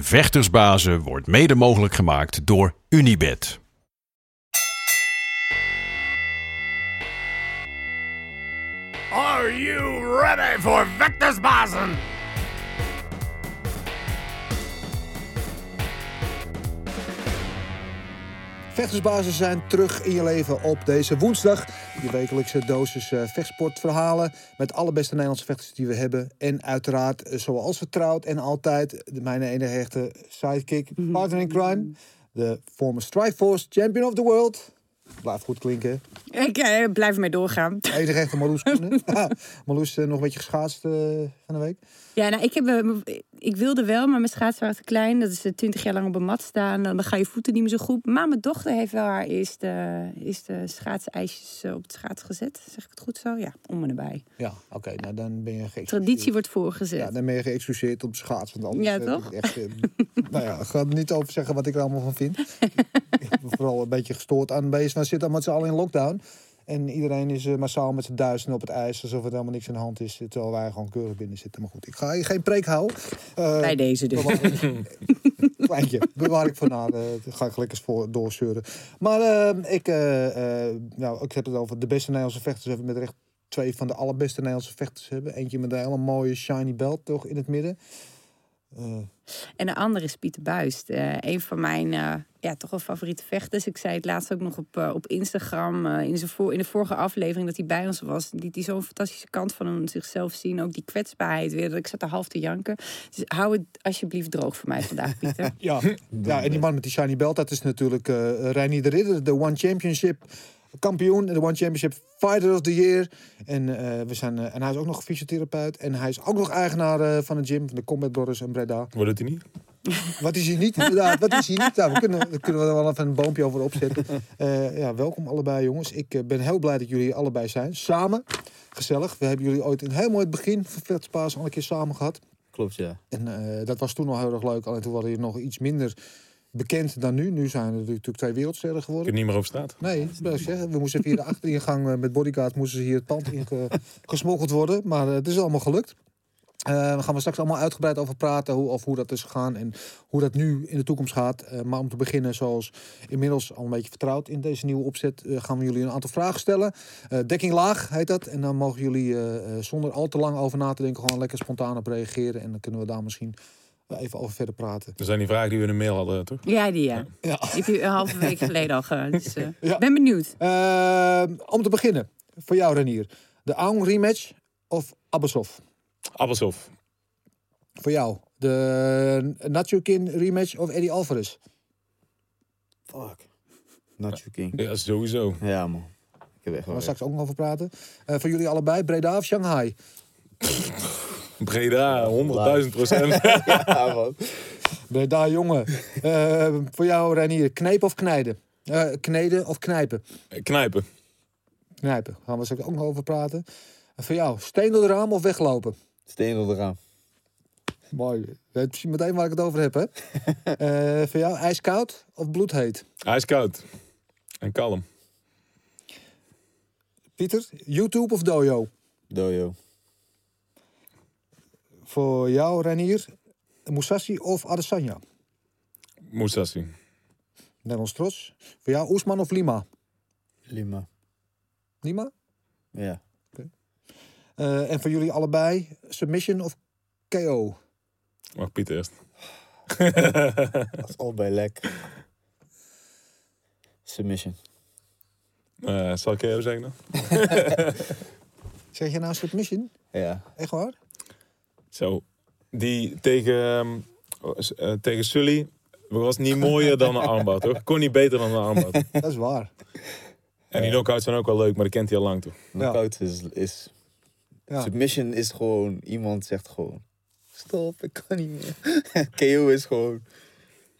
Vechtersbazen wordt mede mogelijk gemaakt door Unibed. Are you ready for Vectorsbazen? Vechtersbasis zijn terug in je leven op deze woensdag. Je wekelijkse dosis eh, vechtsportverhalen met alle beste Nederlandse vechters die we hebben. En uiteraard, eh, zoals vertrouwd en altijd, de mijn enige echte sidekick, partner in crime. De former Strikeforce champion of the world. Blijft goed klinken. Ik eh, blijf ermee doorgaan. Enige echte Marloes Marloes nog een beetje geschaatst van de week. Ja, nou, ik, heb, eh, ik wilde wel, maar mijn schaatsen waren te klein. Dat is eh, twintig jaar lang op een mat staan. Dan ga je voeten niet meer zo goed. Maar mijn dochter heeft wel haar eerste, eerste schaatseisjes eh, op het schaats gezet. Zeg ik het goed zo? Ja, om en erbij. Ja, oké, nou dan ben je geëxcuseerd. Traditie wordt voorgezet. Ja, dan ben je geëxcuseerd op de schaats. Want anders, Ja, toch? Echt, eh, nou ja, ik ga er niet over zeggen wat ik er allemaal van vind. ik ben vooral een beetje gestoord aan bezig. We zitten allemaal met z'n allen in lockdown. En iedereen is eh, massaal met z'n duizenden op het ijs. Alsof er helemaal niks aan de hand is. Terwijl wij gewoon keurig binnen zitten. Maar goed, ik ga geen preek houden. Eh, Bij deze dus. Kleintje, bewaar ik voor na. dat ga ik lekker voor doorzeuren. Maar eh, ik, eh, eh, nou, ik heb het over de beste Nederlandse vechters. Hebben met recht twee van de allerbeste Nederlandse vechters hebben. Eentje met een hele mooie shiny belt toch in het midden. Eh, En de andere is Pieter Buist. eh, een van mijn eh, ja, toch wel favoriete vechters. Ik zei het laatst ook nog op, eh, op Instagram. in, zijn voor, in de vorige aflevering dat hij bij ons was. Die, die zo'n fantastische kant van hem zichzelf zien. Ook die kwetsbaarheid weer. Dat ik zat er half te janken. Dus hou het alsjeblieft droog voor mij vandaag, Pieter. ja. ja, en die man met die shiny belt, dat is natuurlijk eh Reinier de Ridder. De One Championship kampioen. De One Championship Fighter of the Year. En, eh, we zijn, eh, en hij is ook nog fysiotherapeut. En hij is ook nog eigenaar eh, van de gym. Van de Combat Brothers in Breda. Wordt het hij niet? Wat is hij niet? Inderdaad, wat is hij niet? Nou, we kunnen, daar kunnen we er wel even een boompje over opzetten. Eh, ja, welkom allebei jongens. Ik ben heel blij dat jullie allebei zijn. Samen. Gezellig. We hebben jullie ooit in heel mooi het begin van Vetspaas al een keer samen gehad. Klopt, ja. En eh, dat was toen al heel erg leuk. Alleen toen waren je nog iets minder bekend dan nu. Nu zijn er natuurlijk twee wereldsterren Ik geworden. heb niet meer over straat. Nee, dat ik. We moesten via de achteringang eh, met bodyguard moesten ze hier het pand in ge- gesmokkeld worden. Maar eh, het is allemaal gelukt. Eh daar gaan we straks allemaal uitgebreid over praten. Hoe, of hoe dat is gegaan en hoe dat nu in de toekomst gaat. Eh, maar om te beginnen, zoals inmiddels al een beetje vertrouwd in deze nieuwe opzet, eh, gaan we jullie een aantal vragen stellen. Eh, dekking laag heet dat. En dan mogen jullie eh, eh, zonder al te lang over na te denken gewoon lekker spontaan op reageren. En dan kunnen we daar misschien eh, even over verder praten. Dat zijn die vragen die we in de mail hadden, toch? Ja, die ja. Ja. Die heb je een halve week geleden al gehad. Dus, eh, Ja. ben benieuwd. Eh, om te beginnen, voor jou Renier. De Aung rematch of Abbasov? Appelsof. Voor jou. De Nachokin rematch of Eddie Alvarez? Fuck. Nacho King. Ja, sowieso. Ja, man. Ik heb echt gaan wel we straks ook nog over praten. Eh, voor jullie allebei, Breda of Shanghai? Breda, 100.000 procent. Ja, man. Breda, jongen. Eh, voor jou Renier, knepen of knijden? Eh, kneden of knijpen? Knijpen. Knijpen, daar gaan we straks ook nog over praten. En voor jou, steen door de raam of weglopen? Steen op de raam. Mooi. Je weet precies meteen waar ik het over heb, hè? Eh, voor jou, ijskoud of bloedheet? Ijskoud. En kalm. Pieter, YouTube of Dojo? Dojo. Voor jou, Renier, Musashi of Adesanya? Musashi. Nederlands trots. Voor jou, Oesman of Lima? Lima. Lima? Ja. Eh, en voor jullie allebei, submission of KO? Mag Piet eerst. Dat is al bij lek. Submission. Eh, zal ik even zeggen dan? Zeg je nou submission? Ja. Echt waar? Zo. Die tegen, ehm, eh, tegen Sully was niet mooier dan een armbar, toch? Kon niet beter dan een armbar. Dat is waar. En die knockouts zijn ook wel leuk, maar die kent hij al lang, toch? Knockout is, is... Ja. Submission is gewoon... Iemand zegt gewoon... Stop, ik kan niet meer. KO is gewoon...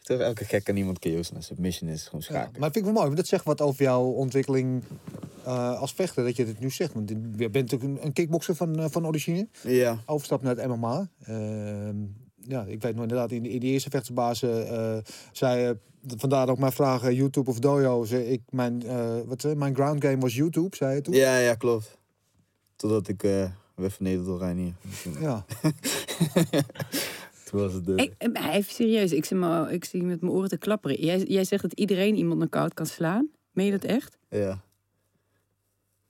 Elke gek kan iemand KO's. En submission is gewoon Ja, schaken. maar vind ik wel mooi, want dat zegt wat over jouw ontwikkeling eh, als vechter, dat je dit nu zegt. Want je bent natuurlijk een, een kickbokser van, eh, van origine. Ja. Overstap naar het MMA. Ehm, ja, ik weet nog inderdaad, in, de- in die eerste vechtersbazen eh zei, vandaar ook mijn vraag, eh, YouTube of Dojo. Zei ik, mijn, wat, mijn ground game was YouTube, zei je toen. Ja, ja, klopt. Totdat ik werd vernederd door Reinier. Ja. Was het dus. Ik, eh, even serieus, ik zie, me, ik zie met mijn oren te klapperen. Jij, jij zegt dat iedereen iemand knock-out kan slaan. Meen je dat echt? Ja.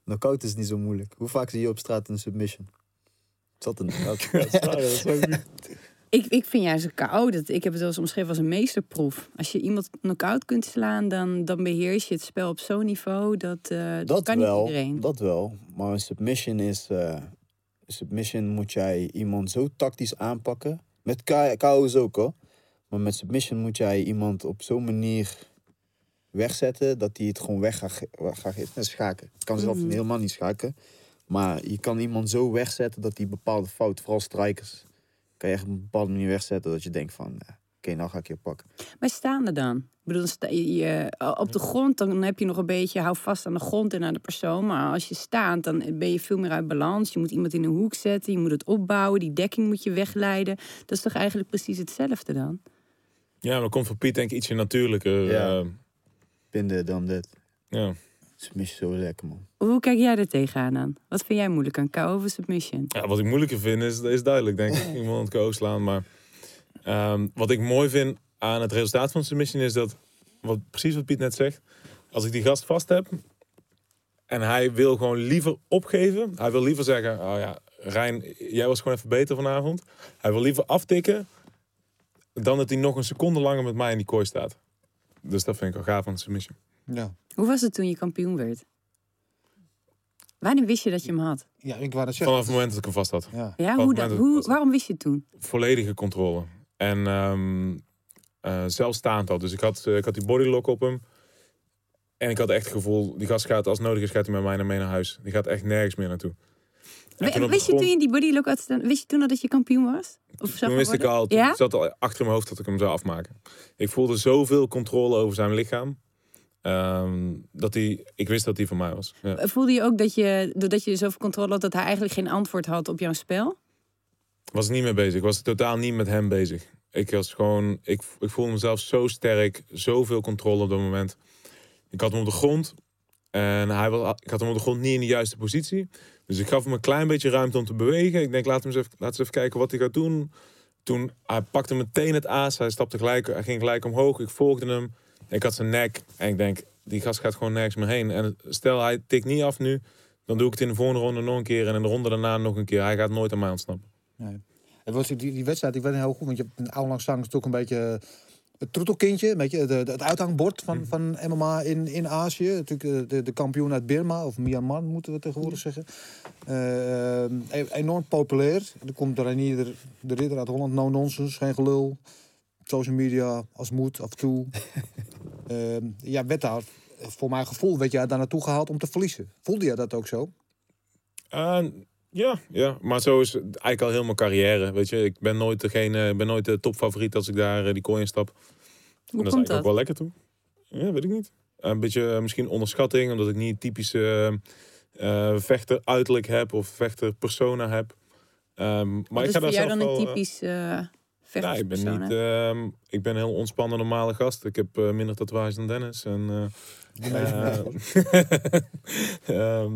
Knockout is niet zo moeilijk. Hoe vaak zie je op straat een submission? Zat een knockout. goed. Ik, ik vind juist een KO, dat, ik heb het wel eens omschreven als een meesterproef. Als je iemand knock-out kunt slaan, dan, dan beheers je het spel op zo'n niveau. Dat, eh, dat, Dat kan wel, niet iedereen. dat wel. Maar een submission is... eh, een submission moet jij iemand zo tactisch aanpakken. Met KO's ook hoor. Maar met submission moet jij iemand op zo'n manier wegzetten... dat hij het gewoon weg gaat, ge- gaat geven. Net schaken. Ik kan zelf Mhm. helemaal niet schaken. Maar je kan iemand zo wegzetten dat hij bepaalde fouten... vooral strikers... kan je echt op een bepaalde manier wegzetten... dat je denkt van... eh, Oké, nou ga ik je pakken. Maar staande dan? Ik bedoel, sta je, je- op de grond, dan heb je nog een beetje, hou vast aan de grond en aan de persoon. Maar als je staat, dan ben je veel meer uit balans. Je moet iemand in een hoek zetten, je moet het opbouwen, die dekking moet je wegleiden. Dat is toch eigenlijk precies hetzelfde dan? Ja, maar komt voor Piet denk ik ietsje natuurlijker. Ja. eh, Binden dan dit. ja. Submission zo lekker man. Hoe kijk jij er tegenaan dan? Wat vind jij moeilijk aan KO of submission? Ja, wat ik moeilijker vind is, is duidelijk, denk ik. Iemand KO slaan. Maar ehm, wat ik mooi vind aan het resultaat van submission is dat, wat, precies wat Piet net zegt. Als ik die gast vast heb en hij wil gewoon liever opgeven. Hij wil liever zeggen, oh ja, Rijn, jij was gewoon even beter vanavond. Hij wil liever aftikken dan dat hij nog een seconde langer met mij in die kooi staat. Dus dat vind ik wel gaaf aan submission. Ja. Hoe was het toen je kampioen werd? Wanneer wist je dat je hem had? ja, ik wou dat zeggen. Vanaf het moment dat ik hem vast had. Ja. Ja, hoe dat Hoe, waarom wist je het toen? volledige controle. En ehm eh, zelfstaand al. Dus ik had, eh, ik had die bodylock op hem. En ik had echt het gevoel, die gast gaat als nodig is, gaat hij met mij naar mee naar huis. Die gaat echt nergens meer naartoe. En Wist je toen je die bodylock had staan, wist je toen al dat je kampioen was? Of Toen wist ik al, Ja? zat al achter mijn hoofd dat ik hem zou afmaken. Ik voelde zoveel controle over zijn lichaam. ehm, dat hij, ik wist dat hij van mij was. Ja. Voelde je ook dat je, doordat je zoveel controle had, dat hij eigenlijk geen antwoord had op jouw spel? Was niet mee bezig. Ik was totaal niet met hem bezig. Ik was gewoon, ik, ik voelde mezelf zo sterk, zoveel controle op dat moment. Ik had hem op de grond en hij was, ik had hem op de grond niet in de juiste positie. Dus ik gaf hem een klein beetje ruimte om te bewegen. Ik denk, laat hem eens even, we even kijken wat hij gaat doen. Toen hij pakte meteen het aas, hij stapte gelijk, hij ging gelijk omhoog. Ik volgde hem. Ik had zijn nek en ik denk, die gast gaat gewoon nergens meer heen. En stel hij tikt niet af nu, dan doe ik het in de volgende ronde nog een keer en in de ronde daarna nog een keer. Hij gaat nooit aan mij ontsnappen. Nee. Het was die, die wedstrijd, ik niet heel goed, want je hebt een zang is toch een beetje eh, het troetelkindje, een beetje de, de- het uithangbord van, van MMA in, in Azië. Natuurlijk eh, de, de kampioen uit Birma, of Myanmar moeten we tegenwoordig zeggen. Eh, eh, enorm populair. Er komt er de, de ridder uit Holland, no nonsense, geen gelul. Social media als moet, af en toe. Eh, ja, werd daar, voor mijn gevoel, werd jij daar naartoe gehaald om te verliezen. Voelde jij dat ook zo? Uh, ja, ja, maar zo is het eigenlijk al heel mijn carrière. Weet je, ik ben nooit degene, ik ben nooit de topfavoriet als ik daar eh, die kooi in stap. Hoe en dat is komt eigenlijk dat? ook wel lekker toe. Ja, weet ik niet. Een beetje eh, misschien onderschatting, omdat ik niet typische eh, vechter uiterlijk heb of vechter persona heb. Ehm, maar Wat ik is ga daar zelf dan een wel, eh, typisch eh nou, ik ben niet. ehm, ik ben een heel ontspannen normale gast. Ik heb eh, minder tatoeages dan Dennis. En, eh, eh, ehm,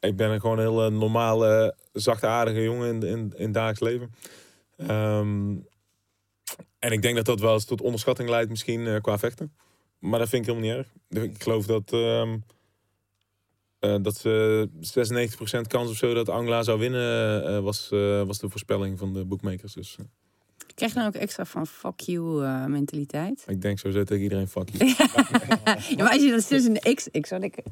ik ben een gewoon heel eh, normale, zachtaardige jongen in, in, in het dagelijks leven. Ehm, en ik denk dat dat wel eens tot onderschatting leidt, misschien eh, qua vechten. Maar dat vind ik helemaal niet erg. Ik geloof dat, ehm eh, dat ze 96% kans of zo dat Angla zou winnen, was, was de voorspelling van de bookmakers. Dus Krijg je dan ook extra van fuck you eh, mentaliteit? ik denk zo tegen iedereen fuck you. Ja, maar als je dat 96, ik, ik zou denken 96%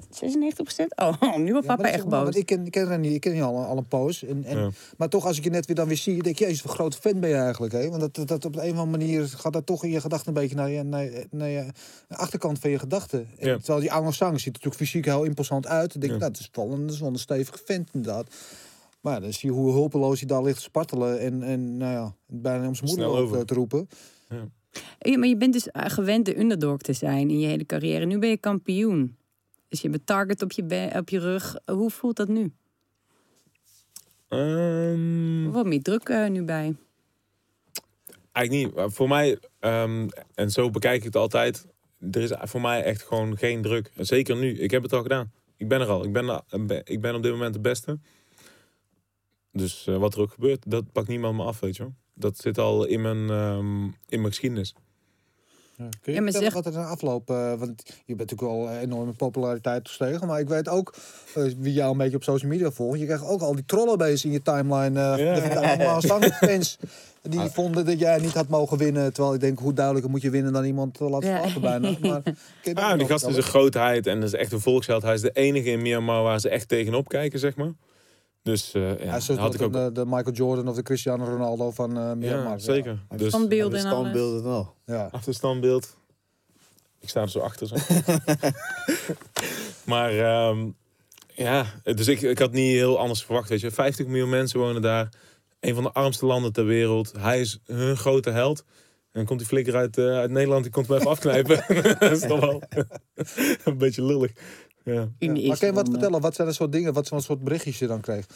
Oh, nu wordt papa maar dat echt boos. want Ik ken, ik ken Rennie, ik ken je al, al een poos. En, en, Ja. Maar toch, als ik je net weer dan weer zie, denk je, jezus, wat een grote fan ben je eigenlijk. Hè? Want dat, dat, dat op de een of andere manier gaat dat toch in je gedachten een beetje naar je, naar, je- naar je achterkant van je gedachten. En Ja. Terwijl die oude Sang ziet er natuurlijk fysiek heel imposant uit. Dan denk ik, Ja. nou, dat is wel een, dat is wel een stevige vent inderdaad. Maar ja, dan zie je hoe hulpeloos hij daar ligt te spartelen. En, en nou ja, bijna om zijn moeder over. eh, te roepen. Ja, maar je bent dus eh, gewend de underdog te zijn in je hele carrière. Nu ben je kampioen. Dus je hebt een target op je, op je rug. Hoe voelt dat nu? Ehm, Wat meer druk eh, nu bij. Eigenlijk niet. Maar Voor mij, ehm, en zo bekijk ik het altijd, er is voor mij echt gewoon geen druk. Zeker nu. Ik heb het al gedaan. Ik ben er al. Ik ben, ik ben op dit moment de beste. Dus eh, wat er ook gebeurt, dat pakt niemand me af, weet je wel. dat zit al in mijn, ehm, in mijn geschiedenis. Ja, kun je Ja, vertellen zeg- wat er in de afloop... eh, want je bent natuurlijk wel enorm in populariteit gestegen. Maar ik weet ook, eh, wie jou een beetje op social media volgt... je krijgt ook al die trollenbeesten in je timeline. eh Ja. de allemaal zangfans die vonden dat jij niet had mogen winnen. Terwijl ik denk, hoe duidelijker moet je winnen dan iemand te laten Ja. slapen bijna. Maar, Ah, die gast is een grootheid en dat is echt een volksheld. Hij is de enige in Myanmar waar ze echt tegenop kijken, zeg maar. Dus eh, ja, Hij is dus had ik ook... de, de Michael Jordan of de Cristiano Ronaldo van eh Myanmar. Ja, zeker. Dus Standbeelden en alles. Standbeelden wel. Ja. achterstandbeeld. Ik sta er zo achter. Zo. maar ehm, ja, dus ik, ik had niet heel anders verwacht. Weet je. 50 miljoen mensen wonen daar. Een van de armste landen ter wereld. Hij is hun grote held. En dan komt die flikker uit, eh, uit Nederland, die komt hem even afknijpen. dat is toch wel een beetje lullig. Ja. Ja. In Maar kun je wat vertellen? Wat zijn de soort dingen, wat voor soort berichtjes je dan kreeg?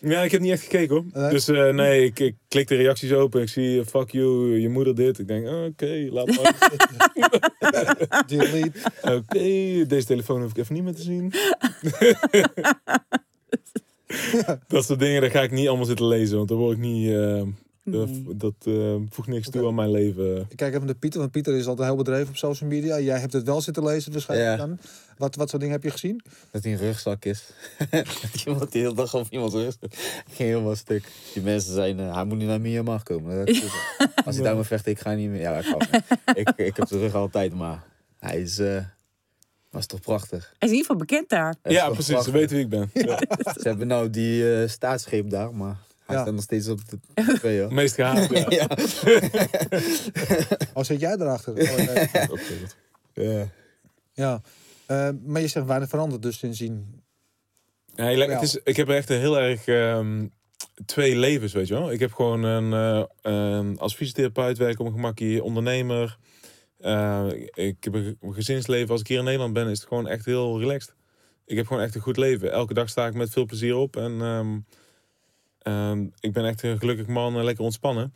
ja, ik heb niet echt gekeken hoor. Nee? Dus eh, nee, ik, ik klik de reacties open. Ik zie eh, fuck you, je moeder dit. Ik denk, oké, laat maar. Delete. Oké, deze telefoon hoef ik even niet meer te zien. dat soort dingen, daar ga ik niet allemaal zitten lezen, want dan word ik niet. eh, dat Nee. dat eh, voegt niks toe aan mijn leven. Ik kijk even naar Pieter, want Pieter is altijd heel bedreven op social media. Jij hebt het wel zitten lezen waarschijnlijk Ja. dan. Wat, wat soort dingen heb je gezien? Dat hij een rugzak is. dat iemand die hele dag op iemands rugzak ging helemaal stuk. Die mensen zeiden, hij moet niet naar Myanmar komen. Dat. Als hij daar vecht, ik ga niet meer. Ja, ik, ik, ik heb de rug altijd, maar hij is... eh was toch prachtig. Hij is in ieder geval bekend daar. Ja, precies, ze weten wie ik ben. Ja. Ze hebben nou die eh staatsgreep daar, maar hij Ja. staat nog steeds op de tv, hoor. Meest gehaald, ja. ja. Oh, zit jij erachter? Oh, nee. Ja. ja. Eh, maar je zegt weinig veranderd dus sindsdien. Ja, het is, ik heb echt een heel erg ehm, twee levens, weet je wel. Ik heb gewoon een, eh, ehm, als fysiotherapeut werk op een gemakkie, ondernemer. Eh, ik heb een een gezinsleven. Als ik hier in Nederland ben, is het gewoon echt heel relaxed. Ik heb gewoon echt een goed leven. Elke dag sta ik met veel plezier op. En ehm, ehm, ik ben echt een gelukkig man en lekker ontspannen.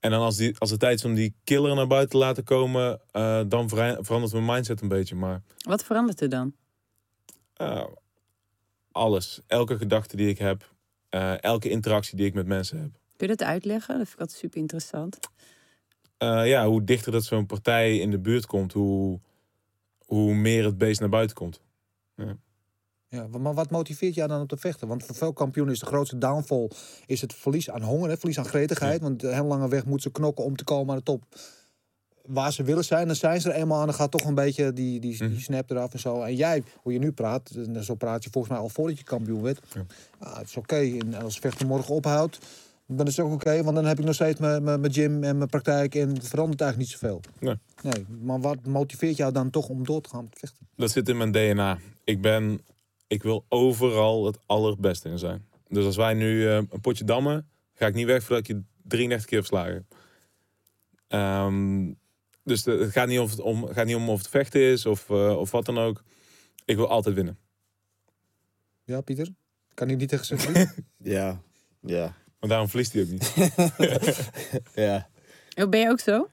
En dan als, die, als het tijd is om die killer naar buiten te laten komen, eh, dan vera- verandert mijn mindset een beetje. Maar Wat verandert er dan? uh, alles. Elke gedachte die ik heb. eh, elke interactie die ik met mensen heb. Kun je dat uitleggen? Dat vind ik altijd super interessant. Eh, ja, hoe dichter dat zo'n partij in de buurt komt, hoe, hoe meer het beest naar buiten komt. Ja, maar wat motiveert jou dan om te vechten? Want voor veel kampioenen is de grootste downfall is het verlies aan honger, hè? verlies aan gretigheid. Want de heel lange weg moeten ze knokken om te komen aan de top. Waar ze willen zijn, dan zijn ze er eenmaal aan. Dan gaat toch een beetje die, die, die Mhm. snap eraf en zo. En jij, hoe je nu praat, en zo praat je volgens mij al voordat je kampioen werd. Ja. Ja, het is oké. En als vechten morgen ophoudt, dan is het ook oké. want dan heb ik nog steeds mijn, mijn, mijn gym en mijn praktijk. En het verandert eigenlijk niet zoveel. Nee. nee. Maar wat motiveert jou dan toch om door te gaan vechten? Dat zit in mijn DNA. Ik ben, ik wil overal het allerbeste in zijn. Dus als wij nu eh, een potje dammen, ga ik niet weg voordat ik je 33 keer verslagen heb. Ehm, dus de- het gaat niet, of het om, gaat niet om of het vechten is of, eh, of wat dan ook. Ik wil altijd winnen. Ja, Pieter? Kan ik niet tegen zijn vriend? Ja. Ja. Maar daarom verliest hij ook niet. Ja. Oh, ben je ook zo?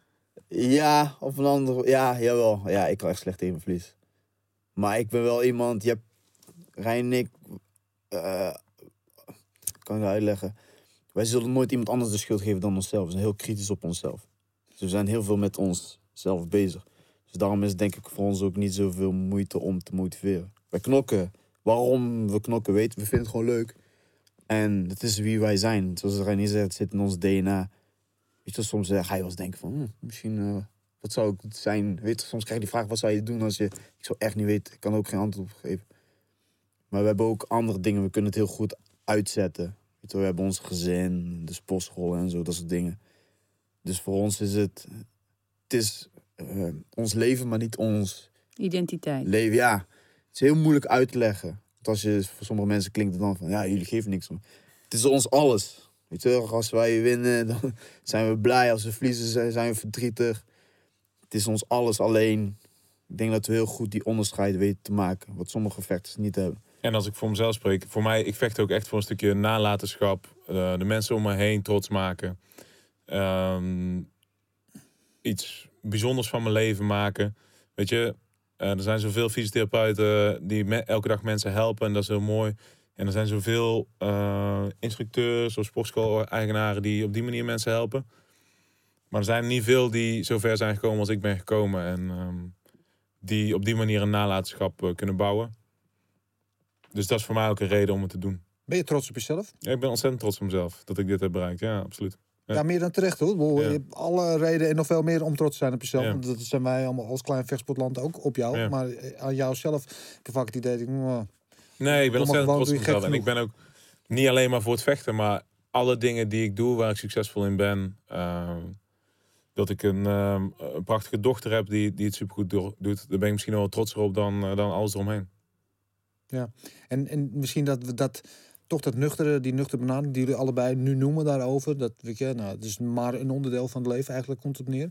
Ja, op een andere... Ja, jawel. Ja, ik kan echt slecht tegen verlies. Maar ik ben wel iemand... Je hebt... Rijn en ik... eh, kan ik uitleggen? Wij zullen nooit iemand anders de schuld geven dan onszelf. We zijn heel kritisch op onszelf. Dus we zijn heel veel met onszelf bezig. Dus daarom is het denk ik voor ons ook niet zoveel moeite om te motiveren. Wij knokken. Waarom we knokken weten we. vinden het gewoon leuk. En het is wie wij zijn. Zoals Reinier zegt, het zit in ons DNA. Soms eh, ga je wel eens denken van, hm, misschien, eh, wat zou ik zijn? Soms krijg je die vraag, wat zou je doen als je, ik zou echt niet weten, ik kan ook geen antwoord op geven. Maar we hebben ook andere dingen, we kunnen het heel goed uitzetten. Weet je, we hebben ons gezin, de sportschool en zo, dat soort dingen. Dus voor ons is het, het is eh, ons leven, maar niet ons Identiteit. leven. Ja, het is heel moeilijk uit te leggen. Want als je, voor sommige mensen klinkt het dan van, ja, jullie geven niks om. Het is ons alles. Weet je, als wij winnen, dan zijn we blij. Als we verliezen, zijn- zijn we verdrietig. Het is ons alles alleen. Ik denk dat we heel goed die onderscheid weten te maken. Wat sommige vechters niet hebben. En als ik voor mezelf spreek, voor mij, ik vecht ook echt voor een stukje nalatenschap. eh, de mensen om me heen trots maken. Ehm, iets bijzonders van mijn leven maken. Weet je, eh, er zijn zoveel fysiotherapeuten die elke dag mensen helpen en dat is heel mooi. En er zijn zoveel eh, instructeurs of sportschool-eigenaren die op die manier mensen helpen. Maar er zijn niet veel die zo ver zijn gekomen als ik ben gekomen. En ehm, die op die manier een nalatenschap kunnen bouwen. Dus dat is voor mij ook een reden om het te doen. Ben je trots op jezelf? Ja, ik ben ontzettend trots op mezelf dat ik dit heb bereikt. Ja, absoluut. Ja, Ja. meer dan terecht hoor. Je hebt alle reden en nog veel meer om trots te zijn op jezelf. Want Dat zijn wij allemaal als klein vechtsportland ook op jou. Maar eh, aan jou zelf heb je vaak het idee dat ik, nou, Nee, ik ben ontzettend trots op mezelf. En ik ben ook niet alleen maar voor het vechten, maar alle dingen die ik doe waar ik succesvol in ben. ehm, dat ik een, ehm, een prachtige dochter heb die, die het supergoed do- doet. Daar ben ik misschien wel trotser op dan, eh, dan alles eromheen. En, en misschien dat we dat toch dat nuchtere, die nuchtere benadering die jullie allebei nu noemen daarover. Dat weet je, nou, het is maar een onderdeel van het leven eigenlijk komt het neer.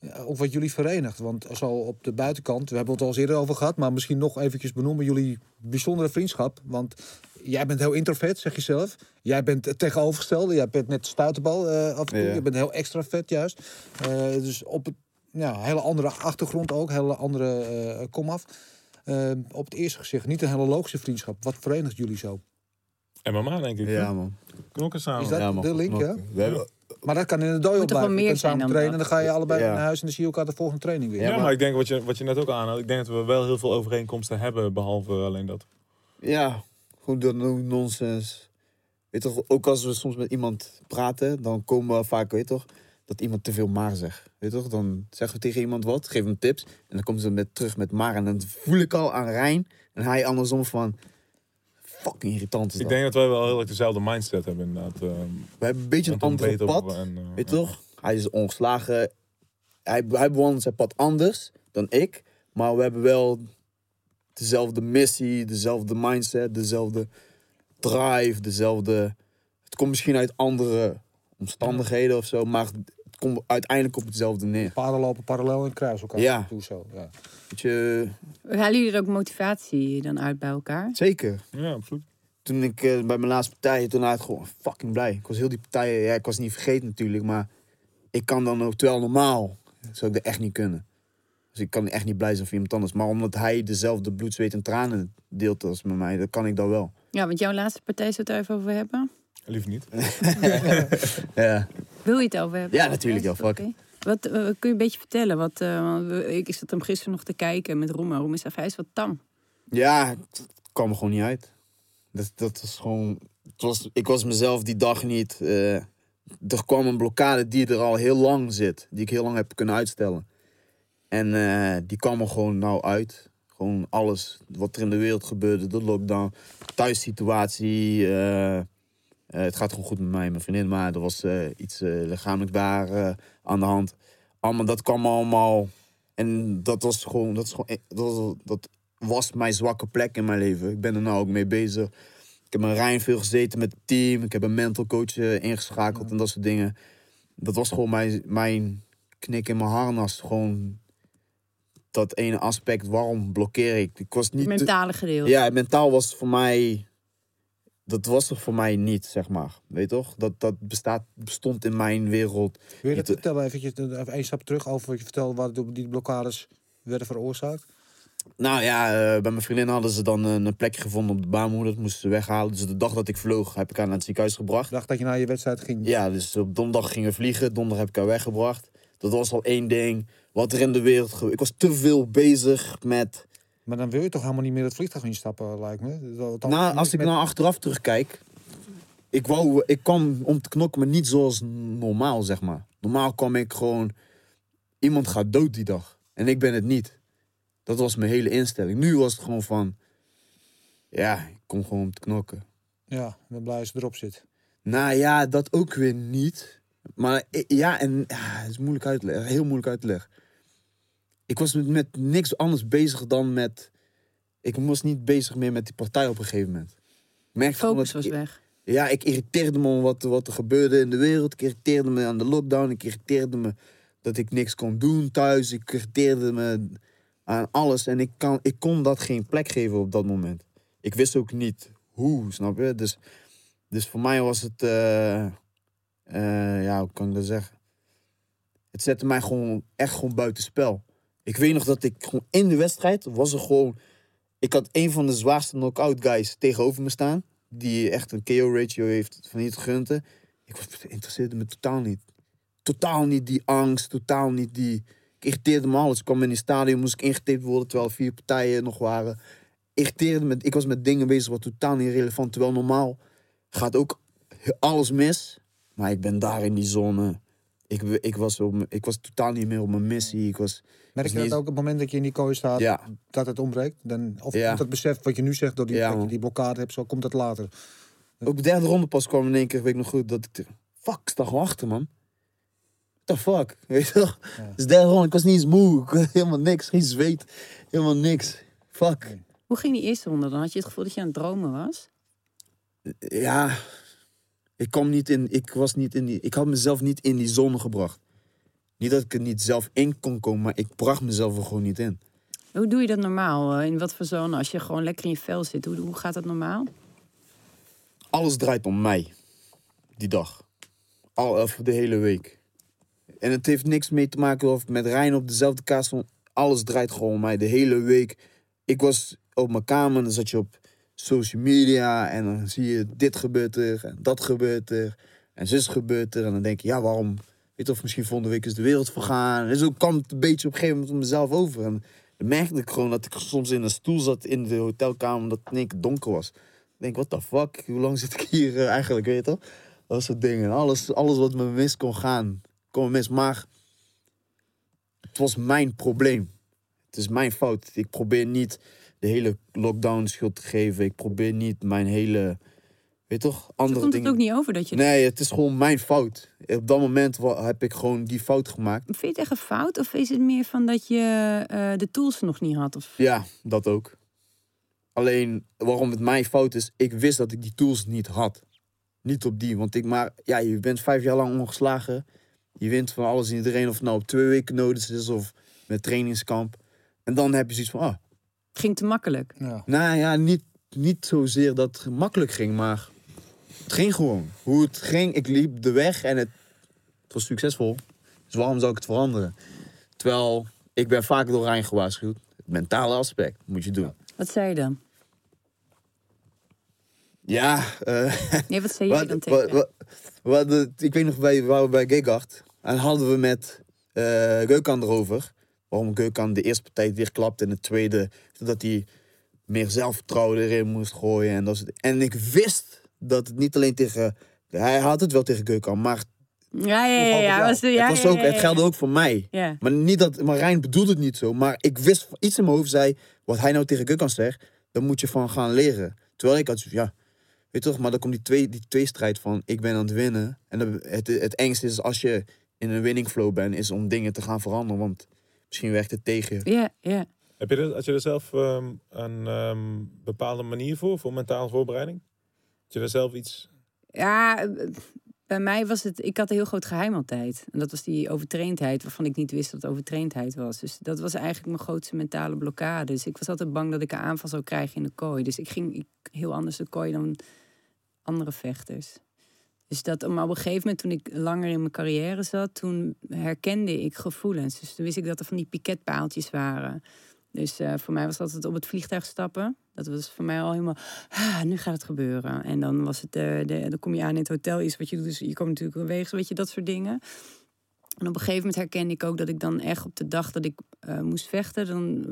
Ja, Of wat jullie verenigt. Want zo op de buitenkant, we hebben het al eens eerder over gehad, maar misschien nog eventjes benoemen jullie bijzondere vriendschap. Want jij bent heel introvert, zeg je zelf. Jij bent het tegenovergestelde. Jij bent net stuiterbal eh af en toe. Ja. Je bent heel extravert juist. Eh, dus op het, ja, hele andere achtergrond ook, hele andere eh komaf. Eh, op het eerste gezicht niet een hele logische vriendschap. Wat verenigt jullie zo? En mama, denk ik. Ja, man. Knokken samen. Is dat ja, man. de link, Maar dat kan in de toch wel blijven. Je meer kunt samen dan trainen en dat? dan ga je allebei Ja. naar huis en dan zie je elkaar de volgende training weer. Ja, Ja, maar, maar- ik denk wat je, wat je net ook aanhad. Ik denk dat we wel heel veel overeenkomsten hebben, behalve alleen dat. ja, gewoon dat no- nonsens. Weet toch, ook als we soms met iemand praten, dan komen we vaak, weet toch, dat iemand te veel maar zegt. Weet toch, dan zeggen we tegen iemand wat, geven hem tips. En dan komen ze met, terug met maar. En dan voel ik al aan Rijn. En hij andersom van, fucking irritant is Ik dat. denk dat wij wel heel erg dezelfde mindset hebben, inderdaad. ehm, We hebben een beetje een beter pad. en, eh, Weet je toch? Hij is ongeslagen. Hij, hij bewandelt zijn pad anders dan ik. Maar we hebben wel dezelfde missie, dezelfde mindset, dezelfde drive, dezelfde... Het komt misschien uit andere omstandigheden of zo, maar komt uiteindelijk op hetzelfde neer. Paarden lopen parallel en kruisen elkaar Ja. toe zo. Ja. Weet je, Halen jullie er ook motivatie dan uit bij elkaar? zeker. Ja, absoluut. Toen ik eh, bij mijn laatste partij, toen had ik gewoon fucking blij. Ik was heel die partijen, ja, ik was niet vergeten natuurlijk, maar ik kan dan ook, terwijl normaal zou ik dat echt niet kunnen. Dus ik kan echt niet blij zijn voor iemand anders. Maar omdat hij dezelfde bloed, zweet en tranen deelt als met mij, dan kan ik dat wel. Ja, want jouw laatste partij zou het er even over hebben. Liever niet. Ja. Wil je het over hebben? Ja, natuurlijk, fuck. Oké. Wat eh, kun je een beetje vertellen? Wat, eh, we- ik zat hem gisteren nog te kijken met Roem. Roem is hij is wat tam. Ja, het kwam er gewoon niet uit. Dat, dat was gewoon. Het was, ik was mezelf die dag niet. eh, er kwam een blokkade die er al heel lang zit. Die ik heel lang heb kunnen uitstellen. En eh, die kwam er gewoon nou uit. Gewoon alles wat er in de wereld gebeurde. De lockdown, thuissituatie. Eh, het gaat gewoon goed met mij en mijn vriendin. Maar er was eh, iets eh, lichamelijk daar aan de hand. Allemaal, dat kwam allemaal. En dat was gewoon. Dat, is gewoon e- dat, was, dat was mijn zwakke plek in mijn leven. Ik ben er nou ook mee bezig. Ik heb een Rijn veel gezeten met het team. Ik heb een mental coach ingeschakeld en dat soort dingen. Dat was gewoon mijn, mijn knik in mijn harnas. Gewoon dat ene aspect. Waarom blokkeer ik? Ik was Het niet. te- mentale gedeelte. ja, mentaal was voor mij. Dat was er voor mij niet, zeg maar. Weet toch? Dat, dat bestaat, bestond in mijn wereld. Wil je dat vertellen eventjes, eh, even één stap terug over wat je vertelde waar die blokkades werden veroorzaakt? Nou ja, eh, bij mijn vriendin hadden ze dan een, een plekje gevonden op de baarmoeder. Dat moesten ze weghalen. Dus de dag dat ik vloog, heb ik haar naar het ziekenhuis gebracht. Ik dacht dat je naar je wedstrijd ging. Ja, dus op donderdag gingen we vliegen. Donderdag heb ik haar weggebracht. Dat was al één ding. Wat er in de wereld gebeurde. Ik was te veel bezig met... Maar dan wil je toch helemaal niet meer het vliegtuig instappen, lijkt me. Dat- dat- Nou, als ik met- nou achteraf terugkijk... Ik, wou, ik kwam om te knokken, maar niet zoals normaal, zeg maar. Normaal kwam ik gewoon... Iemand gaat dood die dag. En ik ben het niet. Dat was mijn hele instelling. Nu was het gewoon van... Ja, ik kom gewoon om te knokken. Ja, ik ben blij als het erop zit. Nou ja, dat ook weer niet. Maar i- ja, en ja, het is moeilijk uit te leggen. Heel moeilijk uit te leggen. Ik was met, met niks anders bezig dan met... Ik was niet bezig meer met die partij op een gegeven moment. Focus was ik- weg. Ja, ik irriteerde me om wat, wat er gebeurde in de wereld. Ik irriteerde me aan de lockdown. Ik irriteerde me dat ik niks kon doen thuis. Ik irriteerde me aan alles. En ik, kan, ik kon dat geen plek geven op dat moment. Ik wist ook niet hoe, snap je? Dus, dus voor mij was het... eh, eh, ja, hoe kan ik dat zeggen? Het zette mij gewoon echt gewoon buitenspel. Ik weet nog dat ik gewoon in de wedstrijd was er gewoon... Ik had een van de zwaarste knockout guys tegenover me staan. Die echt een KO-ratio heeft van hier te gunten. Ik was interesseerde me totaal niet. totaal niet die angst, totaal niet die... Ik irriteerde me alles. Ik kwam in die stadion, moest ik ingetaped worden terwijl vier partijen nog waren. Irriteerde me, ik was met dingen bezig wat totaal niet relevant. Terwijl normaal gaat ook alles mis. Maar ik ben daar in die zone. Ik, ik, was, op, ik was totaal niet meer op mijn missie. Ik was, Merk is je dat niet- ook op het moment dat je in die kooi staat, ja, dat het ontbreekt? Dan, of Ja. komt dat besef wat je nu zegt, door die, Ja, dat je die blokkade hebt, zo komt dat later. Ook de derde ronde pas kwam in één keer, weet ik nog goed, dat ik... Fuck, ik sta gewoon achter, man. What the fuck? Weet je toch? Ja. Dus de derde ronde, ik was niet eens moe. Ik had helemaal niks, geen zweet. Helemaal niks. Fuck. Hoe ging die eerste ronde? Dan had je het gevoel dat je aan het dromen was. Ja, ik kwam niet in... Ik was niet in die... Ik had mezelf niet in die zone gebracht. Niet dat ik er niet zelf in kon komen, maar ik bracht mezelf er gewoon niet in. Hoe doe je dat normaal? Eh, In wat voor zone? Als je gewoon lekker in je vel zit. Hoe, hoe gaat dat normaal? Alles draait om mij. Die dag. Al, of de hele week. En het heeft niks mee te maken of met Rijn op dezelfde kaas. Alles draait gewoon om mij. De hele week. Ik was op mijn kamer en dan zat je op social media. En dan zie je dit gebeurt er. En dat gebeurt er. En zus gebeurt er. En dan denk je, ja waarom? Weet of misschien volgende week is de wereld vergaan. En zo kwam het een beetje op een gegeven moment op mezelf over. En dan merkte ik gewoon dat ik soms in een stoel zat in de hotelkamer. Omdat het in donker was. Ik denk, what the fuck? Hoe lang zit ik hier eh, eigenlijk, weet je toch? Dat soort dingen. Alles, alles wat me mis kon gaan, kon me mis. Maar het was mijn probleem. Het is mijn fout. Ik probeer niet de hele lockdown schuld te geven. Ik probeer niet mijn hele, weet je toch, andere komt het dingen. ook niet over dat je... Nee, het is gewoon mijn fout. Op dat moment heb ik gewoon die fout gemaakt. Vind je het echt een fout? Of is het meer van dat je eh, de tools nog niet had? Of... Ja, dat ook. Alleen waarom het mijn fout is, ik wist dat ik die tools niet had. Niet op die, want ik maar, ja, je bent vijf jaar lang ongeslagen. Je wint van alles en iedereen, of het nou op twee weken nodig is of met trainingskamp. En dan heb je zoiets van, ah, Ging te makkelijk. Ja. nou ja, niet, niet zozeer dat het makkelijk ging, maar het ging gewoon. Hoe het ging, ik liep de weg en het, het was succesvol. Dus waarom zou ik het veranderen? Terwijl, ik ben vaak door Rijn gewaarschuwd. Het mentale aspect moet je doen. Wat zei je dan? Ja, eh Nee, wat zei wat, dan tegen wat, wat, wat, ik weet nog, wij waren bij Gegacht. En hadden we met Geukan erover. Waarom Geukan de eerste partij weer klapte en de tweede... Dat hij meer zelfvertrouwen erin moest gooien. En, dat soort- en ik wist dat het niet alleen tegen... Hij had het wel tegen Geukan, maar Ja, ja, ja. ja, was, de- ja, het, was ja, ook, ja, het geldde ook voor mij. Ja. Maar niet dat Marijn bedoelde het niet zo. Maar ik wist iets in mijn hoofd zei. Wat hij nou tegen Gukkan zegt. Dan moet je van gaan leren. Terwijl ik had ja. Weet je toch, maar dan komt die, twee, die tweestrijd van. Ik ben aan het winnen. En dan- het, het engste is als je in een winning flow bent. Is om dingen te gaan veranderen. Want misschien werkt het tegen je. Ja, ja. Heb je er, had je er zelf ehm, een ehm, bepaalde manier voor, voor mentale voorbereiding? Je er zelf iets... Ja, bij mij was het... Ik had een heel groot geheim altijd. En dat was die overtraindheid, waarvan ik niet wist dat het overtraindheid was. Dus dat was eigenlijk mijn grootste mentale blokkade. Dus ik was altijd bang dat ik een aanval zou krijgen in de kooi. Dus ik ging heel anders de kooi dan andere vechters. Dus dat, maar op een gegeven moment, toen ik langer in mijn carrière zat, toen herkende ik gevoelens. Dus toen wist ik dat er van die piketpaaltjes waren. Dus eh, voor mij was dat het op het vliegtuig stappen. Dat was voor mij al helemaal, ah, nu gaat het gebeuren. En dan was het, eh, de, dan kom je aan in het hotel, is wat je doet. Dus je komt natuurlijk wegens, weet je, dat soort dingen. En op een gegeven moment herkende ik ook dat ik dan echt op de dag dat ik eh, moest vechten, dan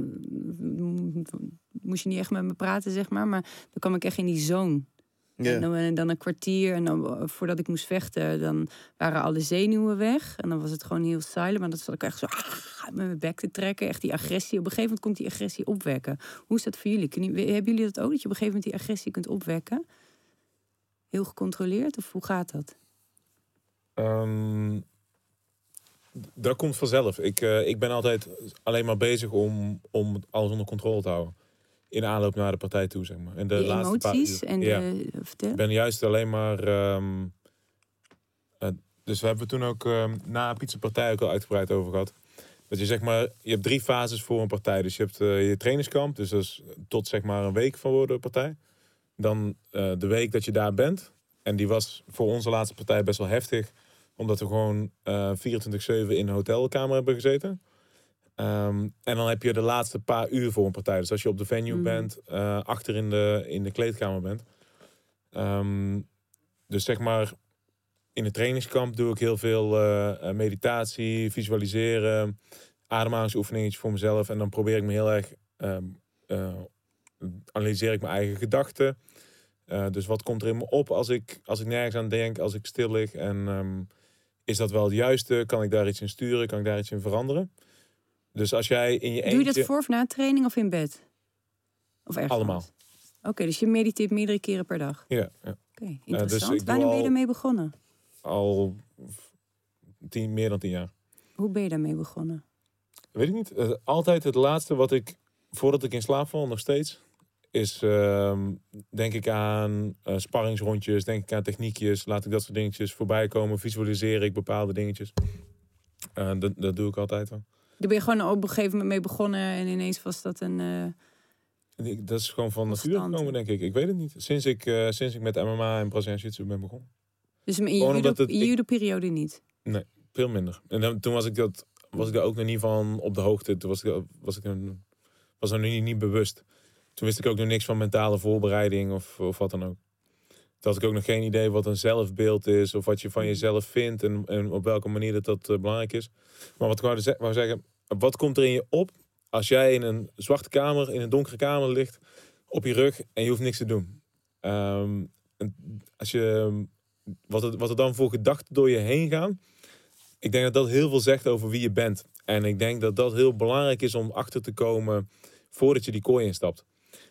eh, moest je niet echt met me praten, zeg maar. Maar dan kwam ik echt in die En dan, en dan een kwartier en dan, eh, voordat ik moest vechten, dan waren alle zenuwen weg. En dan was het gewoon heel silent. Maar dat zat ik echt zo ah, met mijn bek te trekken. Echt die agressie. Op een gegeven moment komt die agressie opwekken. Hoe is dat voor jullie? Je, hebben jullie dat ook? Dat je op een gegeven moment die agressie kunt opwekken? Heel gecontroleerd? Of hoe gaat dat? Ehm, dat komt vanzelf. Ik, eh, ik ben altijd alleen maar bezig om, om alles onder controle te houden. In aanloop naar de partij toe, zeg maar. En de laatste emoties en Ja. de... Vertel. Ik ben juist alleen maar. eh, dus we hebben toen ook ehm, na een pizzapartij ook al uitgebreid over gehad. Dat je zeg maar, je hebt drie fases voor een partij. Dus je hebt eh, je trainingskamp, dus dat is tot zeg maar een week voor de partij. Dan eh, de week dat je daar bent. En die was voor onze laatste partij best wel heftig. Omdat we gewoon eh 24-7 in een hotelkamer hebben gezeten. Ehm, en dan heb je de laatste paar uur voor een partij. Dus als je op de venue Mhm. bent, eh, achter in de, in de kleedkamer bent. Ehm, dus zeg maar, in het trainingskamp doe ik heel veel eh, eh, meditatie, visualiseren, ademhalingsoefeningetjes voor mezelf. En dan probeer ik me heel erg, ehm, eh, analyseer ik mijn eigen gedachten. Dus wat komt er in me op als ik, als ik nergens aan denk, als ik stil lig? En is dat wel het juiste? Kan ik daar iets in sturen? Kan ik daar iets in veranderen? Dus als jij in je Doe je eentje... dat voor of na training of in bed? Of ergens Allemaal. Oké, dus je mediteert meerdere keren per dag. Ja, ja. Oké, interessant. ik doe Wanneer ben je ermee begonnen? al tien, meer dan tien jaar. Hoe ben je daarmee begonnen? Weet ik niet. Eh, altijd het laatste wat ik, voordat ik in slaap val, nog steeds, is ehm, denk ik aan eh sparringsrondjes, denk ik aan techniekjes, laat ik dat soort dingetjes voorbij komen, visualiseer ik bepaalde dingetjes. Eh, dat, dat doe ik altijd wel. Daar ben je gewoon op een gegeven moment mee begonnen en ineens was dat een... eh, ik- Dat is gewoon van natuur gekomen, denk ik. Ik weet het niet. Sinds ik, eh, sinds ik met MMA en Brazilian Jiu-Jitsu ben begonnen. dus in je judo-periode niet. Veel minder. En dan, toen was ik, dat, was ik daar ook nog niet van op de hoogte. Toen was ik, was ik een, was er nog niet, niet bewust. Toen wist ik ook nog niks van mentale voorbereiding of, of wat dan ook. Toen had ik ook nog geen idee wat een zelfbeeld is. Of wat je van jezelf vindt. En, en op welke manier dat, dat eh, belangrijk is. Maar wat ik wou, wou zeggen. Wat komt er in je op als jij in een zwarte kamer, in een donkere kamer ligt. Op je rug en je hoeft niks te doen. En als je, wat, er, wat er dan voor gedachten door je heen gaan. Ik denk dat dat heel veel zegt over wie je bent. En ik denk dat dat heel belangrijk is om achter te komen voordat je die kooi instapt.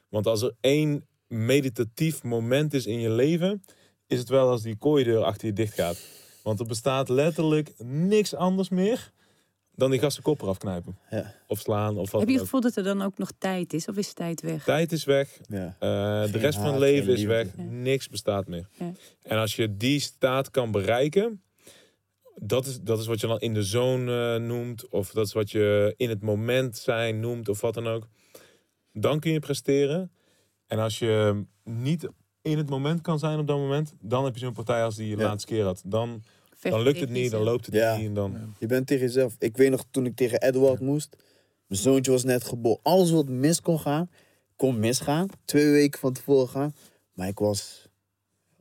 Want als er één meditatief moment is in je leven, is het wel als die kooideur achter je dicht gaat. Want er bestaat letterlijk niks anders meer dan die gasten kop eraf knijpen. Ja. Of slaan of wat Heb je het gevoel dat er dan ook nog tijd is? Of is tijd weg? Tijd is weg. Ja. Eh, de rest van het leven is weg. Ja. Niks bestaat meer. Ja. En als je die staat kan bereiken, dat is, dat is wat je dan in de zone eh, noemt, of dat is wat je in het moment zijn noemt, of wat dan ook. Dan kun je presteren. En als je niet in het moment kan zijn op dat moment, dan heb je zo'n partij als die je Ja. laatste keer had. Dan, dan lukt het niet, dan loopt het Ja. niet. En dan, Je bent tegen jezelf. Ik weet nog toen ik tegen Edward moest. Mijn zoontje was net geboren. Alles wat mis kon gaan, kon misgaan. Twee weken van tevoren gaan. Maar ik was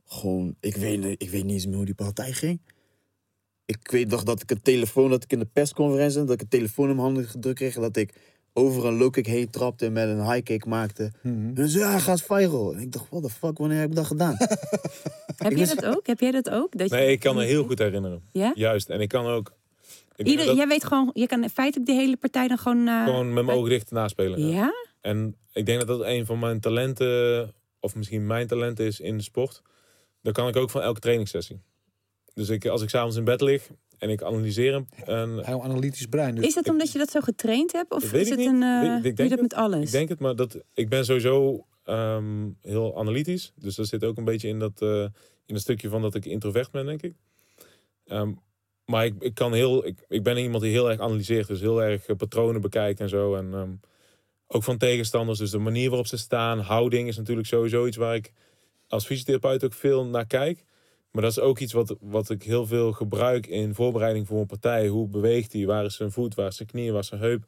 gewoon. Ik weet, niet- ik weet niet eens meer hoe die partij ging. Ik weet nog dat ik een telefoon, dat ik in de persconferentie dat ik een telefoon in mijn handen gedrukt kreeg. en Dat ik over een low kick heen trapte en met een high kick maakte. Mhm. En ze ja, hij gaat viral. En ik dacht, what the fuck, wanneer heb ik dat gedaan? Heb wist- dat ook? Heb jij dat ook? Dat je- nee, ik kan me heel goed herinneren. Ja? Juist. En ik kan ook... Ik Ieder, dat Jij weet gewoon, je kan feitelijk de hele partij dan gewoon... eh, gewoon met mijn ogen dicht naspelen. ja. Ja? En ik denk dat dat een van mijn talenten, of misschien mijn talent is in de sport. Dan kan ik ook van elke trainingssessie. Dus ik, als ik s'avonds in bed lig en ik analyseer hem. En Heel analytisch brein. Dus Is dat omdat je dat zo getraind hebt? Of is ik het niet. een... eh, Ik- denk dat het. met alles? ik denk het, maar dat, ik ben sowieso ehm, heel analytisch. Dus dat zit ook een beetje in dat, eh, in dat stukje van dat ik introvert ben, denk ik. Ehm, maar ik, ik, kan heel, ik, ik ben iemand die heel erg analyseert. Dus heel erg eh, patronen bekijkt en zo. En ehm, ook van tegenstanders. Dus de manier waarop ze staan. Houding is natuurlijk sowieso iets waar ik als fysiotherapeut ook veel naar kijk. Maar dat is ook iets wat, wat ik heel veel gebruik in voorbereiding voor een partij. Hoe beweegt hij? Waar is zijn voet? Waar is zijn knie? Waar is zijn heup?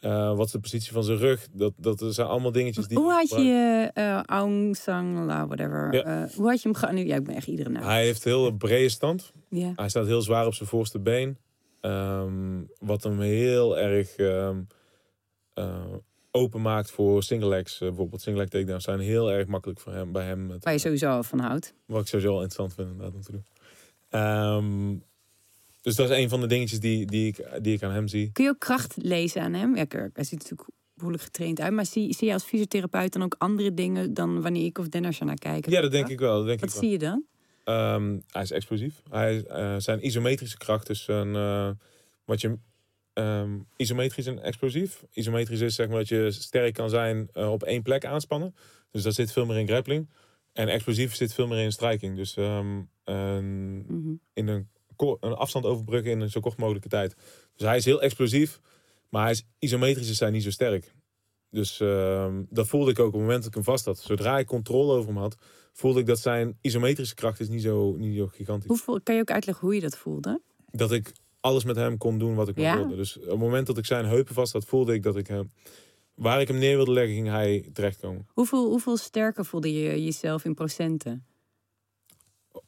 Eh, wat is de positie van zijn rug? Dat, dat zijn allemaal dingetjes die... Hoe had je eh Aung San La, whatever. Ja. eh, hoe had je hem geanalyseerd? Ja, ik ben echt iedere naam. Hij heeft heel een brede stand. Ja. Hij staat heel zwaar op zijn voorste been. Ehm, wat hem heel erg ehm, eh, open maakt voor single legs. Eh, bijvoorbeeld single leg takedowns zijn heel erg makkelijk voor hem, bij hem. Waar je sowieso al van houdt. Wat ik sowieso wel interessant vind inderdaad om te doen. Ehm, dus dat is een van de dingetjes die, die, ik, die ik aan hem zie. Kun je ook kracht lezen aan hem? Ja, hij ziet natuurlijk behoorlijk getraind uit. Maar zie, zie je als fysiotherapeut dan ook andere dingen dan wanneer ik of Dennis naar kijken? Ja, dat denk ik wel. Dat denk Wat ik wel. zie je dan? Ehm, hij is explosief. Hij, eh, zijn isometrische kracht is een, eh, wat je ehm, isometrisch en explosief. Isometrisch is zeg maar dat je sterk kan zijn eh, op één plek aanspannen. Dus dat zit veel meer in grappling. En explosief zit veel meer in striking. Dus ehm, een- Mhm. in een, een afstand overbruggen in een zo kort mogelijke tijd. Dus hij is heel explosief, maar hij is isometrisch is hij niet zo sterk. Dus ehm, dat voelde ik ook op het moment dat ik hem vast had. Zodra ik controle over hem had, voelde ik dat zijn isometrische kracht is niet zo, niet zo gigantisch. Hoeveel, kan je ook uitleggen hoe je dat voelde? Dat ik alles met hem kon doen wat ik maar wilde. Dus op het moment dat ik zijn heupen vast had, voelde ik dat ik hem... Waar ik hem neer wilde leggen, ging hij terechtkomen. Hoeveel, hoeveel sterker voelde je jezelf in procenten?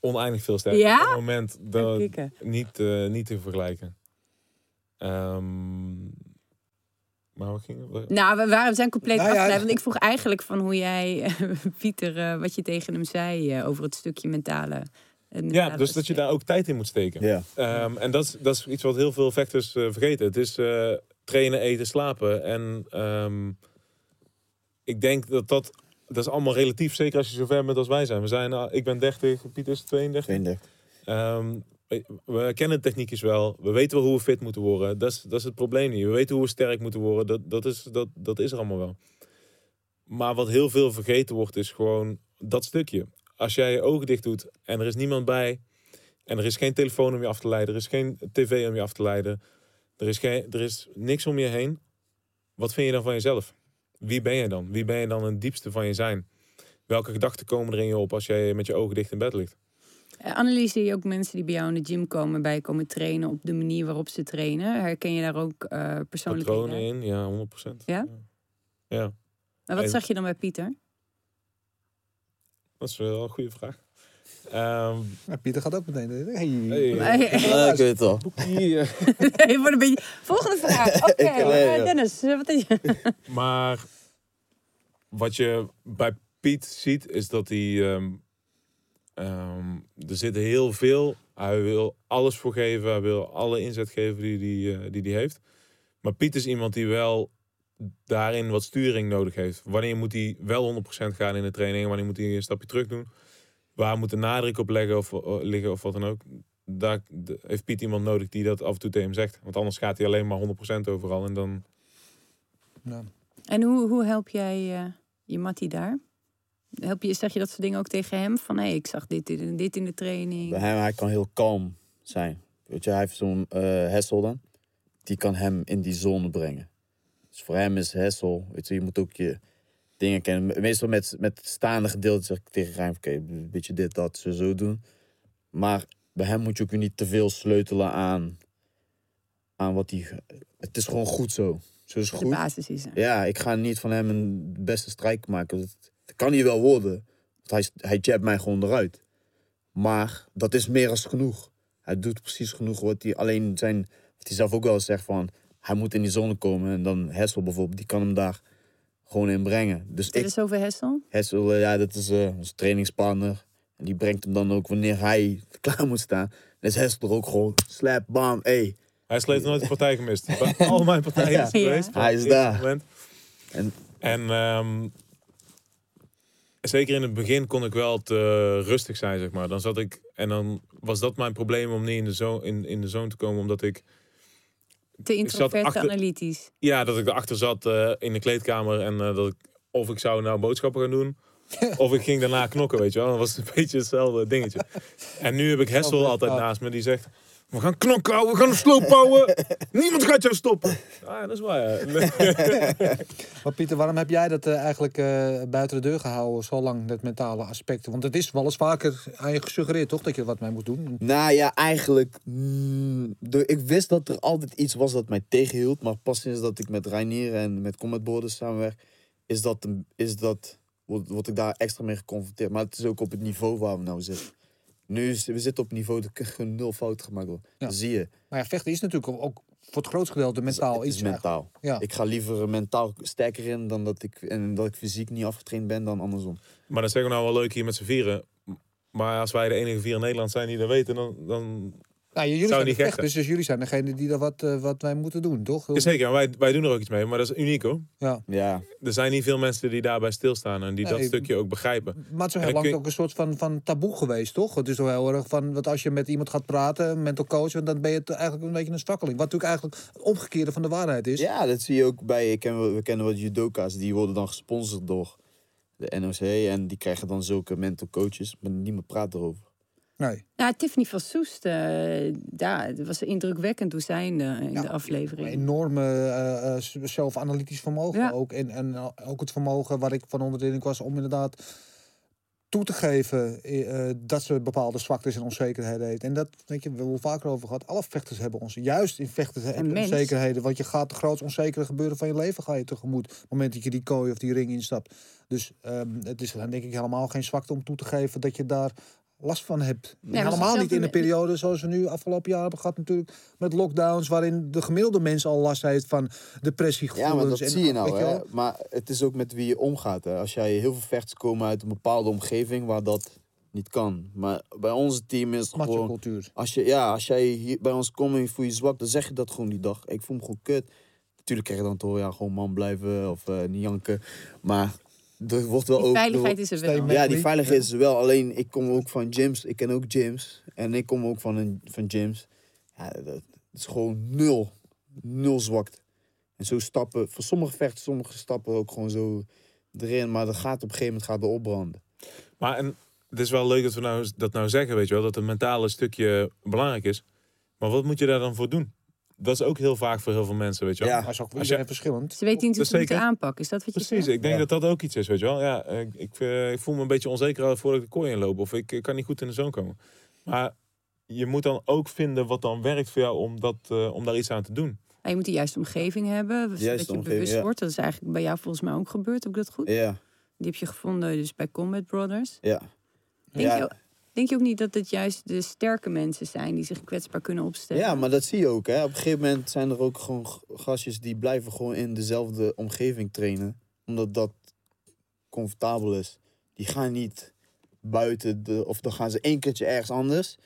oneindig veel sterker. Ja? Op het moment dat niet, eh, niet te vergelijken. Ehm, maar wat ging het? Nou, we, waren, we zijn compleet Nou ja, afgeleid. Want ik vroeg eigenlijk van hoe jij, Pieter, eh, wat je tegen hem zei eh, over het stukje mentale. Ja, dus dat je daar ook tijd in moet steken. Ja. Ehm, en dat is, dat is iets wat heel veel vechters eh, vergeten. Het is eh, trainen, eten, slapen. En ehm, ik denk dat dat... Dat is allemaal relatief, zeker als je zo ver bent als wij zijn. We zijn ah, ik ben 30, Pieter is 32. 32. Ehm, we, we kennen techniekjes wel. We weten wel hoe we fit moeten worden. Dat is, dat is het probleem niet. We weten hoe we sterk moeten worden. Dat, dat, is, dat, dat is er allemaal wel. Maar wat heel veel vergeten wordt, is gewoon dat stukje. Als jij je ogen dicht doet en er is niemand bij... en er is geen telefoon om je af te leiden... er is geen tv om je af te leiden... er is, geen, er is niks om je heen... wat vind je dan van jezelf? Wie ben je dan? Wie ben je dan in het diepste van je zijn? Welke gedachten komen er in je op als jij met je ogen dicht in bed ligt? Eh, Analyseer je ook mensen die bij jou in de gym komen, bij je komen trainen op de manier waarop ze trainen? Herken je daar ook eh persoonlijke Patronen in? Ja, 100%. Ja? Ja, Maar wat En- zag je dan bij Pieter? Dat is wel een goede vraag. Ehm, Pieter gaat ook meteen. Hey. Hey. Ja, ik weet het al. hier. Je wordt een beetje... Volgende vraag. Oké, nee, eh, ja. Dennis. eh, Wat is je? Maar wat je bij Piet ziet, is dat hij. ehm, ehm, er zit heel veel. Hij wil alles voor geven. Hij wil alle inzet geven die hij die, eh, die die heeft. Maar Piet is iemand die wel daarin wat sturing nodig heeft. Wanneer moet hij wel 100% gaan in de training? Wanneer moet hij een stapje terug doen? Waar moet de nadruk op leggen of, eh, liggen of wat dan ook? Daar de- heeft Piet iemand nodig die dat af en toe tegen hem zegt. Want anders gaat hij alleen maar 100% overal. En dan Ja. En hoe, hoe help jij eh, je Mattie daar? Help je, zeg je dat soort dingen ook tegen hem? Van hé, ik zag dit, dit en dit in de training. Bij hem, hij kan heel kalm zijn. Weet je, hij heeft zo'n eh Hessel dan. Die kan hem in die zone brengen. Dus voor hem is Hessel, weet je, je moet ook je dingen kennen. Me- Meestal met, met staande gedeelte zeg ik tegen Rijn, oké, een beetje dit, dat, zo, zo doen. Maar bij hem moet je ook weer niet te veel sleutelen aan, aan wat hij... Het is gewoon goed zo. Zo is de goed. basis is er. Ja, ik ga niet van hem een beste strijk maken. Dat, dat kan hij wel worden. Want hij, hij jabt mij gewoon eruit. Maar dat is meer als genoeg. Hij doet precies genoeg wat hij alleen zijn... Wat hij zelf ook wel zegt van... Hij moet in die zone komen. En dan Hessel bijvoorbeeld, die kan hem daar gewoon in brengen. Dus Dit ik, is over Hessel. Hessel, eh, ja, dat is eh onze trainingspartner. En die brengt hem dan ook wanneer hij klaar moet staan. Dan is Hessel er ook gewoon slap, bam, ey. Hij heeft nooit een partij gemist. Al mijn partijen Ja. is hij Ja. geweest. Hij is daar. moment. En- En ehm, zeker in het begin kon ik wel te rustig zijn, zeg maar. Dan zat ik en dan was dat mijn probleem om niet in de zone, in, in de zone te komen, omdat ik Te introvert, achter- te analytisch. ja dat ik erachter zat eh, in de kleedkamer en eh, dat ik of ik zou nou boodschappen gaan doen. Of ik ging daarna knokken, weet je wel. Dat was een beetje hetzelfde dingetje. En nu heb ik Hessel altijd naast me die zegt... We gaan knokken, ouwe, we gaan een sloop bouwen. Niemand gaat jou stoppen. Ah, ja, dat is waar, ja. Maar Pieter, waarom heb jij dat eh, eigenlijk eh, buiten de deur gehouden, zo lang, dat mentale aspect? Want het is wel eens vaker aan je gesuggereerd, toch, dat je er wat mee moet doen? Nou ja, eigenlijk. mm, ik wist dat er altijd iets was dat mij tegenhield. Maar pas sinds dat ik met Reinier en met Combat Borders samenwerk, is dat, is dat, word, word ik daar extra mee geconfronteerd. Maar het is ook op het niveau waar we nou zitten. Nu is, we zitten op niveau dat gewoon nul fouten gemaakt worden. Ja. Dat zie je. Maar ja, vechten is natuurlijk ook- voor het grootste gedeelte mentaal het is iets. mentaal. Ja. Ik ga liever mentaal sterker in dan dat ik, en dat ik fysiek niet afgetraind ben dan andersom. Maar dat zeggen we nou wel leuk hier met z'n vieren. Maar als wij de enige vier in Nederland zijn die dat weten, dan... dan... Nou, jullie Zou zijn niet vechters, dus jullie zijn degene die er wat, eh, wat wij moeten doen, toch? Ja, zeker, wij, wij doen er ook iets mee, maar dat is uniek hoor. Ja. Ja, Er zijn niet veel mensen die daarbij stilstaan en die dat stukje ook begrijpen. Maar het is heel lang je- ook een soort van, van taboe geweest, toch? Het is wel heel erg van, want als je met iemand gaat praten, een mental coach, dan ben je het eigenlijk een beetje een zwakkeling. Wat natuurlijk eigenlijk het omgekeerde van de waarheid is. Ja, dat zie je ook bij. Ik ken, we kennen wat judoka's, die worden dan gesponsord door de NOC. En die krijgen dan zulke mental coaches, maar niemand praat erover. Nee. Nou, Tiffany van Soest, eh ja, het was indrukwekkend hoe zij in de, in Ja, de aflevering. Enorme eh, eh, zelfanalytisch vermogen Ja. ook. En, en eh, ook het vermogen waar ik van onder de indruk was om inderdaad toe te geven eh, eh, dat ze bepaalde zwaktes en onzekerheden heeft. En dat, weet je, we hebben het vaker over gehad. Alle vechters hebben ons, juist in vechten mens. onzekerheden. Want je gaat de grootst onzekere gebeuren van je leven ga je tegemoet. Op het moment dat je die kooi of die ring instapt. Dus ehm, het is dan denk ik helemaal geen zwakte om toe te geven dat je daar last van hebt. maar Helemaal niet in de- periode zoals we nu afgelopen jaar hebben gehad natuurlijk. Met lockdowns waarin de gemiddelde mens al last heeft van Ja, depressiegevoelens. maar dat en- zie je nou. Hè? Maar het is ook met wie je omgaat. Hè? Als jij heel veel vechters komen uit een bepaalde omgeving waar dat niet kan. Maar bij ons team is het gewoon... cultuur. Als, je, ja, als jij hier bij ons komt en je voelt je zwak, dan zeg je dat gewoon die dag. Ik voel me gewoon kut. Natuurlijk krijg je dan horen, ja, gewoon man blijven of eh, niet janken. Maar er wordt wel Die ook... veiligheid is er wel. Ja, die veiligheid is er wel. Alleen, ik kom ook van gyms. Ik ken ook gyms. En ik kom ook van, een, van gyms. Ja, dat is gewoon nul. Nul zwakte. En zo stappen, voor sommige vechters, sommige stappen ook gewoon zo erin. Maar dat gaat op een gegeven moment gaat er opbranden. Maar en het is wel leuk dat we nou, dat nou zeggen, weet je wel, dat het mentale stukje belangrijk is. Maar wat moet je daar dan voor doen? Dat is ook heel vaak voor heel veel mensen, weet je wel. Ja. Maar is ook Als je- verschillend. Ze weten niet hoe ze moeten aanpakken. Is dat wat je Precies, zegt? ik denk Ja. dat dat ook iets is, weet je wel. Ja, ik, ik, eh, ik voel me een beetje onzeker voordat ik de kooi inloop. Of ik, eh, kan niet goed in de zone komen. Maar je moet dan ook vinden wat dan werkt voor jou om, dat, eh, om daar iets aan te doen. Ja, je moet de juiste omgeving hebben. Zodat Juiste je omgeving, bewust ja. wordt. Dat is eigenlijk bij jou volgens mij ook gebeurd. Heb ik dat goed? Ja, Die heb je gevonden dus bij Combat Brothers. ja. Denk, Ja. je, denk je ook niet dat het juist de sterke mensen zijn die zich kwetsbaar kunnen opstellen? Ja, maar dat zie je ook. Hè. Op een gegeven moment zijn er ook gewoon gastjes die blijven gewoon in dezelfde omgeving trainen. Omdat dat comfortabel is. Die gaan niet buiten, de, of dan gaan ze één keertje ergens anders.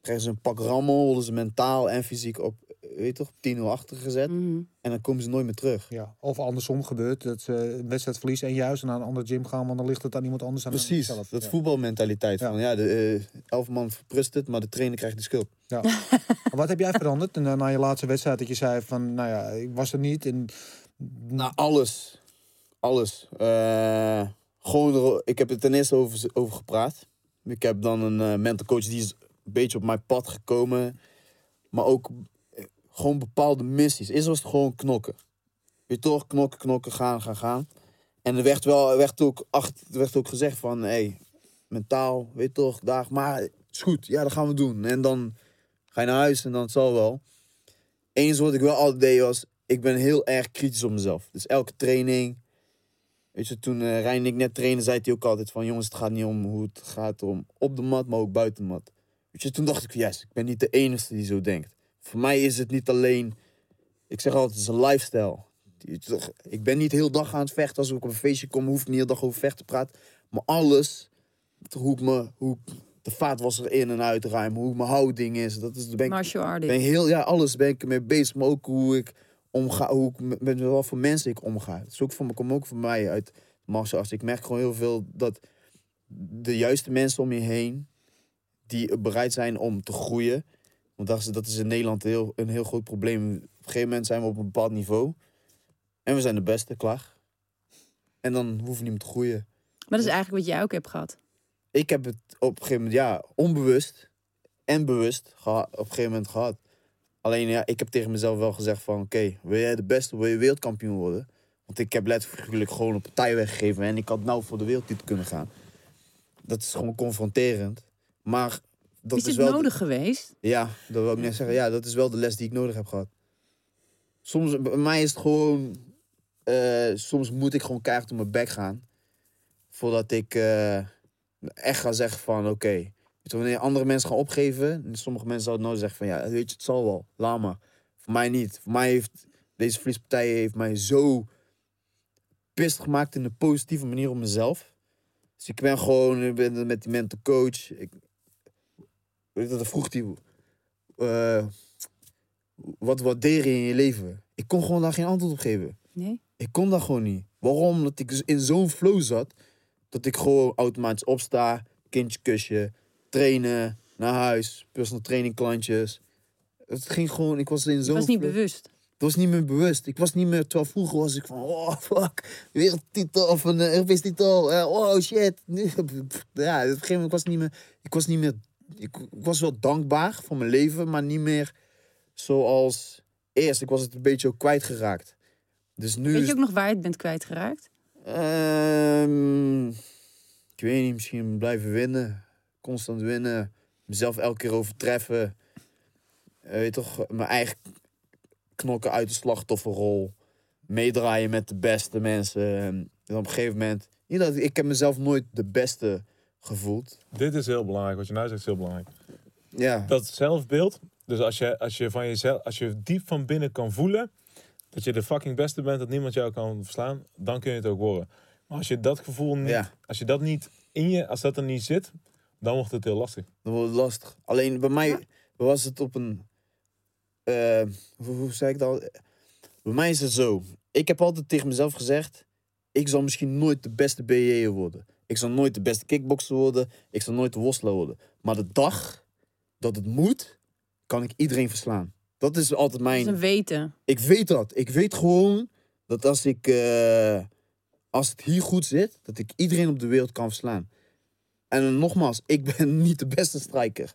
Krijgen ze een pak rammel, worden ze mentaal en fysiek op, weet je toch, 10-0 achter gezet. Mhm. En dan komen ze nooit meer terug. Ja, of andersom gebeurt dat ze een wedstrijd verliezen en juist naar een ander gym gaan, want dan ligt het aan iemand anders. dan aan Precies, dat ja. voetbalmentaliteit. Ja. Van, ja, de eh, elf man verprust het, maar de trainer krijgt de schuld. Ja. Maar wat heb jij veranderd en, eh, na je laatste wedstrijd dat je zei van, nou ja, ik was er niet en Nou, alles. Alles. Eh, gewoon, er- ik heb er ten eerste over, over gepraat. Ik heb dan een mental coach die is een beetje op mijn pad gekomen. Maar ook gewoon bepaalde missies. Eerst was het gewoon knokken. Weer toch, knokken, knokken, gaan, gaan, gaan. En er werd wel er werd ook, acht, er werd ook gezegd van, hé, hey, mentaal, weet je toch, dag, maar het is goed, ja, dat gaan we doen. En dan ga je naar huis en dan het zal wel. Eens wat ik wel altijd deed was, ik ben heel erg kritisch op mezelf. Dus elke training, weet je, toen Rijn en ik net trainen, zei hij ook altijd van, jongens, het gaat niet om hoe het gaat om op de mat, maar ook buiten de mat. Weet je, toen dacht ik, yes, ik ben niet de enige die zo denkt. Voor mij is het niet alleen, ik zeg altijd, het is een lifestyle. Ik ben niet heel dag aan het vechten. Als ik op een feestje kom, hoef ik niet heel dag over vechten te praten. Maar alles, hoe ik me, hoe ik de vaatwasser in en uit ruim, hoe mijn houding is, dat is, ben ik Martial artist. ben heel, ja, alles ben ik ermee bezig. Maar ook hoe ik omga, hoe ik met, met wat voor mensen ik omga. Het is ook voor, komt ook voor mij uit martial arts. Ik merk gewoon heel veel dat de juiste mensen om je heen, die bereid zijn om te groeien. Want dat is, dat is in Nederland heel, een heel groot probleem. Op een gegeven moment zijn we op een bepaald niveau. En we zijn de beste, klaar. En dan hoeven we niet meer te groeien. Maar dat is eigenlijk wat jij ook hebt gehad. Ik heb het op een gegeven moment, ja, onbewust en bewust op een gegeven moment gehad. Alleen ja, ik heb tegen mezelf wel gezegd van, oké, wil jij de beste, wil je wereldkampioen worden? Want ik heb letterlijk gewoon een partij weggegeven en ik had nou voor de wereldtitel kunnen gaan. Dat is gewoon confronterend. Maar dat is is, het wel... de- nodig geweest? ja, dat wil ik net zeggen. Ja, dat is wel de les die ik nodig heb gehad. Soms, bij mij is het gewoon... eh, soms moet ik gewoon keihard op mijn bek gaan. Voordat ik eh, echt ga zeggen van... Oké, je, wanneer andere mensen gaan opgeven... en Sommige mensen zouden nou zeggen van... Ja, weet je, het zal wel. Laat maar. Voor mij niet. Voor mij heeft... Deze verliespartij heeft mij zo... pist gemaakt in een positieve manier op mezelf. Dus ik ben gewoon... Ik ben met die mental coach... Ik, weet je, dat vroeg hij eh, wat waardeer je in je leven? Ik kon gewoon daar geen antwoord op geven. Nee? Ik kon dat gewoon niet. Waarom? Omdat ik dus in zo'n flow zat, dat ik gewoon automatisch opsta, kindje kusje, trainen, naar huis, personal training klantjes. Het ging gewoon, ik was in zo'n was niet flow. bewust. Ik was niet meer bewust. Ik was niet meer, terwijl vroeger was ik van, oh fuck, wereldtitel of een uh, Europees titel. eh, oh shit. Ja, op een gegeven moment was ik niet meer, ik was niet meer, ik, ik was wel dankbaar voor mijn leven, maar niet meer zoals eerst. Ik was het een beetje ook kwijtgeraakt. Dus nu Weet je ook nog waar je het bent kwijtgeraakt? Ehm, ik weet niet, misschien blijven winnen. Constant winnen. Mezelf elke keer overtreffen. Eh, weet je toch, mijn eigen knokken uit de slachtofferrol. Meedraaien met de beste mensen. En op een gegeven moment... Niet dat, ik heb mezelf nooit de beste gevoeld. Dit is heel belangrijk. Wat je nou zegt is heel belangrijk. Ja, Dat zelfbeeld. Dus als je, als je van jezelf, als je diep van binnen kan voelen dat je de fucking beste bent, dat niemand jou kan verslaan, dan kun je het ook worden. Maar als je dat gevoel niet, Ja. als je dat niet in je, als dat er niet zit, dan wordt het heel lastig. dat wordt lastig. Alleen bij mij was het op een... eh, hoe, hoe zei ik dat? Bij mij is het zo. Ik heb altijd tegen mezelf gezegd... Ik zal misschien nooit de beste BJ'er worden. Ik zal nooit de beste kickboxer worden. Ik zal nooit de worstelaar worden. Maar de dag dat het moet, kan ik iedereen verslaan. Dat is altijd Dat is mijn... een weten. Ik weet dat. Ik weet gewoon dat als ik... eh, als het hier goed zit, dat ik iedereen op de wereld kan verslaan. En nogmaals, ik ben niet de beste striker.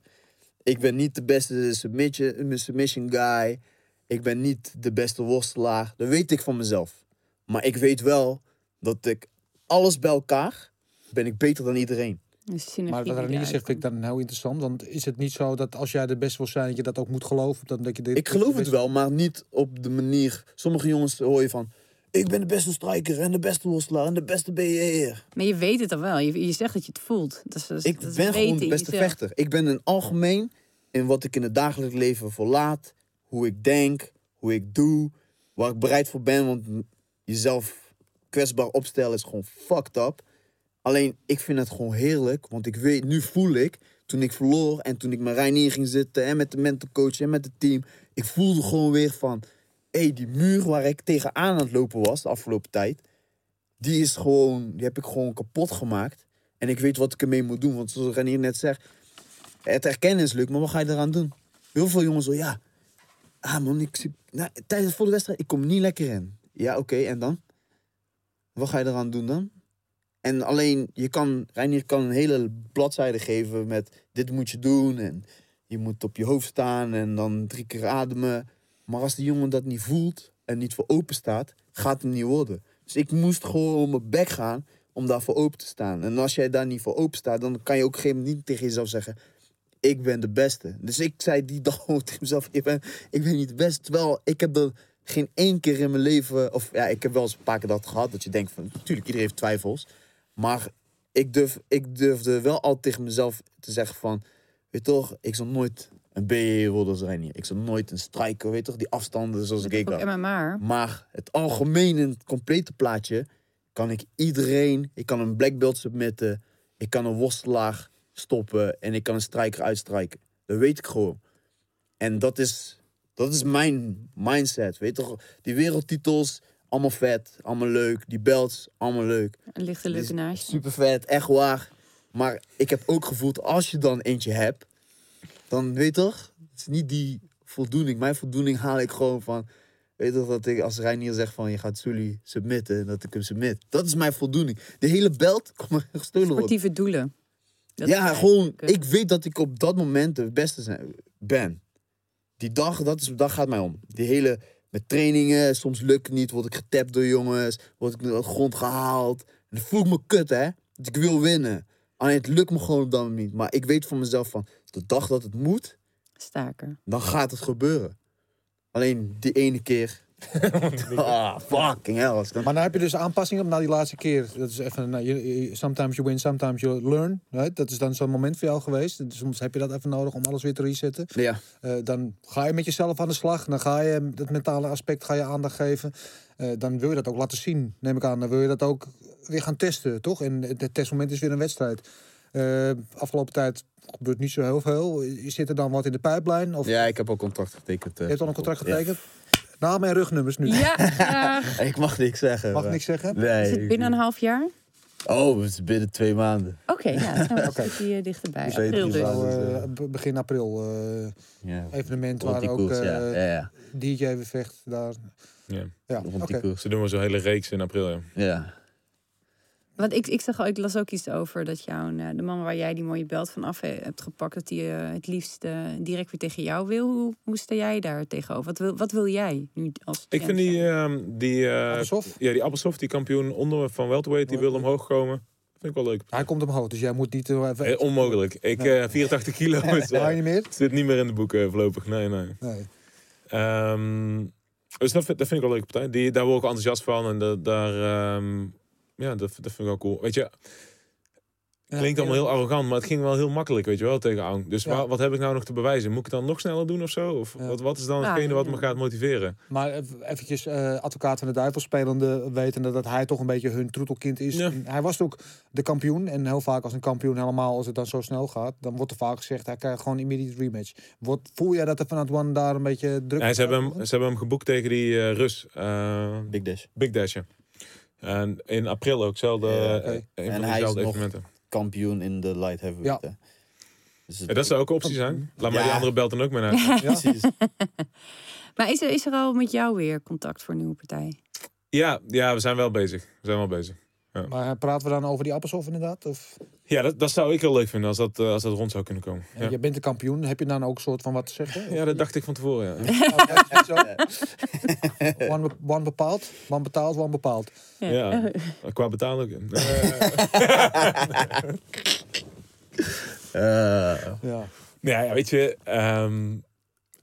Ik ben niet de beste submission, submission guy. Ik ben niet de beste worstelaar. Dat weet ik van mezelf. Maar ik weet wel dat ik alles bij elkaar ben ik beter dan iedereen. Maar wat Ranier zegt vind ik dan heel interessant. Want is het niet zo dat als jij de beste wil zijn, dat je dat ook moet geloven? Dat, dat je dit, Ik geloof het wel, maar niet op de manier. Sommige jongens hoor je van. Ik ben de beste striker en de beste worstelaar en de beste BJ'er. Maar je weet het al wel. Je, je zegt dat je het voelt. Dat is, dat is- Ik dat ben gewoon de beste vechter. Ik ben in algemeen in wat ik in het dagelijks leven verlaat, hoe ik denk, hoe ik doe, waar ik bereid voor ben. Want jezelf kwetsbaar opstellen is gewoon fucked up. Alleen ik vind het gewoon heerlijk, want ik weet, nu voel ik, toen ik verloor en toen ik met Reinier ging zitten en met de mentorcoach en met het team, ik voelde gewoon weer van, hé, hey, die muur waar ik tegenaan aan het lopen was de afgelopen tijd, die is gewoon, die heb ik gewoon kapot gemaakt. En ik weet wat ik ermee moet doen. Want zoals Renier net zegt, het herkennen is leuk, maar wat ga je eraan doen? Heel veel jongens zo, ja. Ah man, ik, nou, tijdens voor de wedstrijd, ik kom niet lekker in. Ja, oké, en dan? Wat ga je eraan doen dan? En alleen, je kan, Reinier kan een hele bladzijde geven met dit moet je doen en je moet op je hoofd staan en dan drie keer ademen. Maar als die jongen dat niet voelt en niet voor open staat, gaat het niet worden. Dus ik moest gewoon op mijn bek gaan om daar voor open te staan. En als jij daar niet voor open staat, dan kan je ook op een gegeven moment niet tegen jezelf zeggen: Ik ben de beste. Dus ik zei die dag tegen mezelf: Ik ben, ik ben niet de beste. Terwijl ik heb er geen één keer in mijn leven, of ja, ik heb wel eens een paar keer dat gehad, dat je denkt: van, Natuurlijk, iedereen heeft twijfels. Maar ik, durf, ik durfde wel altijd tegen mezelf te zeggen: van, Weet toch, ik zal nooit een BE als Reinier. Ik zal nooit een striker, weet toch, die afstanden zoals Dat ik had. MMA. Maar het algemene, het complete plaatje, kan ik iedereen. Ik kan een black belt submitten. Ik kan een worstelaar stoppen. En ik kan een strijker uitstrijken. Dat weet ik gewoon. En dat is, dat is mijn mindset. Weet toch? Die wereldtitels, allemaal vet, allemaal leuk. Die belts, allemaal leuk. Een leuke naast. Super vet, echt waar. Maar ik heb ook gevoeld, als je dan eentje hebt, dan weet je toch, het is niet die voldoening. Mijn voldoening haal ik gewoon van, weet je toch, dat ik als Reinier zegt van je gaat Sully submitten, dat ik hem submit. Dat is mijn voldoening. De hele belt kan me gestolen. Sportieve doelen. Dat Ja, gewoon, ik weet dat ik op dat moment de beste ben. Die dag, dat, is, dat gaat mij om. Die hele, met trainingen, soms lukt het niet, word ik getapt door jongens, word ik naar de grond gehaald. En dan voel ik me kut, hè. Dat ik wil winnen. Alleen het lukt me gewoon op dat moment niet. Maar ik weet van mezelf van, de dag dat het moet, Staker. dan gaat het gebeuren. Alleen die ene keer. ah, fucking hell. Maar dan heb je dus aanpassingen na die laatste keer. Dat is even, nou, je- je- sometimes you win, sometimes you learn. Right? Dat is dan zo'n moment voor jou geweest. Dus Soms heb je dat even nodig om alles weer te resetten. Ja, Eh, dan ga je met jezelf aan de slag. Dan ga je het mentale aspect ga je aandacht geven. Eh, dan wil je dat ook laten zien, neem ik aan. Dan wil je dat ook weer gaan testen, toch? En het testmoment is weer een wedstrijd. Eh, afgelopen tijd gebeurt niet zo heel veel. Zit er dan wat in de pijplijn? Of ja ik heb al contract getekend. eh. je hebt al een contract Ja. getekend? Namen en rugnummers nu. Ja, graag. Ik mag niks zeggen. Mag maar- niks zeggen? Nee. Is het binnen een half jaar? Oh, het is binnen twee maanden. Oké, ja, dan zijn we een stukje eh, dichterbij. Dus April je dus. eh, be- begin april. eh, Ja. evenement Rond waar die ook koers, eh, ja. Ja, ja. DJ vecht. Daar. Ja. Ja, Rond oké. die koers. Ze doen maar zo'n hele reeks in april. Ja. Ja. Want ik, ik, zag, al- ik las ook iets over dat jouw, eh, de man waar jij die mooie belt van af he- hebt gepakt, dat die eh, het liefst eh, direct weer tegen jou wil. Hoe, hoe sta jij daar tegenover? Wat wil, wat wil jij nu als Ik vind die, ehm, die, eh, Appelsof? ja, die die kampioen onder van welterweight, die wil omhoog komen. Vind ik wel leuk. Hij komt omhoog, dus jij moet niet... eh, even- Eh, onmogelijk. Ik, eh 84 kilo is, Ga je eh, niet meer? zit niet meer in de boeken voorlopig. Nee, nee. Nee. Ehm, dus dat vind, dat vind ik wel een leuke partij. Die, daar word ik enthousiast van. En dat, daar, ehm, ja, dat, dat vind ik wel cool. Weet je, Klinkt allemaal heel arrogant, maar het ging wel heel makkelijk, weet je wel, tegen Aung. Dus Ja. wa- wat heb ik nou nog te bewijzen? Moet ik het dan nog sneller doen of zo? Of Ja. wat, wat is dan Ja, hetgene wat ja. me gaat motiveren? Maar ev- eventjes eh, advocaat van de duivel spelende, wetende dat hij toch een beetje hun troetelkind is. Hij was ook de kampioen. En heel vaak als een kampioen helemaal, als het dan zo snel gaat, dan wordt er vaak gezegd, hij krijgt gewoon immediate rematch. Wordt, voel jij dat er vanuit One daar een beetje druk Ja, ze, hebben hem, op ze hebben hem geboekt tegen die eh, Rus, eh, Big Dash. Big Dash. ja. En in april ook, zelfde, Ja, eh, een En van hij is nog- evenementen. Kampioen in de light heavyweight. hè. Dus het- Ja, dat zou ook een optie zijn. Laat maar Ja. die andere belt dan ook maar naar. Ja. Precies. Maar is er, is er al met jou weer contact voor een nieuwe partij? Ja, ja, we zijn wel bezig. We zijn wel bezig. Maar eh, praten we dan over die appelshof inderdaad? Of, Ja, dat, dat zou ik heel leuk vinden als dat, eh, als dat rond zou kunnen komen. Ja. Je bent de kampioen, heb je dan ook een soort van wat te zeggen? Ja, dat dacht ik van tevoren. Ja. Oh, one, be- one bepaald, one betaald, one bepaald. Ja, qua betalen ook. Eh, Eh, Ja. Ja, ja, weet je, ehm,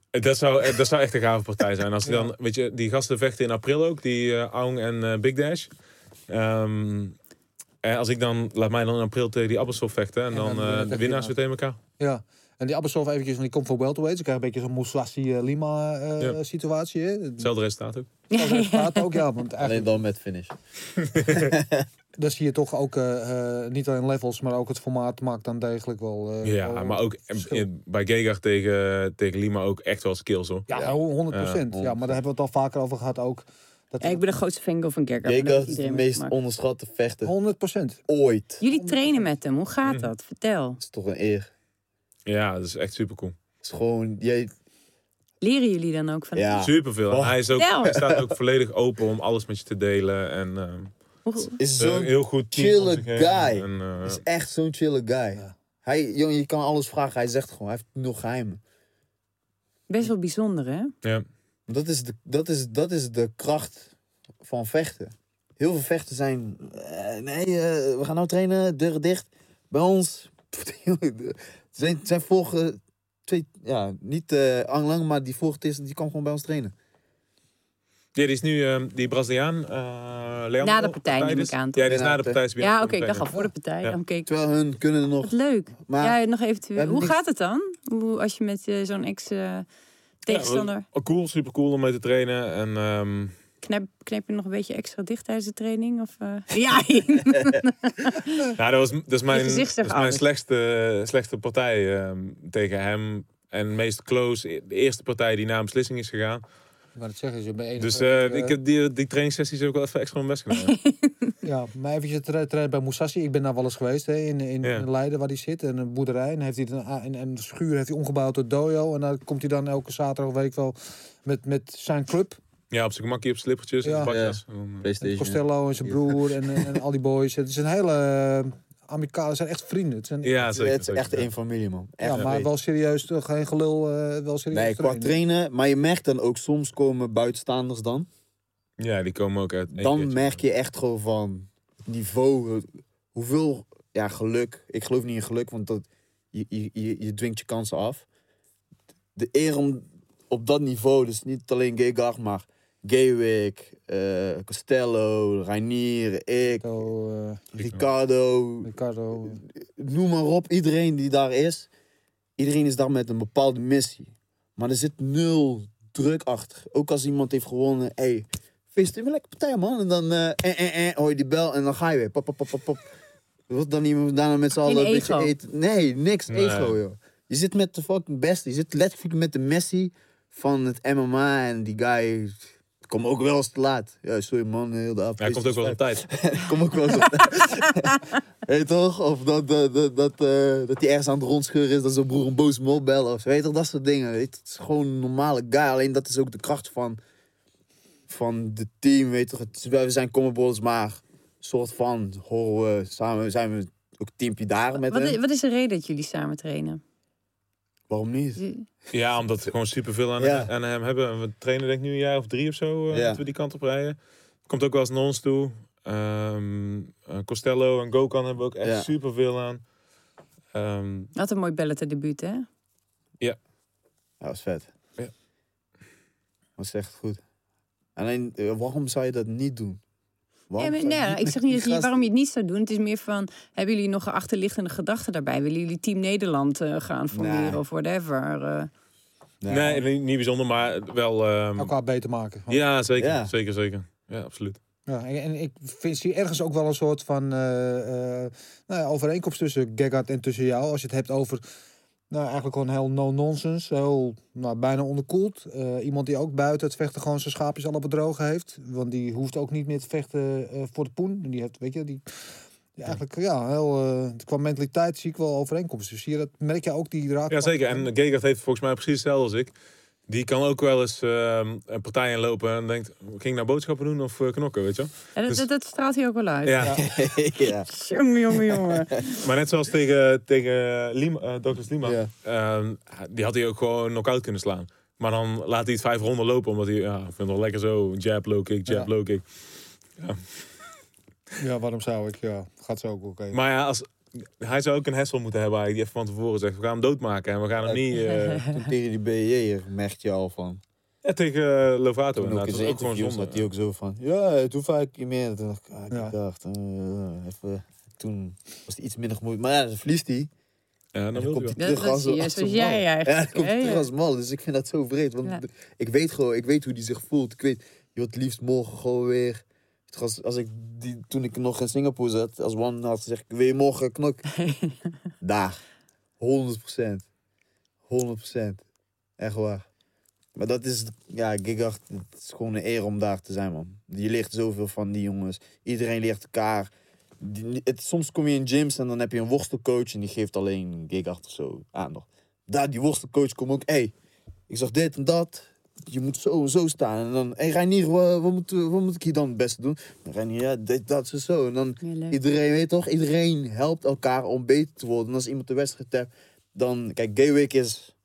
dat, zou, eh, dat zou echt een gave partij zijn. Als die dan, weet je, die gasten vechten in april ook, die eh Aung en eh, Big Dash. Ehm, en als ik dan, laat mij dan in april tegen die Appelstof vechten en En dan, dan, eh, eh, de winnaars weer tegen elkaar. Ja. En die appelshof eventjes, want die komt voor welterweight. Ze krijgen een beetje zo'n Musashi eh, Lima eh, Ja. situatie. Hè? Hetzelfde resultaat ook. Dat resultaat ook, ja. Want alleen eigenlijk, dan met finish. dan zie je toch ook eh, eh, niet alleen levels, maar ook het formaat maakt dan degelijk wel... eh, Ja, wel maar ook eh, in- bij Gegard tegen, tegen Lima ook echt wel skills hoor. Ja, 100 procent. Ja, ja, maar daar hebben we het al vaker over gehad ook. Dat Ja, ik ben de grootste fan van Gerger. Jacob is de meest onderschatte vechter 100 procent. ooit. Jullie trainen met hem. Hoe gaat dat? Vertel. Dat is toch een eer. Ja, dat is echt super cool. Het is gewoon, jij, Leren jullie dan ook van hem? ja, Super veel. Oh. hij, is ook, Vertel. hij staat ook volledig open om alles met je te delen. En ehm, Hoe- is een zo'n heel goed team chille om zich heen. guy. En, eh, is echt zo'n chille guy. Ja. Hij, jongen, je kan alles vragen. Hij zegt gewoon, hij heeft nul geheimen. Best wel bijzonder, hè? ja. Dat is, de, dat, is, dat is de kracht van vechten. Heel veel vechten zijn. eh, nee, eh, we gaan nou trainen, deuren dicht. Bij ons. zijn, zijn vorige. Twee, ja, niet eh lang, maar die vorige is, die kwam gewoon bij ons trainen. Ja, die is nu ehm, die Braziliaan. eh Leandro, Na de partij, neem dus- ik aan, toch? Ja, die is na de partij. is Ja, oké. ik dacht al voor de partij. Ja. Oké, Terwijl hun kunnen er nog. Wat leuk. Maar ja, nog eventueel. Hoe gaat het dan? Hoe, als je met eh, zo'n ex-tegenstander... Ja, wel- cool, super cool om mee te trainen. En ehm, knep, knep je nog een beetje extra dicht tijdens de training? Of, eh? Ja, ja, dat was, dat is mijn, dat is mijn slechtste, slechtste partij ehm, tegen hem. En meest close, de eerste partij die na een beslissing is gegaan. Ik wou het zeggen, je bent Dus eh, ik heb die, die trainingssessies ook wel even extra mijn best gedaan. Ja, maar eventjes terug terug bij Musashi. Ik ben daar wel eens geweest hè, in, in, Ja. in Leiden waar hij zit. En een boerderij. En heeft hij een, een, een schuur heeft hij omgebouwd tot dojo. En daar komt hij dan elke zaterdag of week wel met, met zijn club. ja, op zijn gemakkie, op slippertjes en Ja. En dan, eh, PlayStation. Costello en zijn broer en, en, en al die boys. Het is een hele uh, amicaal. Het zijn echt vrienden. Het zijn, ja, Ja, zeker. het is zeker, echt ja. één familie, man. Echt maar weet. wel serieus. toch, Geen gelul. eh, wel serieus Nee, qua trainen. trainen. Maar je merkt dan ook, soms komen buitenstaanders dan. Ja, die komen ook uit. Dan keertje. merk je echt gewoon van het niveau, eh, hoeveel ja, geluk. Ik geloof niet in geluk, want dat, je, je, je, je dwingt je kansen af. De eer om op dat niveau, dus niet alleen Gegard, maar Gaywick, eh, Costello, Reinier, ik, Zo, eh, Ricardo, Ricardo. noem maar op, iedereen die daar is. Iedereen is daar met een bepaalde missie. Maar er zit nul druk achter. Ook als iemand heeft gewonnen, hey, feest me lekker partij man. En dan eh, eh, eh, eh, hoor je die bel en dan ga je weer. Pop, pop, pop, pop, pop. Wat dan iemand daarna met z'n allen een beetje eten? Nee, niks Nee. ego joh. Je zit met de fucking beste. Je zit letterlijk met de Messi van het MMA en die guy... Kom ook wel eens te laat. Ja, sorry man, heel de avond. Ja, hij komt ook wel op tijd. Kom ook wel eens op. Weet je toch? Of dat, dat, dat, dat, eh, dat hij ergens aan het rondscheuren is, dat zijn broer een boos mol bellen. Of, zo. weet je toch, dat soort dingen. Weet je, het is gewoon een normale guy. Alleen dat is ook de kracht van, van de team. Weet je toch? Het we zijn commobles, maar een soort van horen we samen, zijn we ook teampje daar met wat, hem. wat is de reden dat jullie samen trainen? Waarom niet? Ja, omdat we gewoon superveel aan, Ja. aan hem hebben. We trainen denk ik nu een jaar of drie of zo. eh, Ja. Dat we die kant op rijden. Komt ook wel eens naar ons toe. Ehm, eh, Costello en Gokan hebben we ook echt Ja. superveel aan. Ehm, Wat een mooi Bellator debuut, hè? Ja, dat is vet. Ja. Dat is echt goed. Alleen, eh, waarom zou je dat niet doen? Nee, niet ik zeg niet dat je, waarom je het niet zou doen. Het is meer van, hebben jullie nog een achterliggende gedachte daarbij? Willen jullie Team Nederland eh, gaan formeren Nee. of whatever? eh? Nee, niet, niet bijzonder, maar wel... ehm, Elkaar beter maken. Want- ja, zeker, Ja. zeker, zeker. Ja, absoluut. Ja, en, ik vind, zie ergens ook wel een soort van eh, eh, nou ja, overeenkomst tussen Gegard en tussen jou. Als je het hebt over nou, eigenlijk gewoon heel no-nonsense. Heel nou, bijna onderkoeld. Eh, iemand die ook buiten het vechten gewoon zijn schaapjes al op het droge heeft. Want die hoeft ook niet meer te vechten eh, voor de poen. Die heeft, weet je, die... eigenlijk, ja, heel, eh, qua mentaliteit zie ik wel overeenkomsten. Dus je dat, merk je ook die raad. Ja, zeker. En Gegard heeft volgens mij precies hetzelfde als ik. Die kan ook wel eens ehm, een partij inlopen en denkt, ging ik nou boodschappen doen of eh, knokken, weet je wel? Ja, dat, Dus- dat, dat straalt hij ook wel uit. Ja, ja. Jongen, jongen, jongen. maar net zoals tegen, tegen Lima, eh, Douglas Lima, Ja. ehm, die had hij ook gewoon knock-out kunnen slaan. Maar dan laat hij het vijf ronden lopen, omdat hij, ja, ik vind het wel lekker zo, jab, low kick, jab, Ja. low kick. Ja, waarom zou ik? Ja, gaat zo ook oké. Maar ja, als, hij zou ook een hessel moeten hebben, eigenlijk, die even van tevoren zegt, we gaan hem doodmaken en we gaan hem niet... eh, Toen tegen die BJ merkte je al van. ja, tegen eh, Lovato Toen ook inderdaad, in dat ook gewoon zonde. had hij ook zo van. Ja, het hoeft eigenlijk niet meer. Toen dacht ik, ah, ik Ja. dacht, eh, even, toen was het iets minder gemoeid. Maar ja, dan verliest hij. Ja, dan Dan wil komt hij. Dat- terug dat als, zie je, als zoals een mal. jij Ja, dan komt hij hè, terug ja. als mal. Dus ik vind dat zo vreed. Want Ja. ik weet gewoon, ik weet hoe hij zich voelt. Ik weet, je wilt het liefst morgen gewoon weer. Als, als ik die, toen ik nog in Singapore zat, als one had gezegd, wil je morgen knok? Daar. 100 procent. 100 procent. Echt waar. Maar dat is, ja, Gigart, het is gewoon een eer om daar te zijn, man. Je leert zoveel van die jongens. Iedereen leert elkaar. Die- het, soms kom je in gyms en dan heb je een worstelcoach en die geeft alleen Gigart of zo aandacht. Daar, die worstelcoach komt ook, hé, hey, ik zag dit en dat. Je moet zo en zo staan. En dan, hé hey, Reinier, wat, wat, moet, wat moet ik hier dan het beste doen? Reinier, ja, dit, dat, zo, zo. En dan Ja. Iedereen weet toch, iedereen helpt elkaar om beter te worden. En als iemand de wedstrijd hebt, dan... Kijk, Gaywick is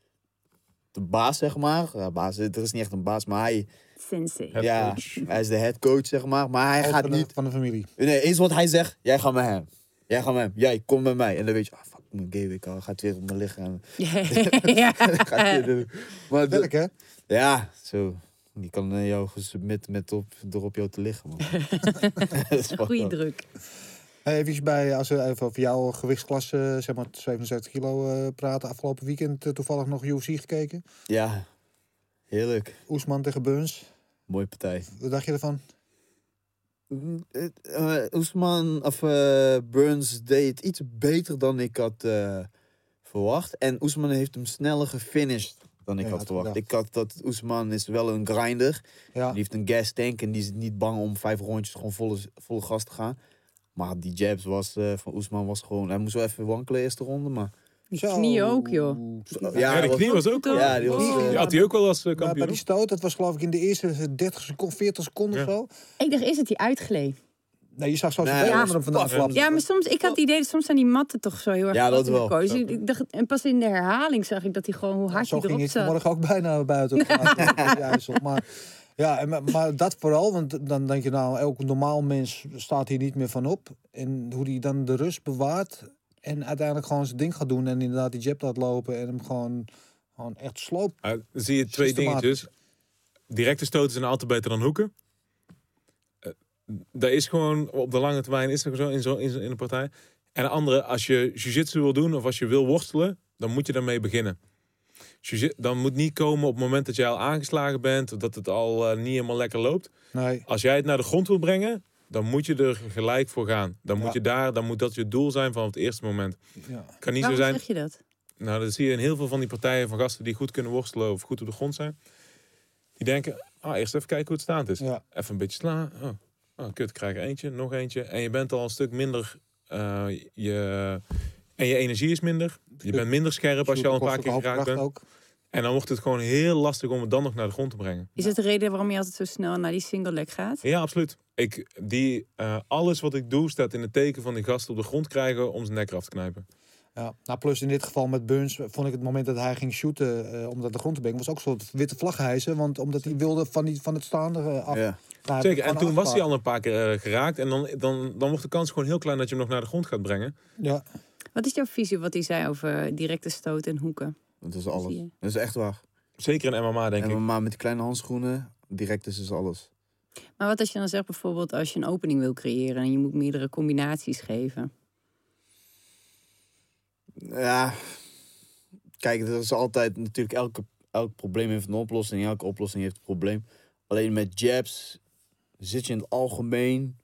de baas, zeg maar. Ja, baas, er is niet echt een baas, maar hij, Sensei. Ja, coach. hij is de head coach, zeg maar. Maar hij gaat van de- niet... van de familie. Nee, eens wat hij zegt, jij gaat met hem. Jij gaat met hem. Jij, kom met mij. En dan weet je, ah, mijn Gaywick al, gaat weer op mijn lichaam. ja. Gaat weer. Maar de- Werk, hè? ja, zo. Die kan eh, jou gesubmit met op, door op jou te liggen, man. Goeie druk. Hey, even bij, als we even over jouw gewichtsklasse, zeg maar 77 kilo eh, praten. Afgelopen weekend eh, toevallig nog UFC gekeken. Ja, heerlijk. Oesman tegen Burns. Mooie partij. Wat dacht je ervan? Eh, Oesman of eh, Burns deed het iets beter dan ik had verwacht. En Oesman heeft hem sneller gefinished dan ik Ja, had verwacht. Ik had dat Oesman is wel een grinder. Ja, Die heeft een gas tank en die is niet bang om vijf rondjes gewoon volle, volle gas te gaan. Maar die jabs was, van Oesman was gewoon... Hij moest wel even wankelen eerste ronde, maar... Die Zo. knie ook, joh. Ja, Ja, de was- knie was ook... Ja, die was, Die eh, had hij ook wel als eh, maar bij kampioen. die stoot, dat was geloof ik in de eerste 30 seconden, 40 seconden Ja. of zo. Ik dacht eerst dat hij uitgleed. Nee, je zag zo Nee, ja, pas. flappen. Ja, maar soms, ik had het idee dat soms zijn die matten toch zo heel erg Ja, dat de wel. Dus Ja. ik- ik dacht, en pas in de herhaling zag ik dat hij gewoon hoe hard Zo hij ging erop ik zat. vanmorgen ook bijna buiten. op de IJssel. maar, ja, en, maar, maar dat vooral, want dan denk je nou, elk normaal mens staat hier niet meer van op. En hoe die dan de rust bewaart en uiteindelijk gewoon zijn ding gaat doen en inderdaad die jab laat lopen en hem gewoon, gewoon echt sloopt. Ah, dan zie je twee dingetjes. Directe stoten zijn altijd beter dan hoeken. Dat is gewoon, op de lange termijn is dat zo in, zo, in, zo- in een partij. En de andere, als je jiu-jitsu wil doen of als je wil worstelen, dan moet je daarmee beginnen. Dan moet niet komen op het moment dat jij al aangeslagen bent, of dat het al eh, niet helemaal lekker loopt. Nee, Als jij het naar de grond wil brengen, dan moet je er gelijk voor gaan. Dan moet je daar, dan moet dat je doel zijn van het eerste moment. ja. kan niet Waarom zo zijn. zeg je dat? Nou, dat zie je in heel veel van die partijen van gasten die goed kunnen worstelen of goed op de grond zijn. Die denken, ah, eerst even kijken hoe het staand is. Ja. Even een beetje slaan. Oh, oh kut, ik krijg er eentje, nog eentje. En je bent al een stuk minder, eh, je, en je energie is minder. Je bent minder scherp als je al een paar keer geraakt bent. Ook. En dan wordt het gewoon heel lastig om het dan nog naar de grond te brengen. Is het de reden waarom je altijd zo snel naar die single leg gaat? Ja, absoluut. Ik, die, eh, alles wat ik doe staat in het teken van die gast op de grond krijgen om zijn nek eraf te knijpen. Ja, nou plus in dit geval met Burns vond ik het moment dat hij ging shooten eh, om dat de grond te brengen, was ook een soort witte vlag hijsen, want omdat hij wilde van, die, van het staande eh, af. Ja. Nou, Zeker, en toen was hij al een paar keer geraakt. En dan, dan, dan wordt de kans gewoon heel klein dat je hem nog naar de grond gaat brengen. Ja, Wat is jouw visie wat hij zei over directe stoot en hoeken? Dat is alles. Dat is echt waar. Zeker in MMA, denk En ik. maar met die kleine handschoenen, direct is dus alles. Maar wat als je dan zegt bijvoorbeeld als je een opening wil creëren en je moet meerdere combinaties geven? Ja, kijk, er is altijd natuurlijk elke, elk probleem heeft een oplossing. Elke oplossing heeft een probleem. Alleen met jabs zit je in het algemeen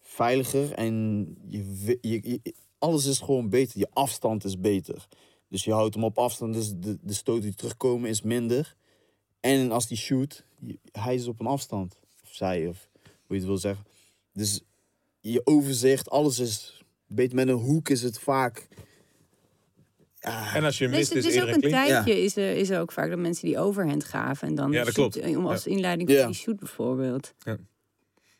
veiliger en je, je, je- alles is gewoon beter. Je afstand is beter. Dus je houdt hem op afstand, dus de, de stoten die terugkomen is minder. En als die shoot, hij is op een afstand. Of zij, of hoe je het wil zeggen. Dus je overzicht, alles is beter. Met een hoek is het vaak... Ja, En als je Dus mist, het is ook een tijdje is er, is er ook vaak dat mensen die overhand gaven en dan Ja, dat shoot, klopt. eh, om als inleiding Ja. voor die shoot bijvoorbeeld.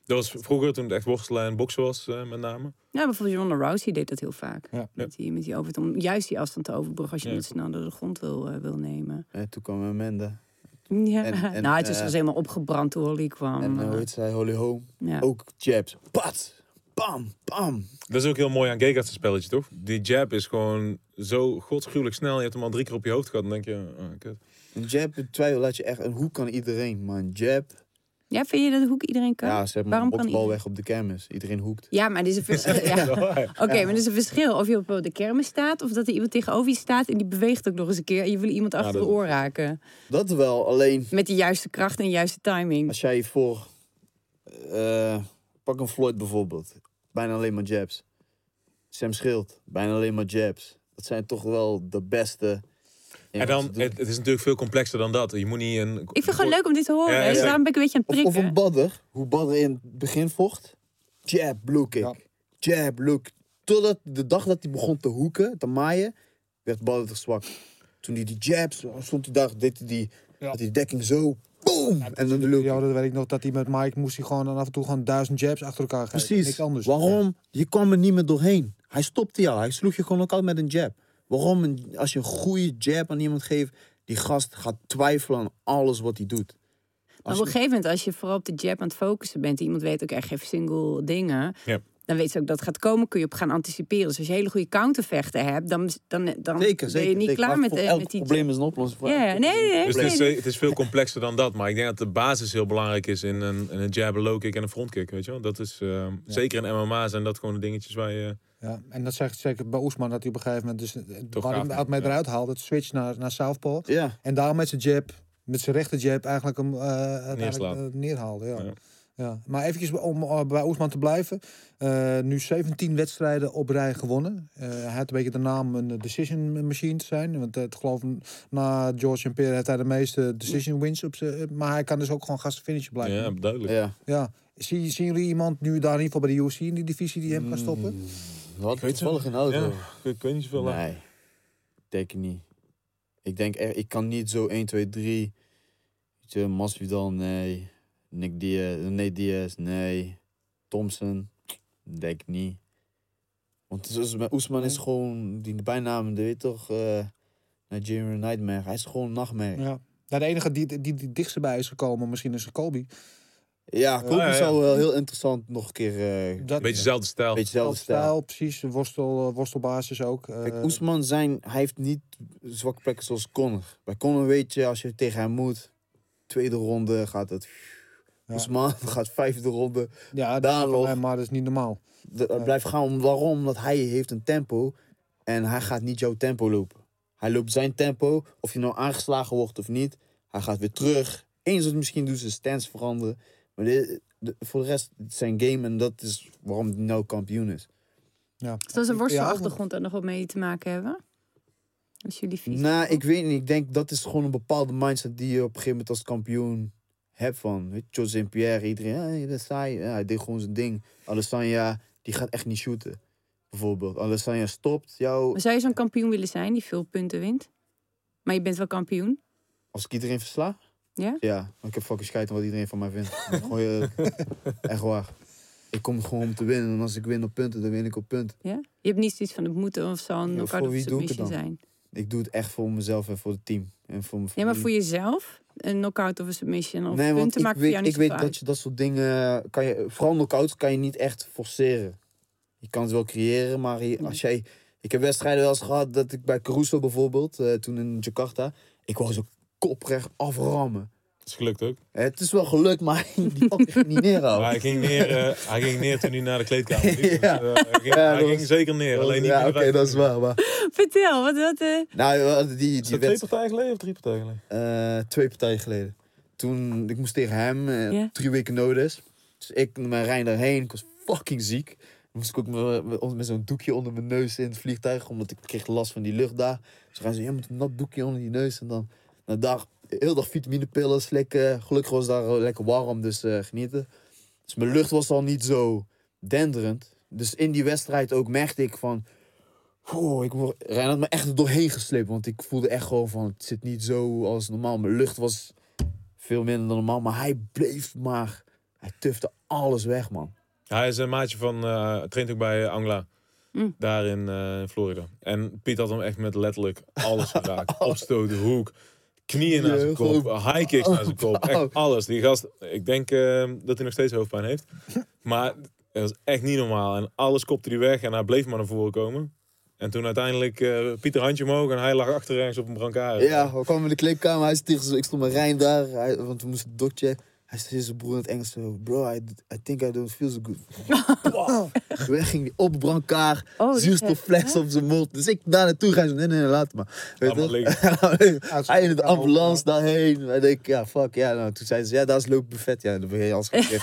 Dat was vroeger toen het echt worstelen en boksen was, eh, met name. Ja, bijvoorbeeld Ronda Rousey deed dat heel vaak. Ja. Met, die, met die over, om juist die afstand te overbruggen als je Ja. het snel door de grond wil, eh, wil nemen. En toen kwam Amanda. Ja. En- en, nou, het is eh, dus helemaal opgebrand toen Holly kwam. en hoe heet zij? Holy Home. ja. Ook jabs. Pat! Bam! Bam! Dat is ook heel mooi aan Gega's spelletje, toch? Die jab is gewoon zo godsgruwelijk snel. Je hebt hem al drie keer op je hoofd gehad. Dan denk je, oh, kut. Een jab, twijfel laat je echt... Een hoek kan iedereen, maar een jab... ja, vind je dat de hoek iedereen kan? Ja, ze hebben Waarom een boksbal iedereen? weg op de kermis. Iedereen hoekt. Ja, maar er is een verschil. Ja. Oké, maar er is een verschil of je op de kermis staat of dat er iemand tegenover je staat en die beweegt ook nog eens een keer en je wil iemand achter dat- de oor raken. Dat wel, alleen Met de juiste kracht en de juiste timing. als jij voor... eh, pak een Floyd bijvoorbeeld. Bijna alleen maar jabs. Sam Schild. Bijna alleen maar jabs. Dat zijn toch wel de beste... En dan, het, het is natuurlijk veel complexer dan dat. Je moet niet een... Ik vind het gewoon leuk om dit te horen. Ja, dus daarom ben ik een beetje aan het Of, of prikken. een badder. Hoe badder in het begin vocht. Jab, kick. Ja. Jab, look. Totdat de dag dat hij begon te hoeken, te maaien, werd badder te zwak. Toen hij die jabs, stond hij daar, deed hij die, Ja. had hij die dekking zo. Boom! en dan de look. Ja, dat weet ik nog dat hij met Mike moest hij gewoon af en toe gewoon duizend jabs achter elkaar geven. Precies. Niks anders. Waarom? Je kwam er niet meer doorheen. Hij stopte jou. Hij sloeg je gewoon ook altijd met een jab. Waarom? Een- Als je een goede jab aan iemand geeft, die gast gaat twijfelen aan alles wat hij doet. Maar op een gegeven moment, als je vooral op de jab aan het focussen bent, iemand weet ook echt geen single dingen. Ja. Dan weet ze ook dat het gaat komen, kun je op gaan anticiperen. Dus als je hele goede countervechten hebt, dan, dan, dan Zeker, ben zeker. je niet zeker. klaar met, voor eh, elk met die probleem is een oplossing. Voor Ja, elk nee, nee, nee. Dus het is, nee. het is veel complexer dan dat. Maar ik denk dat de basis heel belangrijk is in een, in een jab, een low kick en een front kick. Weet je wel? Dat is, eh, Zeker in MMA zijn dat gewoon de dingetjes waar je... Ja, en dat zegt zeker bij Oesman dat hij op een gegeven moment dus eh, Toch waar hij het mee ja. eruit haalt, het switch naar, naar Southpaw. Ja. En daar met zijn jab, met zijn rechter jab eigenlijk hem eh, uiteindelijk, Neerslaat. eh, neerhaalde. Ja. Ja. Maar eventjes om eh, bij Oesman te blijven. Eh, nu 17 wedstrijden op rij gewonnen. Eh, hij had een beetje de naam een decision machine te zijn. Want ik geloof na George. Pierre heeft hij de meeste decision wins op zijn. Maar hij kan dus ook gewoon gasten finishen blijven. Ja, duidelijk. Ja. Ja. Zie, zien jullie iemand nu daar in ieder geval bij de UFC in die divisie die hem kan stoppen? Mm, Wat weet toevallig in auto. Ja, ik weet niet zoveel. Nee, denk niet. Ik denk echt, ik kan niet zo 1, 2, 3. Weet je, Masvidal, nee. Nick Diaz, nee Diaz, nee. Thompson, denk ik niet. Want Oesman is gewoon, die bijnaam, die weet toch, eh Nigerian Nightmare. Hij is gewoon een nachtmerrie. Ja. Nou, de enige die, die, die dichtst bij is gekomen misschien is Colby. Kobe ja, ja. zou wel heel interessant nog een keer, eh Dat, Een beetje dezelfde stijl. beetje dezelfde stijl. stijl, precies. Worstel, eh, worstelbasis ook. Eh, Kijk, Oesman zijn, hij heeft niet zwakke plekken zoals Conor. Bij Conor weet je, als je tegen hem moet, tweede ronde gaat het. Ja. Oesman gaat vijfde ronde. ja, daar dat, nog. maar dat is niet normaal. De- het blijft gaan. Waarom? Omdat hij heeft een tempo en hij gaat niet jouw tempo lopen. Hij loopt zijn tempo, of je nou aangeslagen wordt of niet. Hij gaat weer terug. Eens dat misschien doet zijn stance veranderen. Maar dit- de- voor de rest, het is zijn game en dat is waarom hij nou kampioen is. Ja. Zou zijn Ja, worstelachtergrond er nog wat mee te maken hebben? Als jullie vies. Nou, ik weet niet. Ik denk dat is gewoon een bepaalde mindset die je op een gegeven moment als kampioen hebt van. Weet je, Jose Pierre, iedereen, ja, dat is saai. Ja, hij deed gewoon zijn ding. Alessandra, die gaat echt niet shooten. Bijvoorbeeld. Alessandra stopt jou. Maar zou je zo'n kampioen willen zijn die veel punten wint? Maar je bent wel kampioen? Als ik iedereen versla? Ja? Ja, want ik heb fucking schijt wat iedereen van mij vindt. Je- echt waar. Ik kom gewoon om te winnen. En als ik win op punten, dan win ik op punten. ja? Je hebt niet zoiets van het moeten of zo'n Ja, voor wie doe ik het submission dan? zijn. Ik doe het echt voor mezelf en voor het team. En voor mijn Ja, maar voor jezelf? Een knockout of een submission? Of nee, want punten ik maken voor jou weet, niet ik weet dat je dat soort dingen kan je, vooral knockouts kan je niet echt forceren. Je kan het wel creëren, maar je- als jij, ik heb wedstrijden wel eens gehad dat ik bij Caruso bijvoorbeeld, eh, toen in Jakarta, ik wou zo koprecht aframmen. Het is gelukt ook. Het is wel gelukt, maar die ging niet neerhouden. Maar hij ging neer, eh, hij ging neer toen hij naar de kleedkamer liep. Ja. Dus, eh, hij ging, Ja, hij dat ging was- zeker neer. Alleen niet ja, meer oké, dat is waar. Maar, Vertel, wat, wat eh, nou, die, die twee partijen geleden of drie partijen geleden? eh, twee partijen geleden. Toen, ik moest tegen hem, drie weken nodig. Dus ik mijn Rijn daarheen, ik was fucking ziek. Dan moest ik ook met, met- met zo'n doekje onder mijn neus in het vliegtuig, omdat ik kreeg last van die lucht daar. Dus gaan ze, je moet een nat doekje onder je neus. En dan een dag, heel dag vitaminepillen slikken. Gelukkig was daar lekker warm, dus eh, genieten. Dus mijn lucht was al niet zo denderend. Dus in die wedstrijd ook merkte ik van... Oh, ik word, Rijn had me echt er doorheen gesleept. Want ik voelde echt gewoon van, het zit niet zo als normaal. Mijn lucht was veel minder dan normaal. Maar hij bleef maar... Hij tufte alles weg, man. Hij is een maatje van, eh traint ook bij Angla. Mm. Daar in eh, Florida. En Piet had hem echt met letterlijk alles geraakt. Opstoten, hoek, knieën naar zijn kop, high kicks naar zijn kop. Echt alles. Die gast, ik denk eh, dat hij nog steeds hoofdpijn heeft. Maar dat was echt niet normaal. En alles kopte hij weg en hij bleef maar naar voren komen. En toen uiteindelijk eh Pieter handje omhoog en hij lag achter ergens op een brancard. Ja, we kwamen in de kleedkamer. Hij zijn- ik stond met Rijn daar. Hij, want we moesten dokter. Hij zei zijn broer in het Engels. Bro, I, I think I don't feel so good. Wow. Toen ging hij op brancard. Oh, zuurstoffles op zijn mond. Dus ik daar naartoe ga. Zo, nee, nee, nee, laat maar. Weet je? Hij in de ambulance daarheen. En ik denk, ja, fuck. Ja, nou, toen zei ze, ja, daar is loop buffet. Ja, dan ben je als ging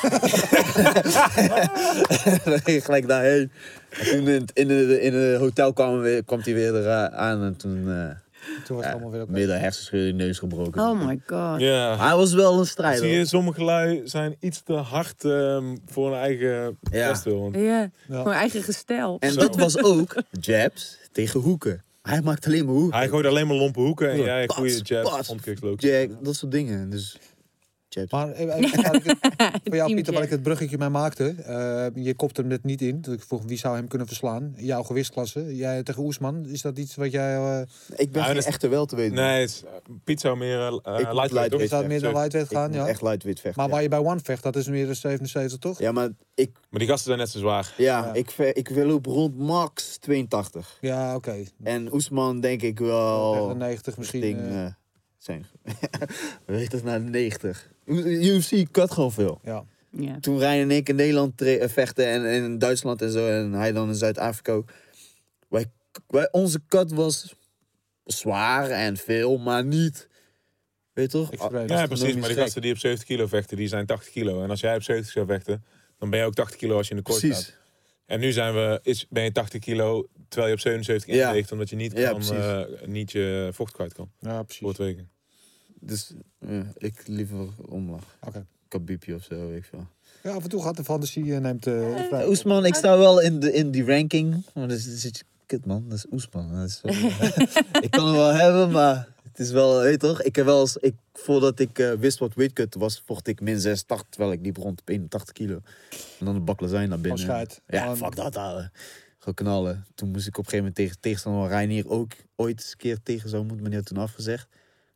gelijk daarheen. En toen in het, in de, in de hotelkamer kwam hij weer eraan. En toen... eh Toen was het ja, allemaal weer oké. midden hersenscheur in de neus gebroken. Oh my god. Ja. Maar hij was wel een strijder. Zie je, hoor. sommige lui zijn iets te hard ehm, voor hun eigen Ja. bestwil. Want Ja, gewoon eigen gestel. En Zo. dat was ook jabs tegen hoeken. Hij maakt alleen maar hoeken. hij gooit alleen maar lompe hoeken en Ja, jij goede jabs, pas. frontkicks, low Jack, dat soort dingen. Dus jabs. Maar even, even waar ik het- voor jou, Pieter, waar ik het bruggetje mee maakte. eh, je kopt hem net niet in. Dus ik vroeg wie zou hem kunnen verslaan. Jouw gewichtsklasse. Jij tegen Oesman. Is dat iets wat jij... eh ik ben Ja, geen dat echte wel te weten. Nee, is, Piet zou meer uh, lightweight, lightweight dat ja, meer dan zo. lightweight ik gaan? Ja. echt lightweight vechten. Maar ja. waar je bij one vecht, dat is meer de 77, toch? Ja, maar ik, Maar die gasten zijn net zo zwaar. ja, Ja. Ik, ik wil op rond max 82. Ja, oké. En Oesman denk ik wel... 99 misschien. eh, eh, zijn. Weet het naar de 90. UFC cut gewoon veel. ja. Ja. Toen Rijn en ik in Nederland eh, vechten en, en in Duitsland en zo. En hij dan in Zuid-Afrika ook. Wij, wij, onze cut was zwaar en veel, maar niet... Weet je toch? Extreem. Ja, precies. Maar die gasten die op 70 kilo vechten, die zijn 80 kilo. En als jij op 70 zou vechten, dan ben je ook 80 kilo als je in de kooi staat. Precies. En nu zijn we, is, ben je 80 kilo terwijl je op 77 Ja. inweegt, omdat je niet, Ja, kan, eh, niet je vocht kwijt kan. ja, Voor precies. het weken. Dus ja, ik liever omlaag. Oké. Khabibje of zo, weet ik veel. Ja, af en toe gaat de fantasie eh, neemt... eh, vrij- Oesman, ik sta wel in, de, in die ranking. Maar dat is, je kut man, dat is Oesman. Dat is wel- ik kan hem wel hebben, maar het is wel, weet toch? Ik heb wel eens, ik, voordat ik eh, wist wat weightcut was, vocht ik min 86, terwijl ik liep rond op 81 kilo. En dan de baklazijn naar binnen. scheid. Ja, fuck dat, ouwe. Gewoon knallen. Toen moest ik op een gegeven moment tegen tegenstander Reinier ook ooit eens een keer tegen zo moet meneer toen afgezegd.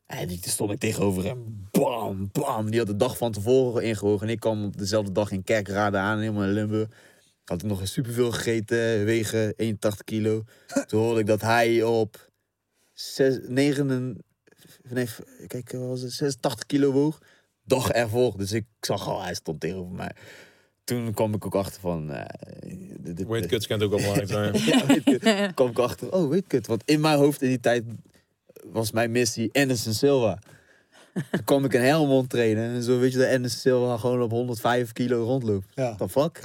En die toen stond ik tegenover hem. Bam, bam. Die had de dag van tevoren ingehogen. En ik kwam op dezelfde dag in Kerkrade aan, helemaal in Limburg. Had ik nog superveel gegeten, wegen 81 kilo. Toen hoorde ik dat hij op 6, 9, nee, kijk, wat was het 86 kilo woog. Dag ervoor. Dus ik zag al, hij stond tegenover mij. Toen kwam ik ook achter van... eh, dit- dit- Weight cuts het ook belangrijk zijn. ja, weet kwam ik achter. Oh, weet ik het. Want in mijn hoofd in die tijd was mijn missie Anderson Silva. Toen kwam ik een Helmond trainen. En zo weet je dat Anderson Silva gewoon op 105 kilo rondloopt. Ja. What the fuck?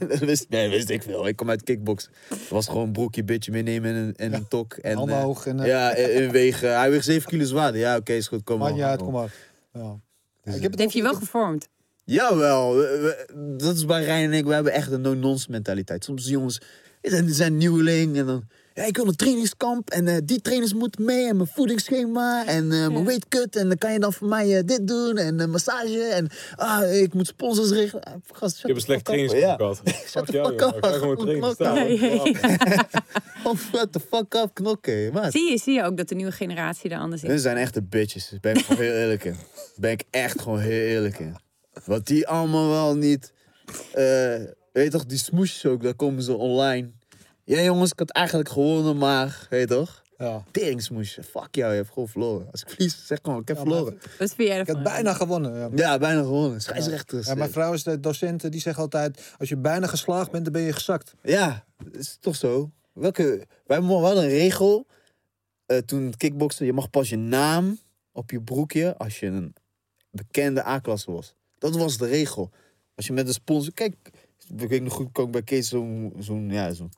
Dat wist, nee, wist ik veel. Ik kom uit kickbox. Het was gewoon een broekje, bitje meenemen en een, en een tok. En, handen eh, hoog en... eh, ja, in in wegen. Hij weegt 7 kilo zwaarder. Ja, oké, is goed. Kom maar. uit, kom maar. Ja. Dus, Ik heb Dat heeft je wel gevormd. Jawel, we- we- dat is bij Rijn en ik. We hebben echt een no-nonsense mentaliteit. Soms jongens die zijn nieuweling en dan... Ja, ik wil een trainingskamp en eh, die trainers moeten mee en mijn voedingsschema en eh, mijn Ja. weightcut. En dan kan je dan voor mij eh, dit doen en een massage en ah, ik moet sponsors regelen. Ah, gast, Je hebt een slecht trainingskamp Ja. gehad. Fuck jou. Ga gewoon trainen. Knokken. Staan. Nee. Oh, the fuck up, knokken. Zie je, zie je ook dat de nieuwe generatie er anders is? zijn echte bitches. Ben ik gewoon heel eerlijk in. Ben ik echt gewoon heel eerlijk in. Wat die allemaal wel niet... eh, weet je toch, die smoesjes ook, daar komen ze online. Ja jongens, ik had eigenlijk gewonnen, maar... Weet je toch? Ja. Teringsmoesje. Fuck jou, je hebt gewoon verloren. Als ik verlies, zeg gewoon, ik heb Ja, verloren. Wat vind jij Ik heb bijna gewonnen. Ja. Ja, bijna gewonnen. Scheidsrechters. Ja, mijn vrouw is de docent, die zegt altijd... als je bijna geslaagd bent, dan ben je gezakt. Ja, dat is toch zo. Welke, wij mo- we hadden een regel. eh, toen kickboksen, je mag pas je naam op je broekje als je een bekende A-klasse was. Dat was de regel. Als je met een sponsor... Kijk, ik weet nog goed, kon ik bij Kees zo'n zo'n ja, zo'n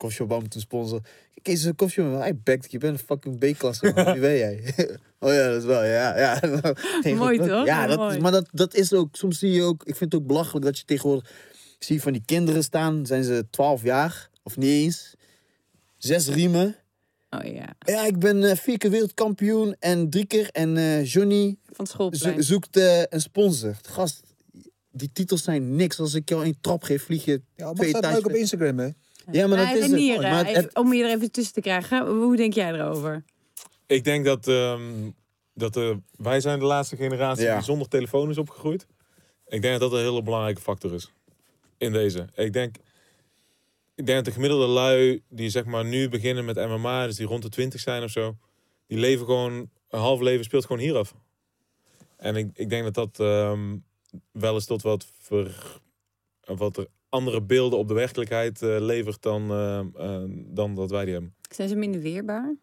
te sponsoren. Kees is een koffieshop, hij bekt, je bent een fucking B-klasse. Wie ben jij? oh ja, dat is wel, ja. ja. Mooi toch? Ja, dat, Mooi. maar dat, dat is ook, soms zie je ook, ik vind het ook belachelijk dat je tegenwoordig, ik zie van die kinderen staan, zijn ze 12 jaar, of niet eens, zes riemen. Oh ja, Ja, ik ben eh, vier keer wereldkampioen en drie keer. En eh, Johnny van schoolplein. zoekt eh, een sponsor. Gast, die titels zijn niks. Als ik jou een trap geef, vlieg je Ja, maar twee het staat leuk op. Instagram, hè? Ja, maar dat is Maar het- even- om je er even tussen te krijgen. Hoe denk jij erover? Ik denk dat, ehm, dat eh, wij zijn de laatste generatie Ja. die zonder telefoon is opgegroeid. Ik denk dat dat een hele belangrijke factor is. In deze. Ik denk, ik denk dat de gemiddelde lui die zeg maar nu beginnen met MMA, dus die rond de 20 zijn of zo, die leven gewoon, een half leven speelt gewoon hier af. En ik, ik denk dat dat ehm, wel eens tot wat, ver, wat er andere beelden op de werkelijkheid eh, levert dan, ehm, eh, dan dat wij die hebben. Zijn ze minder weerbaar?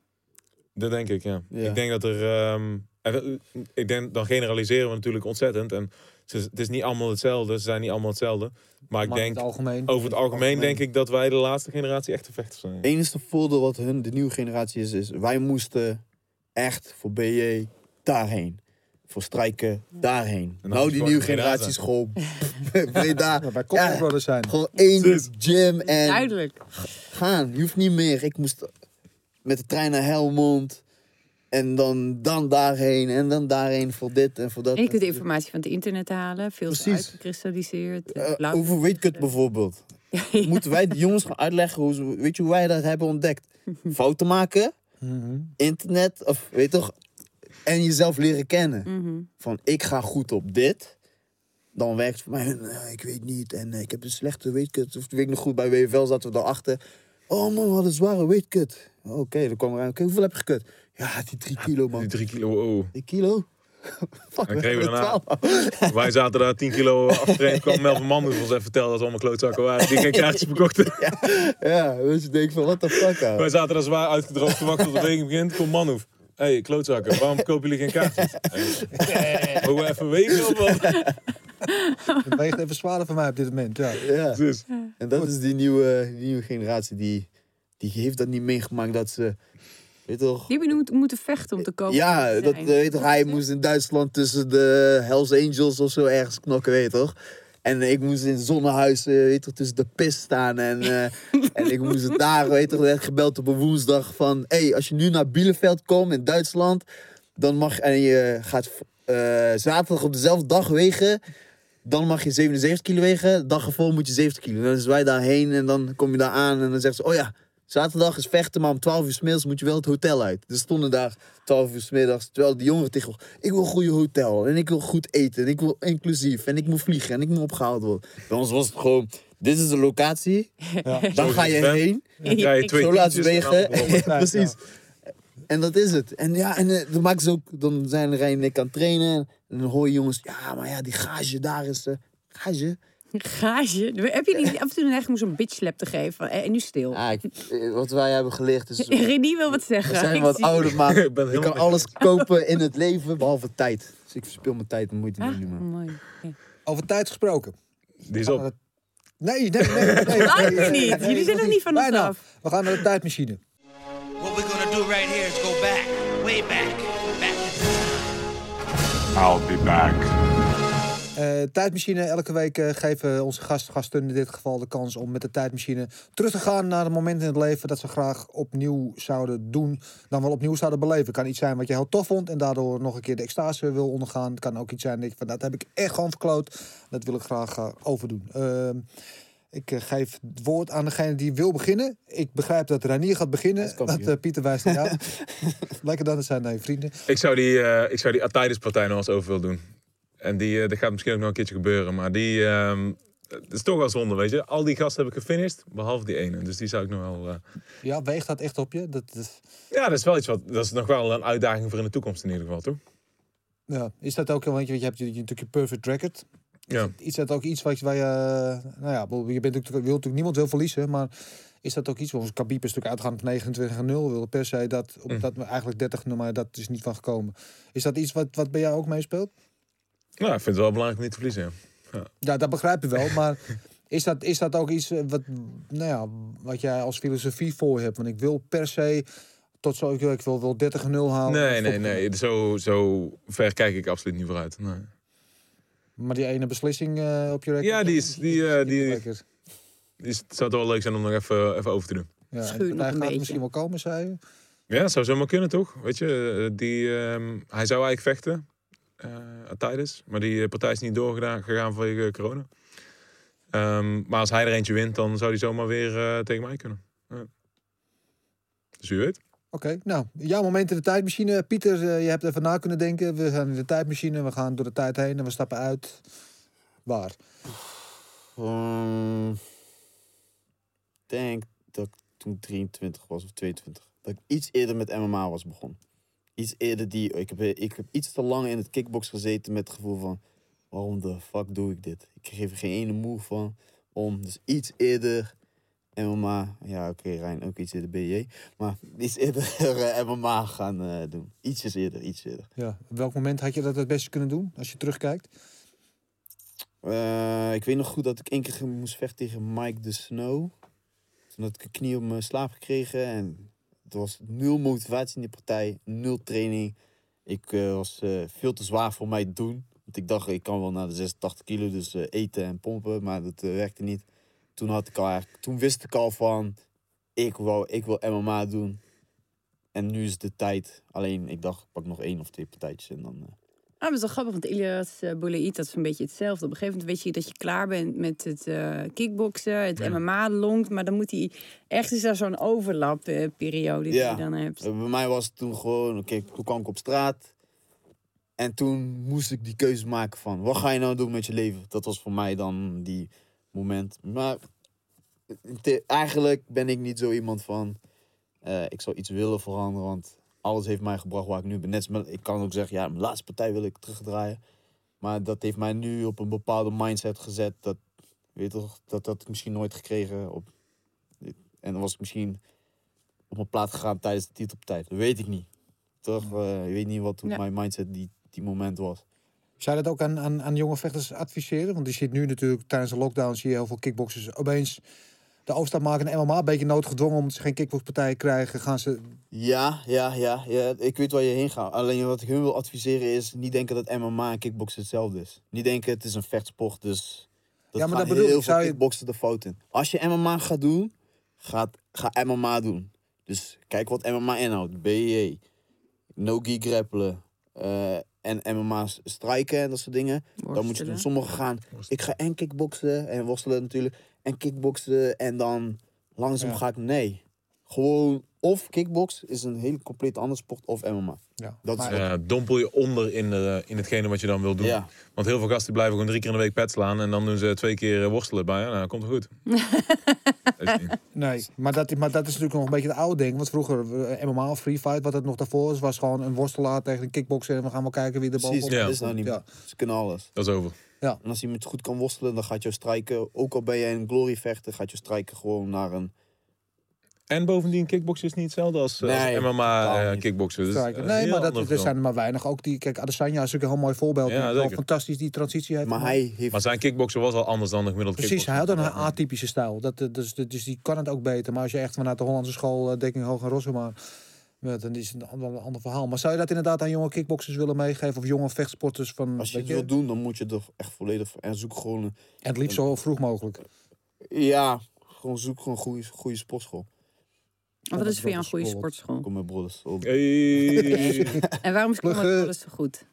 Dat denk ik, ja. Ja. Ik denk dat er. ehm, en dat- ik denk, dan generaliseren we natuurlijk ontzettend. En ze, het is niet allemaal hetzelfde. Ze zijn niet allemaal hetzelfde. Maar ik Maar denk, het algemeen. over het algemeen denk ik dat wij de laatste generatie echte vechters zijn. Het enige voordeel wat hun, de nieuwe generatie is, is wij moesten echt voor BJ daarheen. Voor strijken daarheen. nou, die het nieuwe generatie gewoon Breda. Ja, Ja. Brothers zijn. Gewoon één gym en Duidelijk. gaan. Je hoeft niet meer. Ik moest met de trein naar Helmond. En dan, dan daarheen en dan daarheen voor dit en voor dat. En je kunt informatie van het internet halen. Veel Precies. uitgekristalliseerd. Eh, blauw. over weetkut bijvoorbeeld. Ja. Moeten wij de jongens gaan uitleggen hoe weet je hoe wij dat hebben ontdekt? Fouten maken, Mhm. internet, of weet toch? En jezelf leren kennen. Mhm. Van ik ga goed op dit. Dan werkt het voor mij, eh, ik weet niet. En eh, ik heb een slechte weetkut. Of weet ik nog goed, bij WFL zaten we daarachter. Oh man, we hadden een zware weetkut. Oké, dan kwam eraan. Oké, hoeveel heb je gekut? Ja, die drie kilo man. Die drie kilo, oh. Drie kilo? Fuck, Dan kregen we daarna- 12. Wij zaten daar 10 kilo afgetraind. kwam Melvin Manhoef ons even vertellen dat we allemaal klootzakken waren. Die geen kaartjes verkochten. Ja, dus je denkt van, what the fuck, ouwe? Wij zaten daar zwaar uitgedroogd te wachten tot de wegen begint. Kom Manhoef. Hé, hey, klootzakken, waarom kopen jullie geen kaartjes? Hey, Mogen we even wegen of wat? Het weegt even zwaarder voor mij op dit moment. Ja. Ja. Dus, En dat is die nieuwe, die nieuwe generatie die, die heeft dat niet meegemaakt dat ze, weet toch? Die hebben nu moeten vechten om te komen. Ja, dat, weet toch, hij moest in Duitsland tussen de Hells Angels of zo ergens knokken, weet je toch? En ik moest in Zonnehuis, eh, weet toch, tussen de pis staan. En, eh, en ik moest daar, weet toch, werd gebeld op een woensdag van... Hé, hey, als je nu naar Bielefeld komt in Duitsland, dan mag... En je gaat eh, zaterdag op dezelfde dag wegen... Dan mag je 77 kilo wegen. De dag ervoor moet je 70 kilo. Dan zijn wij daarheen en dan kom je daar aan. En dan zeggen ze, oh ja, zaterdag is vechten, maar om 12 uur 's middags moet je wel het hotel uit. Dus stonden daar 12 uur 's middags. Terwijl die jongeren tegen ik wil een goede hotel. En ik wil goed eten. En ik wil inclusief. En ik moet vliegen. En ik moet opgehaald worden. Bij ons was het gewoon, dit is de locatie. Dan ga je heen. dan krijg je twee Zo laat wegen. Precies. En dat is het. En ja, en eh, dan maken ze ook, dan zijn Rijn en ik aan het trainen. En dan hoor je jongens, ja, maar ja, die gage daar is. eh gage? Gage. Heb je niet af en toe een neiging om zo'n bitch slap te geven? Eh, En nu stil. Ja, ik- eh, wat wij hebben geleerd is. Renie wil wat zeggen. We zijn Ik wat ouder, maar Ik je kan alles kopen in het leven, behalve tijd. Dus ik verspil mijn tijd en moeite Ah, niet nu, man. mooi. Over tijd gesproken. Die is op. Nee, nee, nee. nee, nee, Laat nee, je niet. Jullie zijn nog niet van ons Bijna. af. We gaan naar de tijdmachine. What we're gonna do right here is go back, way back, back I'll be back. Eh, tijdmachine. Elke week eh, geven onze gast, gasten in dit geval de kans om met de tijdmachine terug te gaan naar een moment in het leven dat ze graag opnieuw zouden doen. Dan wel opnieuw zouden beleven. Het kan iets zijn wat je heel tof vond en daardoor nog een keer de extase wil ondergaan. Het kan ook iets zijn dat je van dat heb ik echt gewoon verkloot. Dat wil ik graag eh, overdoen. Ehm, ik geef het woord aan degene die wil beginnen. Ik begrijp dat Ranier gaat beginnen. Dat eh, Pieter wijst naar jou. Lekker dan, dat zijn nee, vrienden. Ik zou die, eh ik zou die Ataides partij nog eens over willen doen. En die, eh, dat gaat misschien ook nog een keertje gebeuren. Maar die, ehm, het is toch wel zonde, weet je. Al die gasten heb ik gefinished, behalve die ene. Dus die zou ik nog wel... eh, Ja, weegt dat echt op je? Dat, Ja, dat is wel iets wat... Dat is nog wel een uitdaging voor in de toekomst in ieder geval, toch? ja. Is dat ook, want je, je hebt natuurlijk je perfect record. Ja. Is dat ook iets wat je, waar je, nou ja, je bent natuurlijk, wil natuurlijk niemand wil verliezen, maar is dat ook iets, want Khabib is natuurlijk uitgaan op 29 en 0, wilde per se dat, op Mm. dat eigenlijk 30 maar dat is niet van gekomen. Is dat iets wat, wat bij jou ook meespeelt? Nou, ik vind het wel belangrijk om niet te verliezen, ja. Ja, dat begrijp ik wel, maar is dat, is dat ook iets eh, wat, nou ja, wat jij als filosofie voor hebt? Want ik wil per se tot zo, ik wil, ik wil wel 30 en 0 halen. Nee, nee, nee. Zo, zo ver kijk ik absoluut niet vooruit. Nee. Maar die ene beslissing eh, op je record? Ja, die is- die, eh, die-. Dus het zou toch wel leuk zijn om nog even, even over te doen. Ja, nog een beetje. misschien wel komen, zei je. Ja, dat zou zomaar kunnen, toch? Weet je, eh, die, ehm, hij zou eigenlijk vechten eh tijdens, maar die eh, partij is niet doorgegaan gegaan vanwege corona. Ehm, maar als hij er eentje wint, dan zou hij zomaar weer eh, tegen mij kunnen. Ja. Dus wie weet. Oké, nou, jouw moment in de tijdmachine. Pieter, eh, je hebt even na kunnen denken. We gaan in de tijdmachine, we gaan door de tijd heen en we stappen uit. Waar? Ehm, Ik denk dat ik toen ik 23 was of 22. Dat ik iets eerder met MMA was begonnen. Iets eerder die... Ik heb, ik heb iets te lang in het kickbox gezeten met het gevoel van... Waarom de fuck doe ik dit? Ik geef er geen ene moe van om. Dus iets eerder MMA... Ja, oké, Rijn, ook iets eerder BJ. Maar iets eerder MMA gaan eh, doen. Ietsjes eerder, iets eerder. Ja. Op welk moment had je dat het beste kunnen doen, als je terugkijkt? Eh, ik weet nog goed dat ik één keer moest vechten tegen Mike de Snow. Toen had ik een knie op mijn slaap gekregen en het was nul motivatie in die partij, nul training. Ik eh, was eh, veel te zwaar voor mij te doen. Want ik dacht, ik kan wel naar de 86 kilo, dus eh, eten en pompen, maar dat werkte niet. Toen, had ik al toen wist ik al van, ik, wou, ik wil MMA doen. En nu is de tijd. Alleen, ik dacht, ik pak nog één of twee partijtjes en dan... eh, Ah, dat is wel grappig, want Ilias uh, Boulaïd, dat is een beetje hetzelfde. Op een gegeven moment weet je dat je klaar bent met het eh, kickboksen, het Ja. MMA longt, maar dan moet hij... Echt is daar zo'n overlapperiode die Ja. je dan hebt. Eh, Bij mij was het toen gewoon, oké, toen kwam ik op straat. En toen moest ik die keuze maken van, wat ga je nou doen met je leven? Dat was voor mij dan die moment. Maar te- eigenlijk ben ik niet zo iemand van, eh, ik zou iets willen veranderen, want alles heeft mij gebracht waar ik nu ben. Net als ik kan ook zeggen, ja, mijn laatste partij wil ik terugdraaien. Maar dat heeft mij nu op een bepaalde mindset gezet, dat, weet toch, dat dat ik misschien nooit gekregen. Op, en dan was ik misschien op mijn plaat gegaan tijdens de titelpartij. Dat weet ik niet. Toch? Eh, je weet niet wat Ja. mijn mindset die, die moment was. Zou je dat ook aan, aan, aan jonge vechters adviseren? Want je ziet nu natuurlijk tijdens de lockdown zie je heel veel kickboxers opeens de overstap maken naar MMA. Een beetje noodgedwongen omdat ze geen kickboxpartij krijgen. Gaan ze... Ja, ja, ja, ja. Ik weet waar je heen gaat. Alleen wat ik hun wil adviseren is niet denken dat MMA en kickboksen hetzelfde is. Niet denken het is een vechtsport, dus dat Ja, maar gaat dat bedoel heel ik. veel je- kickboksen de fout in. Als je MMA gaat doen, gaat, ga MMA doen. Dus kijk wat MMA inhoudt. BJ, no-gi grappelen eh, en MMA strijken en dat soort dingen. Dan moet je doen. Sommigen gaan, ik ga en kickboksen en worstelen natuurlijk. En kickboksen en dan langzaam Ja. ga ik, nee. Gewoon, of kickbox is een hele compleet andere sport, of MMA. Ja. Dat is Maar- wat- Ja, dompel je onder in, de, in hetgene wat je dan wil doen. Ja. Want heel veel gasten blijven gewoon drie keer in de week pet slaan. En dan doen ze twee keer eh, worstelen bij. Ja, nou, komt het goed. Dat Nee, maar dat, maar dat is natuurlijk nog een beetje het oude ding. Want vroeger, eh, MMA of Free Fight, wat het nog daarvoor is, was gewoon een worstelaar tegen een kickboxer. En we gaan wel kijken wie er Precies, bovenop Ja. dat is nou niet meer. Ze kunnen alles. dat is over. En als iemand goed kan worstelen, dan gaat je strijken. Ook al ben je een glory vechter, gaat je strijken gewoon naar een... En bovendien, kickboksen is niet hetzelfde als, eh, Nee, als MMA eh, kickboksen. Dus, Strijken. Nee, maar dat, er zijn er maar weinig. Ook die, kijk, Adesanya is ook een heel mooi voorbeeld. Ja, wel fantastisch die transitie heeft. Maar hij heeft... Maar zijn kickboksen was al anders dan de gemiddelde Precies, hij had een atypische stijl. Dat, eh, dus, dus die kan het ook beter. Maar als je echt vanuit de Hollandse school, uh, Dekking Hoog en Rossema, ja, dan is het een, een ander verhaal. Maar zou je dat inderdaad aan jonge kickboxers willen meegeven? Of jonge vechtsporters? Van, Als je het wil doen, dan moet je er echt volledig voor. En zoek gewoon... een- En het liefst zo vroeg mogelijk. Ja, gewoon zoek gewoon een goede, goede sportschool. Wat is voor jou een goede sportschool? Kom met brothers. Hey. En waarom is Pluggen. Combat zo goed?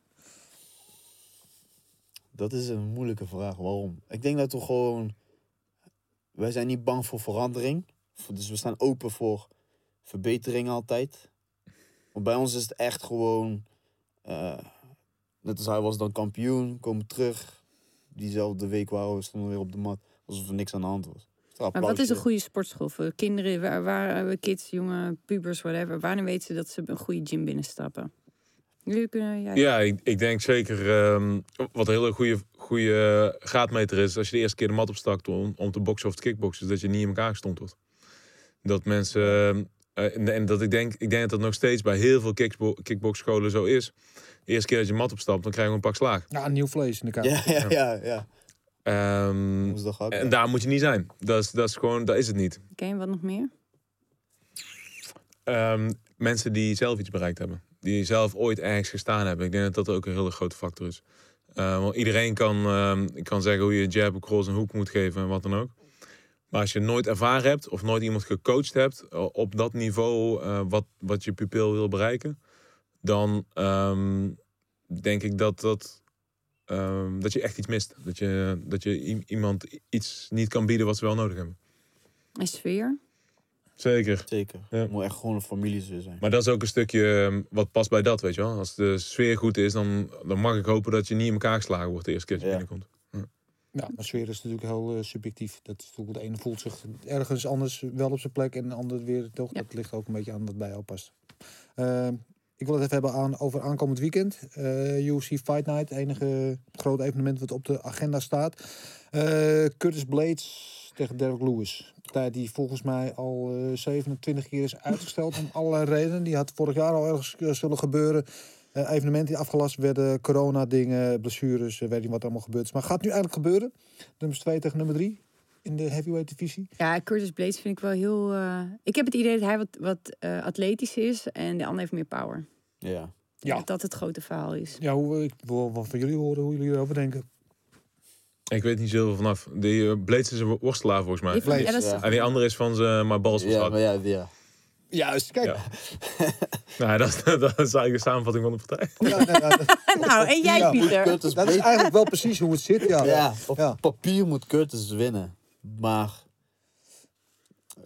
Dat is een moeilijke vraag. Waarom? Ik denk dat we gewoon... Wij zijn niet bang voor verandering. Dus we staan open voor verbetering altijd. Maar bij ons is het echt gewoon... eh, net als hij was dan kampioen, komen terug. diezelfde week waren we stonden we weer op de mat. Alsof er niks aan de hand was. Maar wat is een goede sportschool voor kinderen, waar, waar eh, kids, jonge pubers, whatever? Wanneer weten ze dat ze een goede gym binnenstappen? Jullie kunnen, ja, Ja, ik, ik denk zeker ehm, wat een hele goede, goede graadmeter is. Als je de eerste keer de mat opstakt om, om te boksen of te kickboksen, is dat je niet in elkaar gestompt wordt. Dat mensen. Eh, en, en dat ik denk, ik denk dat dat nog steeds bij heel veel kickbo kickboxscholen zo is. De eerste keer dat je mat opstapt, dan krijg je een pak slaag. Ja, nieuw vlees in de kamer. Ja, ja, ja. ja. Ehm, ook. en daar moet je niet zijn. Dat is, dat is gewoon, dat is het niet. Oké, en wat nog meer? Ehm, mensen die zelf iets bereikt hebben. Die zelf ooit ergens gestaan hebben. Ik denk dat dat ook een hele grote factor is. Eh, want iedereen kan, ehm, kan zeggen hoe je jab, cross en hoek moet geven en wat dan ook. Maar als je nooit ervaren hebt of nooit iemand gecoacht hebt eh, op dat niveau eh, wat, wat je pupil wil bereiken, dan ehm, denk ik dat, dat, ehm, dat je echt iets mist. Dat je, dat je iemand iets niet kan bieden wat ze wel nodig hebben. En sfeer? Zeker. Zeker. Ja. Het moet echt gewoon een familie zijn. Maar dat is ook een stukje ehm, wat past bij dat, weet je wel. Als de sfeer goed is, dan, dan mag ik hopen dat je niet in elkaar geslagen wordt de eerste keer dat je Ja. binnenkomt. Ja, maar sfeer is natuurlijk heel eh, subjectief. Dat is natuurlijk, de ene voelt zich ergens anders wel op zijn plek en de ander weer toch. Ja. Dat ligt ook een beetje aan wat bij jou past. Eh, ik wil het even hebben aan, over aankomend weekend. Eh UFC Fight Night, het enige grote evenement wat op de agenda staat. Eh, Curtis Blades tegen Derek Lewis. Partij die volgens mij al eh, 27 keer is uitgesteld om allerlei redenen. Die had vorig jaar al ergens zullen gebeuren. Eh, evenementen die afgelast werden, corona-dingen, blessures, eh, weet niet wat allemaal gebeurd is. Maar gaat nu eigenlijk gebeuren. Nummer 2 tegen nummer 3 in de heavyweight divisie. Ja, Curtis Blades vind ik wel heel... eh, Ik heb het idee dat hij wat, wat eh, atletisch is en de ander heeft meer power. Ja. Ja. Ja. Dat dat het grote verhaal is. Ja, hoe, ik wil wel van jullie horen hoe jullie erover denken. Ik weet niet zoveel vanaf. Die uh, Blades is een worstelaar volgens mij. Blades, ja. En die andere is van zijn maar bals Ja, maar ja, ja. Juist, kijk. Ja. Nou, dat, is- dat is eigenlijk de samenvatting van de partij. Ja, nee, ja, dat, nou, en jij, Ja, Pieter? Curtis dat is eigenlijk wel precies hoe het zit. Ja, Ja, op Ja. papier moet Curtis winnen. Maar...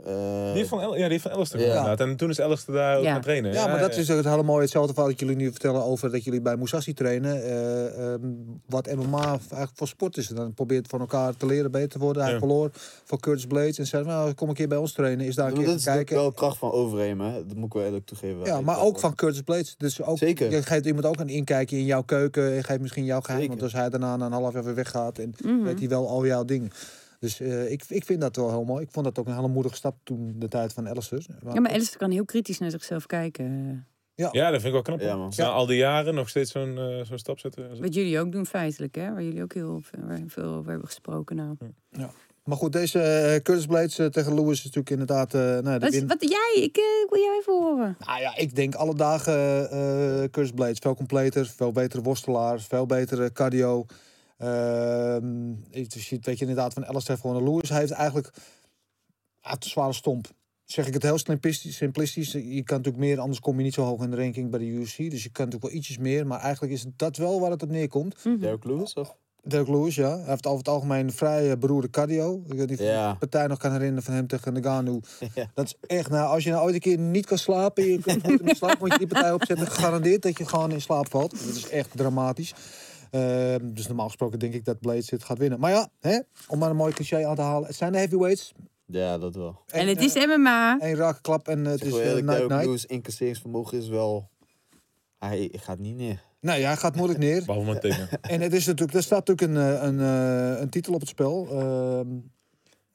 eh, Die van, El- ja, die van Alistair Ja. inderdaad. En toen is Alistair daar ook gaan trainen. Ja, maar dat is het hele mooie. Hetzelfde verhaal dat jullie nu vertellen over dat jullie bij Musashi trainen. eh, ehm, wat MMA eigenlijk voor sport is. En dan probeert van elkaar te leren beter te worden. Hij Ja. verloor voor Curtis Blades. En zei, nou, kom een keer bij ons trainen. Is daar een maar keer dat is kijken. wel kracht van overheem, hè. Dat moet ik wel eerlijk toegeven. Ja, maar ook van Curtis Blades. Dus ook, Zeker. je geeft iemand ook een inkijkje in jouw keuken. En geeft misschien jouw geheim. Zeker. Want als hij daarna na een half jaar weer weggaat. En Mhm. weet hij wel al jouw dingen. Dus eh, ik, ik vind dat wel heel mooi. Ik vond dat ook een hele moedige stap toen de tijd van Alistair. Ja, maar Alistair kan heel kritisch naar zichzelf kijken. Ja, dat vind ik wel knap. Ja, Ja. Na al die jaren nog steeds zo'n eh, zo'n stap zetten. Wat jullie ook doen feitelijk, hè? Waar jullie ook heel veel, over hebben gesproken. Nou. Maar goed, deze eh, Curtis Blades tegen Lewis is natuurlijk inderdaad... eh nou, de Wat, is- win- wat jij? Ik, wil jou even horen. Nou ja, ik denk alle dagen eh Curtis Blades. Veel completer, veel betere worstelaar, veel betere cardio. Ehm je ziet, weet je inderdaad van Alistair gewoon Lewis. Hij heeft eigenlijk een zware stomp. Zeg ik het heel simplistisch, simplistisch. Je kan natuurlijk meer, anders kom je niet zo hoog in de ranking bij de UFC. Dus je kan natuurlijk wel ietsjes meer. Maar eigenlijk is dat wel waar het op neerkomt. Mhm. Derek Lewis, of? Derek Lewis, ja. Hij heeft over het algemeen een vrij eh, beroerde cardio. Ik weet niet of Ja. de partij nog kan herinneren van hem tegen Nagano. Ja. Dat is echt, nou, als je nou ooit een keer niet kan slapen, je kunt in slaap, moet je die partij opzetten. Gegarandeerd dat je gewoon in slaap valt. Dat is echt dramatisch. Ehm, dus normaal gesproken denk ik dat Blades dit gaat winnen. Maar ja, hè, om maar een mooi cliché aan te halen. Het zijn de heavyweights. Ja, dat wel. En het is MMA. Een rake klap en eh, het is wel eerlijk, night night. Lewis incasseringsvermogen is wel... Hij gaat niet neer. Nee, hij gaat moeilijk neer. Behalve tegen. En het is natuurlijk, er staat natuurlijk een, eh, een, eh, een titel op het spel. Ehm,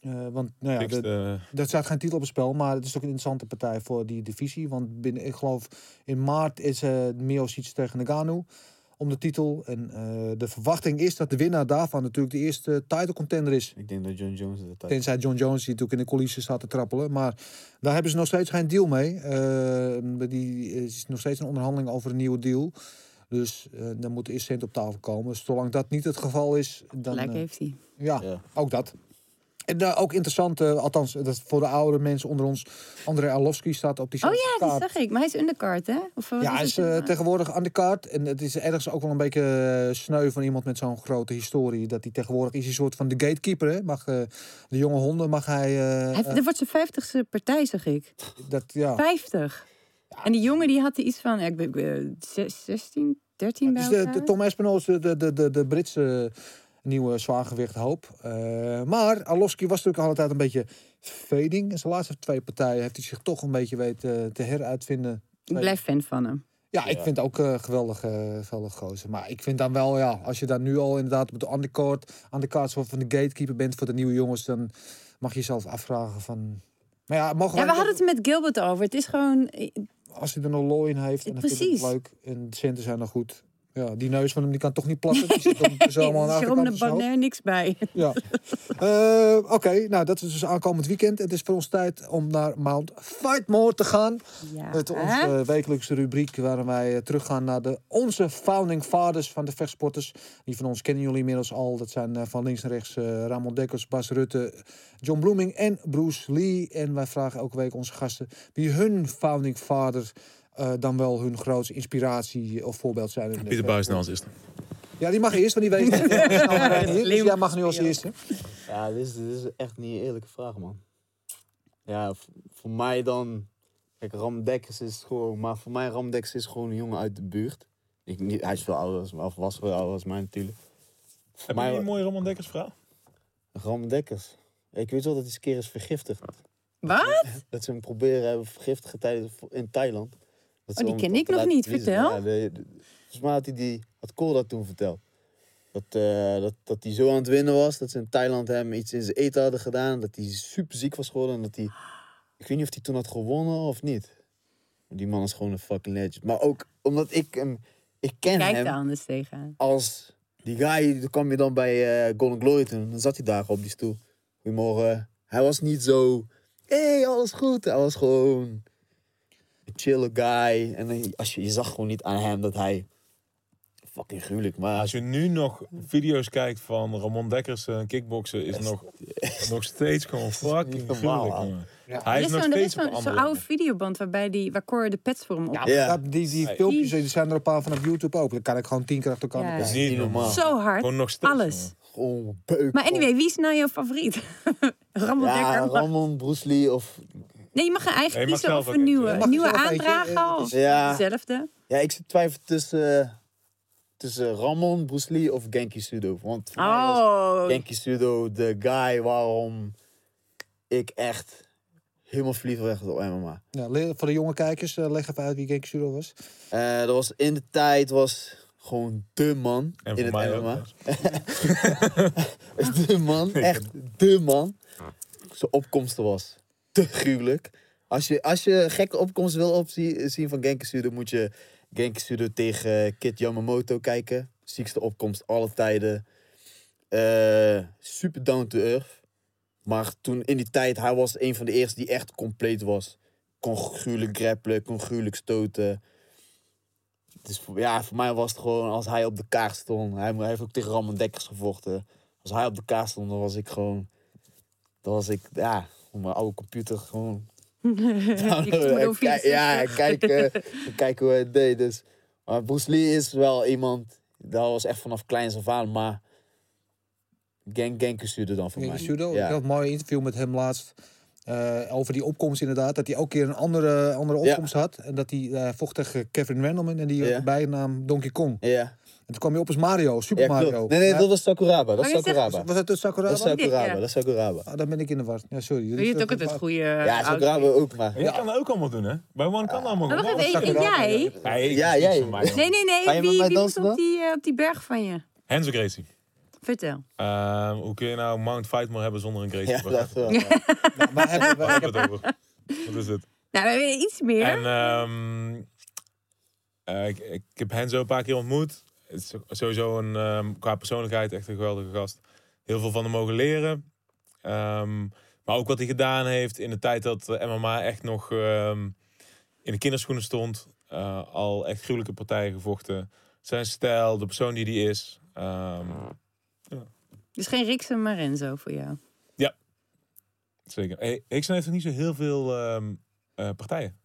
eh, want nou ja, Fixed, de, eh, Er staat geen titel op het spel, maar het is ook een interessante partij voor die divisie. Want binnen, ik geloof in maart is uh, Miocic tegen Nagano om de titel. En eh, de verwachting is dat de winnaar daarvan natuurlijk de eerste title contender is. Ik denk dat John Jones de tijd... Tenzij John Jones die natuurlijk in de coulissen staat te trappelen. Maar daar hebben ze nog steeds geen deal mee. Eh, die is nog steeds een onderhandeling over een nieuwe deal. Dus eh dan moet eerst cent op tafel komen. Zolang dat niet het geval is, dan... Gelijk eh, heeft hij. ja, Ja. ook dat. En uh, ook interessant, uh, althans dat voor de oudere mensen onder ons. André Arlovski staat op die Oh ja, kaart. dat zag ik. Maar hij is undercard, hè? Of wat Ja, is hij is uh, tegenwoordig aan de kaart. En het is ergens ook wel een beetje uh, sneu van iemand met zo'n grote historie. Dat hij tegenwoordig is een soort van de gatekeeper. Hè? Mag, de jonge honden mag hij... hij dat wordt zijn vijftigste partij, zag ik. Dat, ja. 50. Ja. En die jongen die had er iets van, ik ben 16, 13 bij dus de, de, Tom Espinol is de, de, de, de, Britse nieuwe zwaargewicht hoop. Eh, maar Arlovski was natuurlijk altijd een beetje fading. In zijn laatste twee partijen heeft hij zich toch een beetje weten te heruitvinden. Ik blijf fan van hem. Ja, ik vind het ook eh geweldig, eh geweldig gozer. Maar ik vind dan wel, ja, als je dan nu al inderdaad op de undercard, aan de kaart van de gatekeeper bent voor de nieuwe jongens, dan mag je jezelf afvragen van... Maar ja, mogen Ja, we hadden het met Gilbert over. Het is gewoon... als hij er nog looi in heeft en dan vind ik het Precies. leuk en de centen zijn nog goed. Ja, die neus van hem die kan toch niet plassen. Die zit ondertussen allemaal aan de achterkant hoofd. Bonner, niks bij. Ja. Eh, Oké, nou dat is dus aankomend weekend. Het is voor ons tijd om naar Mount Fightmore te gaan. Ja. Is onze eh, wekelijkse rubriek waarin wij eh, teruggaan naar de, onze founding fathers van de vechtsporters. Die van ons kennen jullie inmiddels al. Dat zijn van links naar rechts Ramon Dekkers, Bas Rutte, John Bloeming en Bruce Lee. En wij vragen elke week onze gasten wie hun founding father eh, dan wel hun grootste inspiratie of voorbeeld zijn. in de Pieter Buijs nou als eerste. Ja, die mag eerst, want die weet het. Dus jij mag nu als eerste. Ja, dit is, dit is echt niet een eerlijke vraag, man. Ja, voor mij dan... Kijk, Ram Dekkers is gewoon... Maar voor mij, Ram Dekkers is gewoon een jongen uit de buurt. Ik, niet, hij is veel ouder, als- of was veel ouder als mij natuurlijk. Voor Heb mij, een mooie Ramon Dekkers verhaal? Ram Dekkers. Ik weet wel dat hij eens een keer is vergiftigd. Wat? Dat ze hem proberen hebben vergiftigen tijdens, in Thailand. Dat Oh, die ken ik nog niet. Vertel. Ja, de, de- volgens mij had hij die, had Cole dat toen verteld. Dat, eh, dat, dat hij zo aan het winnen was, dat ze in Thailand hem iets in zijn eten hadden gedaan. Dat hij super ziek was geworden en dat hij... Ik weet niet of hij toen had gewonnen of niet. Die man is gewoon een fucking legend. Maar ook omdat ik hem... Ik ken Kijk hem daar anders tegenaan. als die guy, toen kwam je dan bij eh, Golden Glory toen. Dan zat hij daar op die stoel. Goedemorgen. Hij was niet zo, hé, hey, alles goed. Hij was gewoon chille guy. En als je, je zag gewoon niet aan hem dat hij fucking gruwelijk, maar Als je nu nog video's kijkt van Ramon Dekkers eh, kickboksen, is nog, nog steeds gewoon fucking gruwelijk. Ja. Hij Er is is nog er is steeds op zo'n oude videoband waarbij die, waar Cor de pets voor hem op. Ja, Ja. die, die Hey. filmpjes die zijn er een paar van op YouTube ook. Dan kan ik gewoon tien keer achter elkaar Ja. Dat is niet normaal. Zo hard. Gewoon nog steeds. Alles. gewoon beuk. Maar anyway, wie is nou jouw favoriet? Ramon Ja, Dekker. Ramon, Bruce Lee of... Nee, je mag een eigen Nee, je mag kiezen zelf of ook een eentje. nieuwe, Je mag nieuwe zelf eentje, aandragen. eh, Of Ja. dezelfde. Ja, ik zit twijfel tussen, tussen Ramon, Bruce Lee of Genki Sudo. Want voor mij was Oh, Genki Sudo de guy waarom ik echt helemaal verliefd werd op MMA. Ja, le- voor de jonge kijkers, eh, leg even uit wie Genki Sudo was. Eh, dat was in de tijd was gewoon de man En in voor het mij ook. MMA. dus. de man, echt de man. Zijn opkomsten was te gruwelijk. Als je, als je gekke opkomsten wil opzien zien van Genki moet je Genki tegen Kid Yamamoto kijken. Ziekste opkomst alle tijden. Eh, super down to earth. Maar toen in die tijd, hij was een van de eerste die echt compleet was. Kon gruwelijk grappelen, kon gruwelijk stoten. Ja, voor mij was het gewoon als hij op de kaart stond. Hij, hij heeft ook tegen Ramon Dekkers gevochten. Als hij op de kaart stond, dan was ik gewoon. Dan was ik, ja, op mijn oude computer gewoon. Kijk- ja, kijken, kijken hoe hij het deed. Dus. Maar Bruce Lee is wel iemand. Dat was echt vanaf kleins af aan, maar. Gang Genki stuurde dan voor mij. Sudo. Ik had een mooi interview met hem laatst. eh, over die opkomst inderdaad. Dat hij ook keer een andere, andere Ja. opkomst had. En dat hij eh, vocht tegen Kevin Randleman. En die Ja. bijnaam Donkey Kong. Ja, En toen kwam hij op als Mario, Super ja Mario. klopt. Nee, nee, Ja. dat was Sakuraba. Dat is je zegt- Sakuraba. Was dat de Sakuraba? Dat is Sakuraba. Ja. Dat is Sakuraba. Ah, dan ben ik in de war. Ja, sorry. Wil je het ook altijd goede Ja, Sakuraba ook, maar. Jij kan dat ook allemaal doen, hè? Bij One kan dat allemaal Maar wacht even, en Sakuraba, jij? Nee, Ja, jij. Nee, nee, Ga nee. je met Wie, mij wie moest dansen op die, eh, op die berg van je? Henzo Gracie. Vertel. Ehm, hoe kun je nou Mount Fightmore hebben zonder een Gracie? Ja, dat wel. ja. Maar hebben we- Waar hebben we het over? Wat is het? Nou, we willen iets meer. En ehm, eh, ik, ik heb Henzo een paar keer ontmoet. Het is sowieso een, ehm, qua persoonlijkheid echt een geweldige gast. Heel veel van hem mogen leren. Ehm, maar ook wat hij gedaan heeft in de tijd dat eh, MMA echt nog ehm, in de kinderschoenen stond. Eh, al echt gruwelijke partijen gevochten. Zijn stijl, de persoon die hij is. Ehm, Dus geen Rixen, maar Renzo voor jou. zeker. Hey, Hickson heeft nog niet zo heel veel eh, partijen.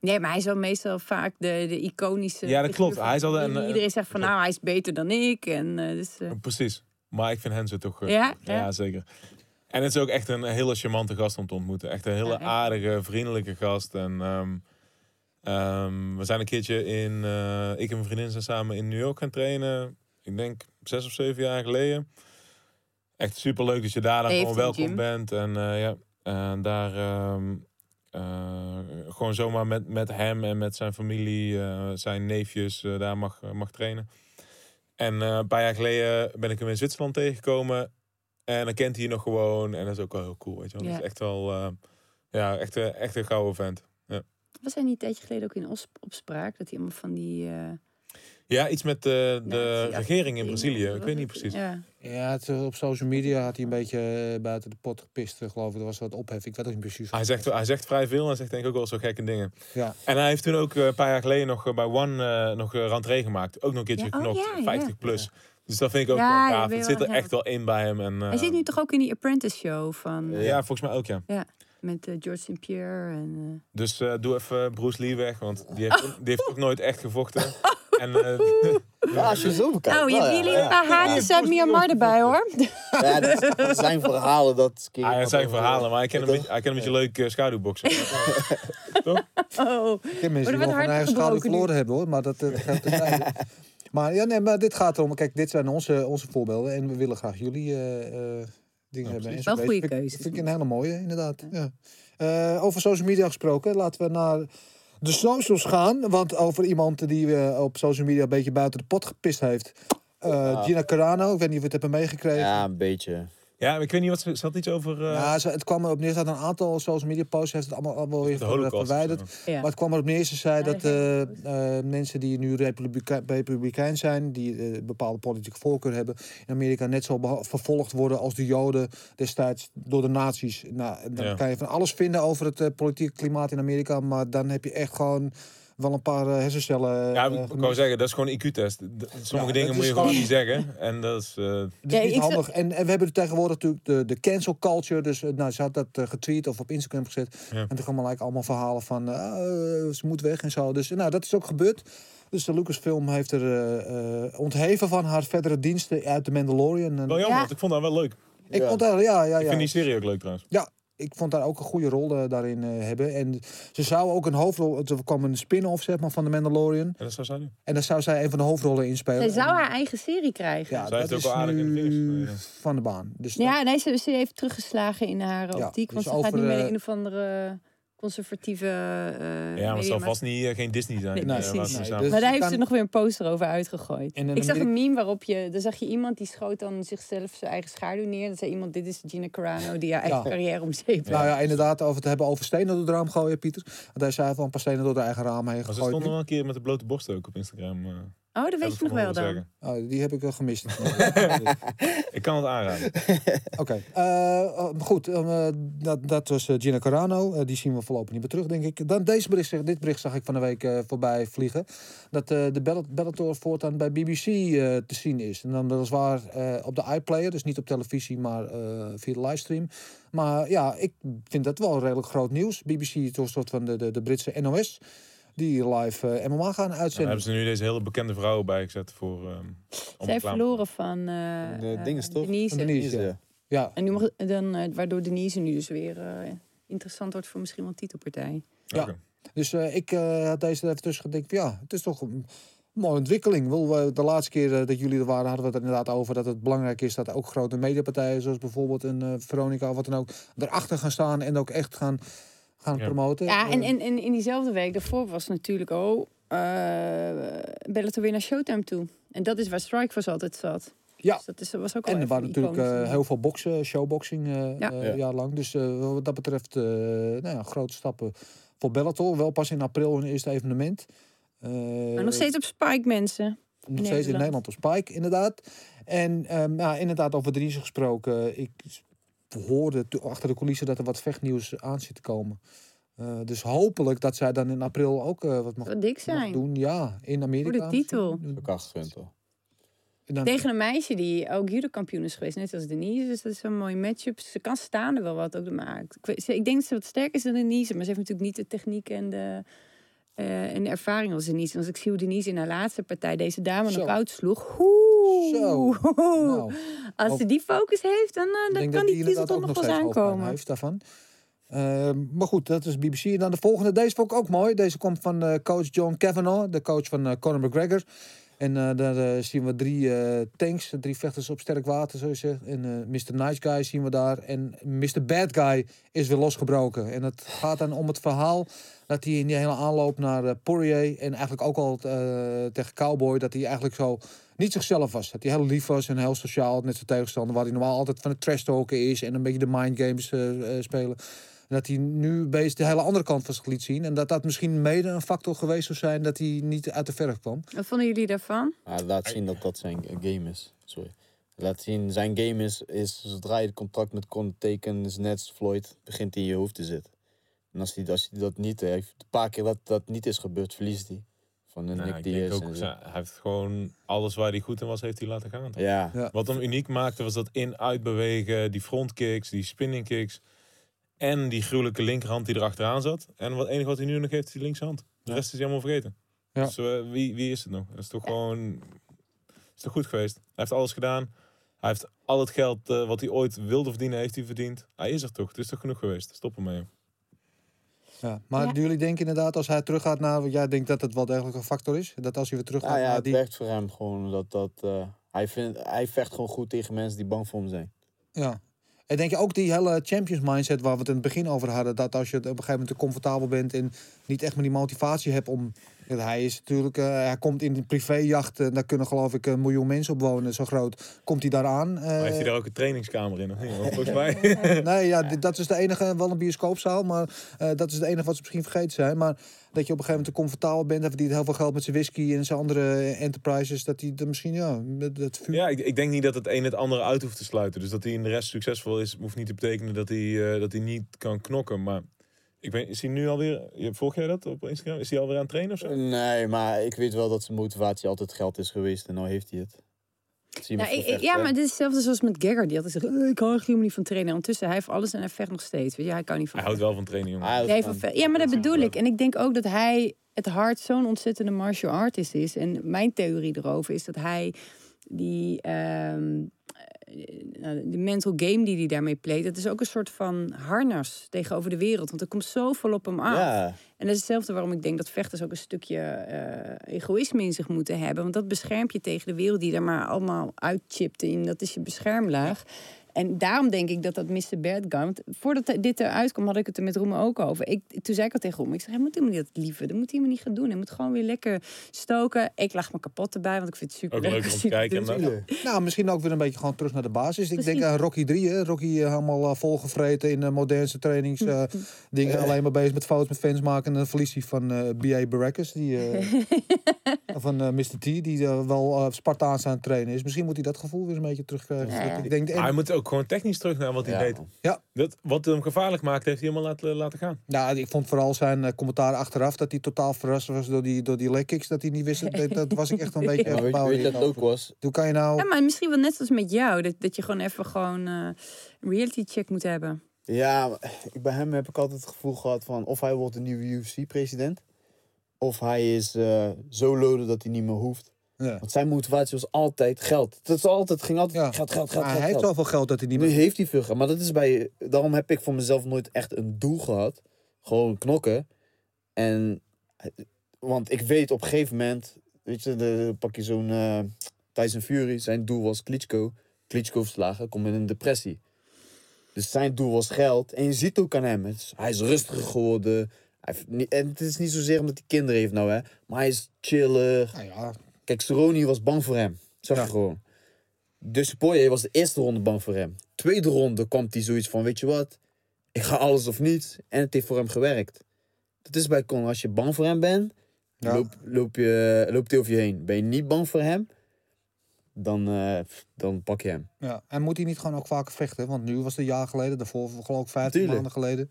Nee, maar hij is wel meestal vaak de, de iconische. Ja, dat klopt. van Hij is al de een- Iedereen zegt van klopt. nou, hij is beter dan ik. En, eh, dus, eh, Precies. Maar ik vind Henzo toch... eh, Ja? ja? Ja. zeker. En het is ook echt een hele charmante gast om te ontmoeten. Echt een hele Ja, aardige, vriendelijke gast. En ehm, ehm, we zijn een keertje in... ik en mijn vriendin zijn samen in New York gaan trainen. Ik denk zes of zeven jaar geleden. Echt super leuk dat je daar dan Heeft gewoon welkom gym. bent. En ja, en daar ehm, eh, gewoon zomaar met, met hem en met zijn familie, eh, zijn neefjes, eh, daar mag, mag trainen. En eh, een paar jaar geleden ben ik hem in Zwitserland tegengekomen. En dan kent hij nog gewoon. En dat is ook wel heel cool, weet je wel. Ja. Dat is echt wel, eh, ja, echt, een- echt een gouden vent. Was hij niet een tijdje geleden ook in opspraak? Dat hij allemaal van die... Ja, iets met eh, de nazi- regering in Brazilië. Ik weet niet precies. het? Ja. Ja, het, eh, op social media had hij een beetje eh, buiten de pot gepist, geloof ik. Er was wat ophef. Ik weet ook niet precies. Hij zegt, hij zegt vrij veel en zegt denk ik ook wel zo gekke dingen. Ja. En hij heeft toen ook een paar jaar geleden nog bij One nog rentree gemaakt. Ook nog een keertje Ja, oh, geknopt, ja, ja. 50 plus. Dus dat vind ik ook Ja, wel gaaf. Het zit er echt wel in bij hem. En, eh, Hij zit nu toch ook in die Apprentice show van... Ja, volgens mij ook ja. Met eh, George St. Pierre en... Dus eh, doe even Bruce Lee weg, want die heeft, die heeft ook nooit echt gevochten. En eh, Ja, als je zo bekijkt. Oh, ja. jullie een Ja. paar haatjes uit Myanmar erbij, hoor. Ja, dat dat zijn verhalen. Dat keer hij wat zijn verhalen, maar hij kan een Toch? beetje, hij kan een beetje leuk eh, schaduwboksen. Oh. Ik ken mensen die het van hart eigen nu? verloren hebben hoor. Maar dat, eh, dat. Maar ja, nee, maar dit gaat erom. Kijk, dit zijn onze, onze voorbeelden. En we willen graag jullie eh, eh, dingen hebben. En precies. zo Wel goede ik- keuzes. Vind ik een hele mooie, inderdaad. Ja. Eh, over social media gesproken, laten we naar de socials gaan. Want over iemand die eh, op social media een beetje buiten de pot gepist heeft. Ja. Gina Carano, ik weet niet of je het hebben meegekregen. Ja, een beetje. Ja, ik weet niet wat ze ze had iets over. eh, Ja, ze, het kwam erop neer, ze had een aantal social media posts, heeft het allemaal, allemaal weer verwijderd. Ja. Maar het kwam erop neer, ze zei Ja, dat dat eh, eh, mensen die nu republike- republikein zijn, die bepaalde politieke voorkeur hebben, in Amerika net zo vervolgd worden als de Joden destijds door de nazi's. Nou, dan Ja. kan je van alles vinden over het politieke klimaat in Amerika, maar dan heb je echt gewoon wel een paar eh, hersencellen. ja, eh, ik ik wou zeggen, dat is gewoon een IQ-test. Sommige Ja, dingen moet je gewoon niet zeggen. En dat is. eh, Ja, niet ik handig. En, en we hebben tegenwoordig natuurlijk de, de cancel culture. Dus nou, ze had dat getweet of op Instagram gezet. Ja. En toen kwamen gelijk allemaal verhalen van eh, eh, ze moet weg en zo. Dus nou, dat is ook gebeurd. Dus de Lucasfilm heeft er eh, eh, ontheven van haar verdere diensten uit de Mandalorian. En wel jammer, Ja. want ik vond dat wel leuk. ik Ja. vond daar, ja, ja, Ik ja. vind die serie ook leuk trouwens. Ik vond daar ook een goede rol eh, daarin eh, hebben. En ze zou ook een hoofdrol. Er kwam een spin-off zeg maar, van de Mandalorian. En dat zou zij. En daar zou zij een van de hoofdrollen in spelen. Zij zou haar eigen serie krijgen. Ja, Zij dat ook is wel aardig in de vingers van de baan. Dus Ja, nee, ze, ze heeft teruggeslagen in haar Ja, optiek. dus want ze gaat niet meer eh, een of andere conservatieve... eh Ja, maar het zal vast niet, eh, geen Disney zijn. Nee, Eh, dus- Maar daar heeft kan- ze nog weer een poster over uitgegooid. En ik zag een meme waarop je... Daar zag je iemand die schoot dan zichzelf zijn eigen schaduw neer. Dan zei iemand, dit is Gina Carano die haar eigen carrière om zeep Nou ja, inderdaad, over te hebben over stenen door het raam gooien, Pieter. Hij zei van een paar stenen door de eigen raam heen Maar ze gegooid. stonden wel een keer met de blote borst ook op Instagram. Oh, dat weet ik je nog wel dan. Oh, die heb ik wel gemist. Ik kan het aanraden. Oké. Eh, eh, goed, eh, dat, dat was eh, Gina Carano. Die zien we voorlopig niet meer terug, denk ik. Dan deze bericht, zeg- dit bericht zag ik van de week eh, voorbij vliegen. Dat eh, de Bell- Bellator voortaan bij BBC eh, te zien is. En dan weliswaar eh op de iPlayer, dus niet op televisie, maar eh, via de livestream. Maar ja, ik vind dat wel redelijk groot nieuws. BBC is een soort van de, de, de Britse NOS. Die live eh, MMA gaan Dan uitzenden. hebben ze nu deze hele bekende vrouw bijgezet voor. ehm om Zij verloren van uh, De eh, dinges toch? Denise. Van Denise, ja. Ja, En nu mag, dan, eh, waardoor Denise nu dus weer eh, interessant wordt voor misschien wel een titelpartij. Ja. Dus eh, ik eh, had deze er even tussen gedacht. Ja, het is toch een mooie ontwikkeling. We- de laatste keer eh, dat jullie er waren, hadden we het er inderdaad over dat het belangrijk is dat ook grote mediapartijen, zoals bijvoorbeeld een eh, Veronica of wat dan ook, erachter gaan staan en ook echt gaan, gaan Ja. promoten. Ja, en, Eh, en, en in diezelfde week daarvoor was natuurlijk ook uh, Bellator weer naar Showtime toe. En dat is waar Strikeforce altijd zat. Ja. Dus dat is, was ook al en er waren natuurlijk eh, heel veel boksen, showboxing eh Ja. eh, Ja. jaar lang. Dus eh, wat dat betreft, eh, nou ja, grote stappen voor Bellator. Wel pas in april een eerste evenement. Eh, Maar nog steeds op Spike, mensen. Nog steeds in Nederland. Op Spike, inderdaad. En ehm, nou, inderdaad, over Dries gesproken. Ik hoorde achter de coulissen dat er wat vechtnieuws aan zit te komen. Eh, dus hopelijk dat zij dan in april ook eh, wat mag, Wat dik mag zijn. doen. Ja, in Amerika. Voor de titel. Ook dan- Tegen een meisje die ook judo-kampioen is geweest, net als Denise. Dus dat is een mooie matchup. Ze kan staan er wel wat ook. Maar ik, weet- ze- ik denk dat ze wat sterker is dan Denise. Maar ze heeft natuurlijk niet de techniek en de, eh, en de ervaring als Denise. En als ik zie hoe Denise in haar laatste partij deze dame nog koud sloeg. Oeh. Zo. Nou, Als ze die focus heeft, dan, eh, dan kan die inderdaad toch nog wel hoofdpijn aankomen. heeft daarvan. Ehm, maar goed, dat is BBC. En dan de volgende. Deze vond ik ook mooi. Deze komt van eh, coach John Kavanagh, de coach van eh, Conor McGregor. En eh, daar eh, zien we drie eh, tanks, drie vechters op sterk water, zo je zegt. En eh, Mr. Nice Guy zien we daar. En Mr. Bad Guy is weer losgebroken. En het gaat dan om het verhaal dat hij in die hele aanloop naar eh, Poirier... en eigenlijk ook al eh, tegen Cowboy, dat hij eigenlijk zo niet zichzelf was. Dat hij heel lief was en heel sociaal met zijn tegenstander... waar hij normaal altijd van het trash talken is... en een beetje de mind games eh, eh, spelen. En dat hij nu bezig de hele andere kant van zich liet zien. En dat dat misschien mede een factor geweest zou zijn... dat hij niet uit de verf kwam. Wat vonden jullie daarvan? Laat zien dat dat zijn game is. Sorry. Laat zien, zijn game is, is zodra je het contract met Conor tekent, is net als Floyd, begint hij in je hoofd te zitten. En als hij, als hij dat niet heeft, een paar keer dat dat niet is gebeurd, verliest hij. Van een Nou, Nick Diaz ook, en zo. ja, hij heeft gewoon alles waar hij goed in was, heeft hij laten gaan. Ja, Ja. Wat hem uniek maakte was dat in-uit bewegen, die frontkicks, die spinning kicks. En die gruwelijke linkerhand die erachteraan zat. En wat enige wat hij nu nog heeft, is die linkshand. De rest is hij helemaal vergeten. Ja. Dus eh, wie, wie is het nog? Dat is toch gewoon... is toch goed geweest? Hij heeft alles gedaan. Hij heeft al het geld eh, wat hij ooit wilde verdienen, heeft hij verdiend. Hij is er toch? Het is toch genoeg geweest? Stop ermee. Ja, maar Ja. jullie denken inderdaad, als hij teruggaat naar... Jij denkt dat het wel degelijk een factor is? Dat als hij weer teruggaat nou ja, naar het die... werkt voor hem gewoon. Dat, dat, eh, hij, vindt, hij vecht gewoon goed tegen mensen die bang voor hem zijn. Ja. En denk je ook die hele champions mindset waar we het in het begin over hadden, dat als je op een gegeven moment te comfortabel bent en niet echt meer die motivatie hebt om. hij is natuurlijk, eh, hij komt in een privéjacht, en daar kunnen geloof ik een miljoen mensen op wonen, zo groot. Komt hij daar aan? eh, Maar heeft hij daar ook een trainingskamer in? Of niet? Volgens mij... Nee, ja, dat is de enige, wel een bioscoopzaal, maar eh, dat is het enige wat ze misschien vergeten zijn. Maar dat je op een gegeven moment te comfortabel bent, hij verdient heel veel geld met zijn whisky en zijn andere enterprises, dat hij er misschien, ja, met het vuur. Ja, ik, ik denk niet dat het een het andere uit hoeft te sluiten. Dus dat hij in de rest succesvol is, hoeft niet te betekenen dat hij, eh, dat hij niet kan knokken. Maar ik ben, is hij nu alweer, je- volg jij dat op Instagram? Is hij alweer aan het trainen of zo? Nee, maar ik weet wel dat zijn motivatie altijd geld is geweest en nou heeft hij het. Zie je Nou, ik- Vechten, ja, hè? maar dit is hetzelfde zoals met Gegger. Die altijd zegt, "Eh, ik hou helemaal niet van trainen. Ondertussen, hij heeft alles en hij vecht nog steeds. Weet je, hij kan niet van Hij houdt wel van trainen, jongen. Hij houdt Nee, van- van ve- ja, maar dat bedoel ik. En ik denk ook dat hij het hart zo'n ontzettende martial artist is. En mijn theorie erover is dat hij die, ehm, eh, nou, die mental game die hij daarmee pleegt, dat is ook een soort van harnas tegenover de wereld. Want er komt zoveel op hem af. Ja, En dat is hetzelfde waarom ik denk dat vechters ook een stukje eh, egoïsme in zich moeten hebben. Want dat beschermt je tegen de wereld die er maar allemaal uitchipt. En dat is je beschermlaag. En daarom denk ik dat dat Mr. Want voordat dit eruit kwam, had ik het er met Roem ook over. Ik, toen zei ik al tegen Roem, ik zeg, hij moet helemaal niet dat lieve. Dat moet hij helemaal niet gaan doen. Hij moet gewoon weer lekker stoken. Ik lag me kapot erbij, want ik vind het super Ook leuk om te kijken. Nou, misschien ook weer een beetje gewoon terug naar de basis. Ik denk aan Rocky 3, hè. Rocky eh, helemaal eh, volgevreten in de modernste trainings. eh, dingen alleen maar bezig met foto's met fans maken. En dan verliest hij van eh B.A. Baracus, die, eh, van eh, Mr. T, die eh, wel eh, Spartaans aan het trainen is. Misschien moet hij dat gevoel weer een beetje terugkrijgen. Ja. Ik denk, en, hij moet ook gewoon technisch terug naar wat hij Ja, deed. man. Dat, wat hem gevaarlijk maakt, heeft hij helemaal laten, laten gaan. nou, ik vond vooral zijn eh, commentaar achteraf dat hij totaal verrast was door die, door die leg kicks. Dat hij niet wist. Dat, dat was ik echt een beetje Maar weet, je- weet je dat het ook was? Hoe kan je nou... Ja, maar misschien wel net zoals met jou. Dat, dat je gewoon even gewoon eh, een reality check moet hebben. Ja, ik- bij hem heb ik altijd het gevoel gehad van of hij wordt de nieuwe UFC-president. Of hij is eh, zo loaded dat hij niet meer hoeft. Ja. Want zijn motivatie was altijd geld. Het, is altijd, ging altijd Ja. geld, geld, geld, Maar geld. hij heeft zoveel geld dat hij niet Nu meer... heeft hij veel geld. Maar dat is bij... Daarom heb ik voor mezelf nooit echt een doel gehad. Gewoon knokken. En... Want ik weet op een gegeven moment... Weet je, de, pak je zo'n eh Tyson Fury. Zijn doel was Klitschko. Klitschko verslagen. Komt in een depressie. Dus zijn doel was geld. En je ziet ook aan hem. Is- hij is rustiger geworden. Hij heeft niet, en het is niet zozeer omdat hij kinderen heeft nou, hè. Maar hij is chiller. Nou ja, Kijk, Cerrone was bang voor hem. Zag je Ja. gewoon. Dus Poirier was de eerste ronde bang voor hem. Tweede ronde kwam hij zoiets van, weet je wat? Ik ga alles of niets. En het heeft voor hem gewerkt. Dat is bij Conor. Als je bang voor hem bent, Ja. loop, loop je, loopt hij over je heen. Ben je niet bang voor hem, dan, eh, dan pak je hem. Ja, en moet hij niet gewoon ook vaker vechten? Want nu was het een jaar geleden, daarvoor geloof ik 15 Tuurlijk. maanden geleden.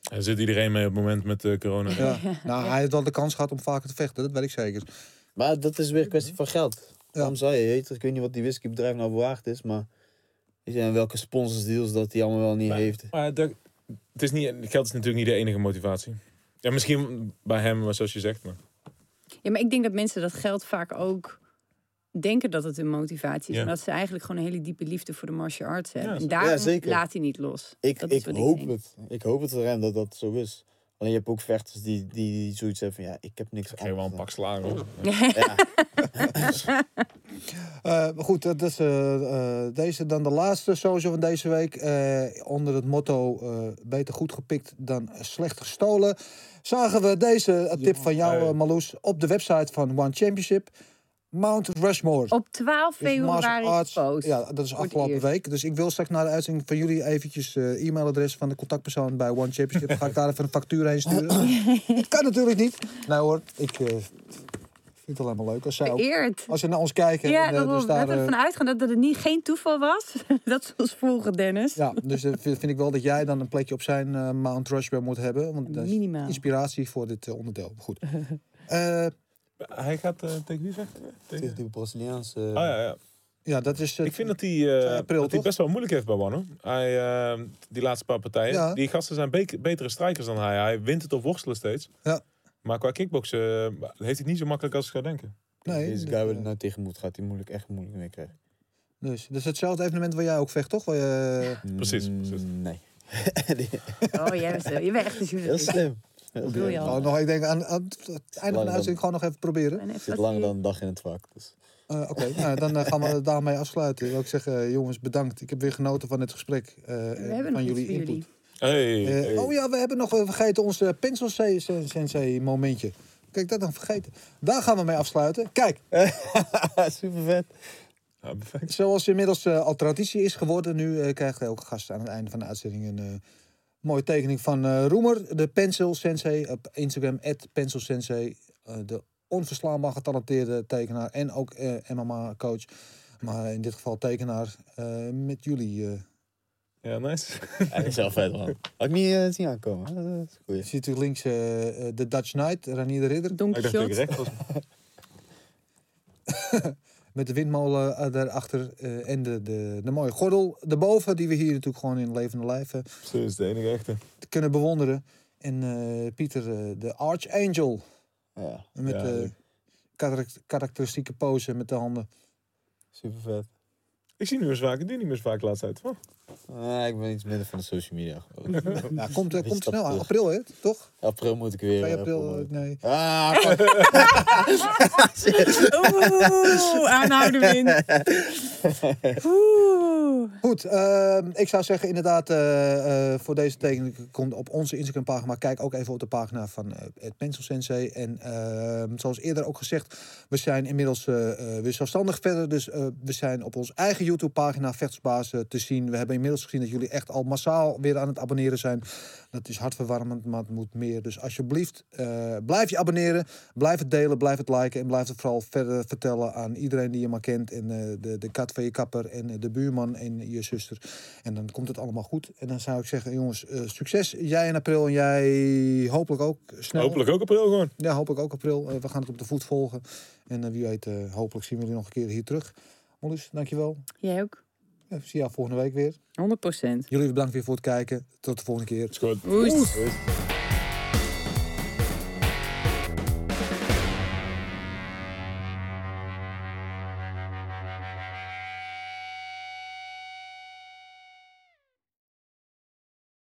Daar zit iedereen mee op het moment met eh, corona. Ja. Nou, hij heeft wel de kans gehad om vaker te vechten, dat weet ik zeker. Maar dat is weer een kwestie van geld. Waarom zou je? Weet je, ik weet niet wat die whiskybedrijf nou bewaard is, maar... Weet je, en welke sponsorsdeals dat hij allemaal wel niet Maar- heeft. Maar dat, het is niet, geld is natuurlijk niet de enige motivatie. Ja, misschien bij hem, maar zoals je zegt. Maar. Ja, maar ik denk dat mensen dat geld vaak ook denken dat het hun motivatie is. Ja. En dat ze eigenlijk gewoon een hele diepe liefde voor de martial arts hebben. Ja, en daarom Ja, laat hij niet los. Ik, Dat is ik hoop denk. het. Ik hoop het voor hem dat dat zo is. Alleen je hebt ook vechters die, die zoiets hebben van ja, ik heb niks Ik geef wel een pak slagen. hoor. Ja. Eh, maar goed, dat is eh, eh, deze dan de laatste sowieso van deze week. Eh, onder het motto eh, beter goed gepikt dan slecht gestolen. Zagen we deze tip van jou, Hey. Marloes, op de website van One Championship. Mount Rushmore. Op 12 Dus martial februari arts. Ja, dat is afgelopen week. Dus ik wil straks na de uitzending van jullie eventjes eh, e-mailadres van de contactpersoon bij One Championship. Ga ik daar even een factuur heen sturen. dat kan natuurlijk niet. Nou hoor, ik eh, vind het alleen maar leuk als zij ook, als ze naar ons kijken. Ja, en, eh, daarom. dus daar, we ervan uitgaan dat, dat het niet geen toeval was. dat ons volgen, Dennis. Ja, dus vind, ik wel dat jij dan een plekje op zijn Mount Rushmore moet hebben. Want dat is Minimaal. inspiratie voor dit onderdeel. Goed. Eh, Hij gaat eh, tegen wie vechten? Tegen... Die Braziliaanse... Oh ja, ja. ja, dat is... eh, Ik vind dat hij, eh, april, dat hij toch? best wel moeilijk heeft bij hoor. Hij, die laatste paar partijen. Ja. Die gasten zijn be- betere strijkers dan hij. Hij wint het op worstelen steeds. Ja. Maar qua kickboksen heeft hij het niet zo makkelijk als ik zou denken. nee, Deze guy waar hij nou tegen moet, gaat hij moeilijk, echt moeilijk mee krijgen. dus, dus hetzelfde evenement waar jij ook vecht, toch? Waar je, Precies, Mm, precies. Nee. Oh, jij bent, je bent echt een Heel slim. Heel Doe slim. je al. nou, nog, ik denk aan, aan het einde van de uitzending gewoon nog even proberen. En even Zit langer dan een dag in het vak. Dus. Eh, Oké, nou, dan eh, gaan we het daarmee afsluiten. Wil ik zeggen, eh, jongens, bedankt. Ik heb weer genoten van dit gesprek. eh, We van jullie input. jullie. Hey, hey. Oh ja, we hebben nog vergeten ons eh, pencil se- se- sensei momentje. Kijk, dat dan vergeten. Daar gaan we mee afsluiten. Kijk, Super vet. Ja, zoals inmiddels al traditie is geworden, nu krijgt elke gast aan het einde van de uitzending een eh, mooie tekening van eh, Roemer, de Pencil Sensei, op Instagram, Pencil Sensei, eh, de onverslaanbaar getalenteerde tekenaar en ook eh, MMA-coach. Maar in dit geval tekenaar eh, met jullie. eh. Ja, nice. Ja, dat is wel vet, man. Had ik niet zien aankomen. Dat is je goed. ziet natuurlijk links de Dutch Knight, Ranier de Ridder. Don Ik dacht dat ik recht was. Met de windmolen eh, daarachter eh, en de, de, de mooie gordel erboven, die we hier natuurlijk gewoon in levende eh, Zo is de enige echte. kunnen bewonderen. En eh, Pieter, de Archangel, Ja, met Ja, de karak- karakteristieke pose met de handen. super vet. Ik zie nu eens vaak, ik doe niet meer vaak de laatste tijd. Oh. Ah, ik ben iets minder van de social media. Ja, komt, eh, komt snel aan. April, hè? Toch? April moet ik weer... 2 eh, april, eh, nee. Ah. Oeh, aanhouden win. Oeh. Goed, ehm, ik zou zeggen inderdaad, eh, eh, voor deze tekening komt op onze Instagram pagina, maar kijk ook even op de pagina van eh, het Pencil Sensei. En ehm, zoals eerder ook gezegd, we zijn inmiddels weer zelfstandig verder, dus eh, we zijn op onze eigen YouTube pagina Vechtsbaas eh, te zien. We hebben inmiddels gezien dat jullie echt al massaal weer aan het abonneren zijn. Dat is hartverwarmend, maar het moet meer. Dus alsjeblieft, eh, blijf je abonneren, blijf het delen, blijf het liken en blijf het vooral verder vertellen aan iedereen die je maar kent. En eh, de, de kat van je kapper en eh, de buurman en je zuster. En dan komt het allemaal goed. En dan zou ik zeggen, jongens, eh, succes. Jij in april en jij hopelijk ook snel. Hopelijk ook april gewoon. Ja, hopelijk ook april. We gaan het op de voet volgen. En eh, wie weet, eh, hopelijk zien we jullie nog een keer hier terug. Mollis, dankjewel. Jij ook? Ja, zie jou volgende week weer. 100 procent. Jullie bedankt weer voor het kijken. Tot de volgende keer. Is. Goed.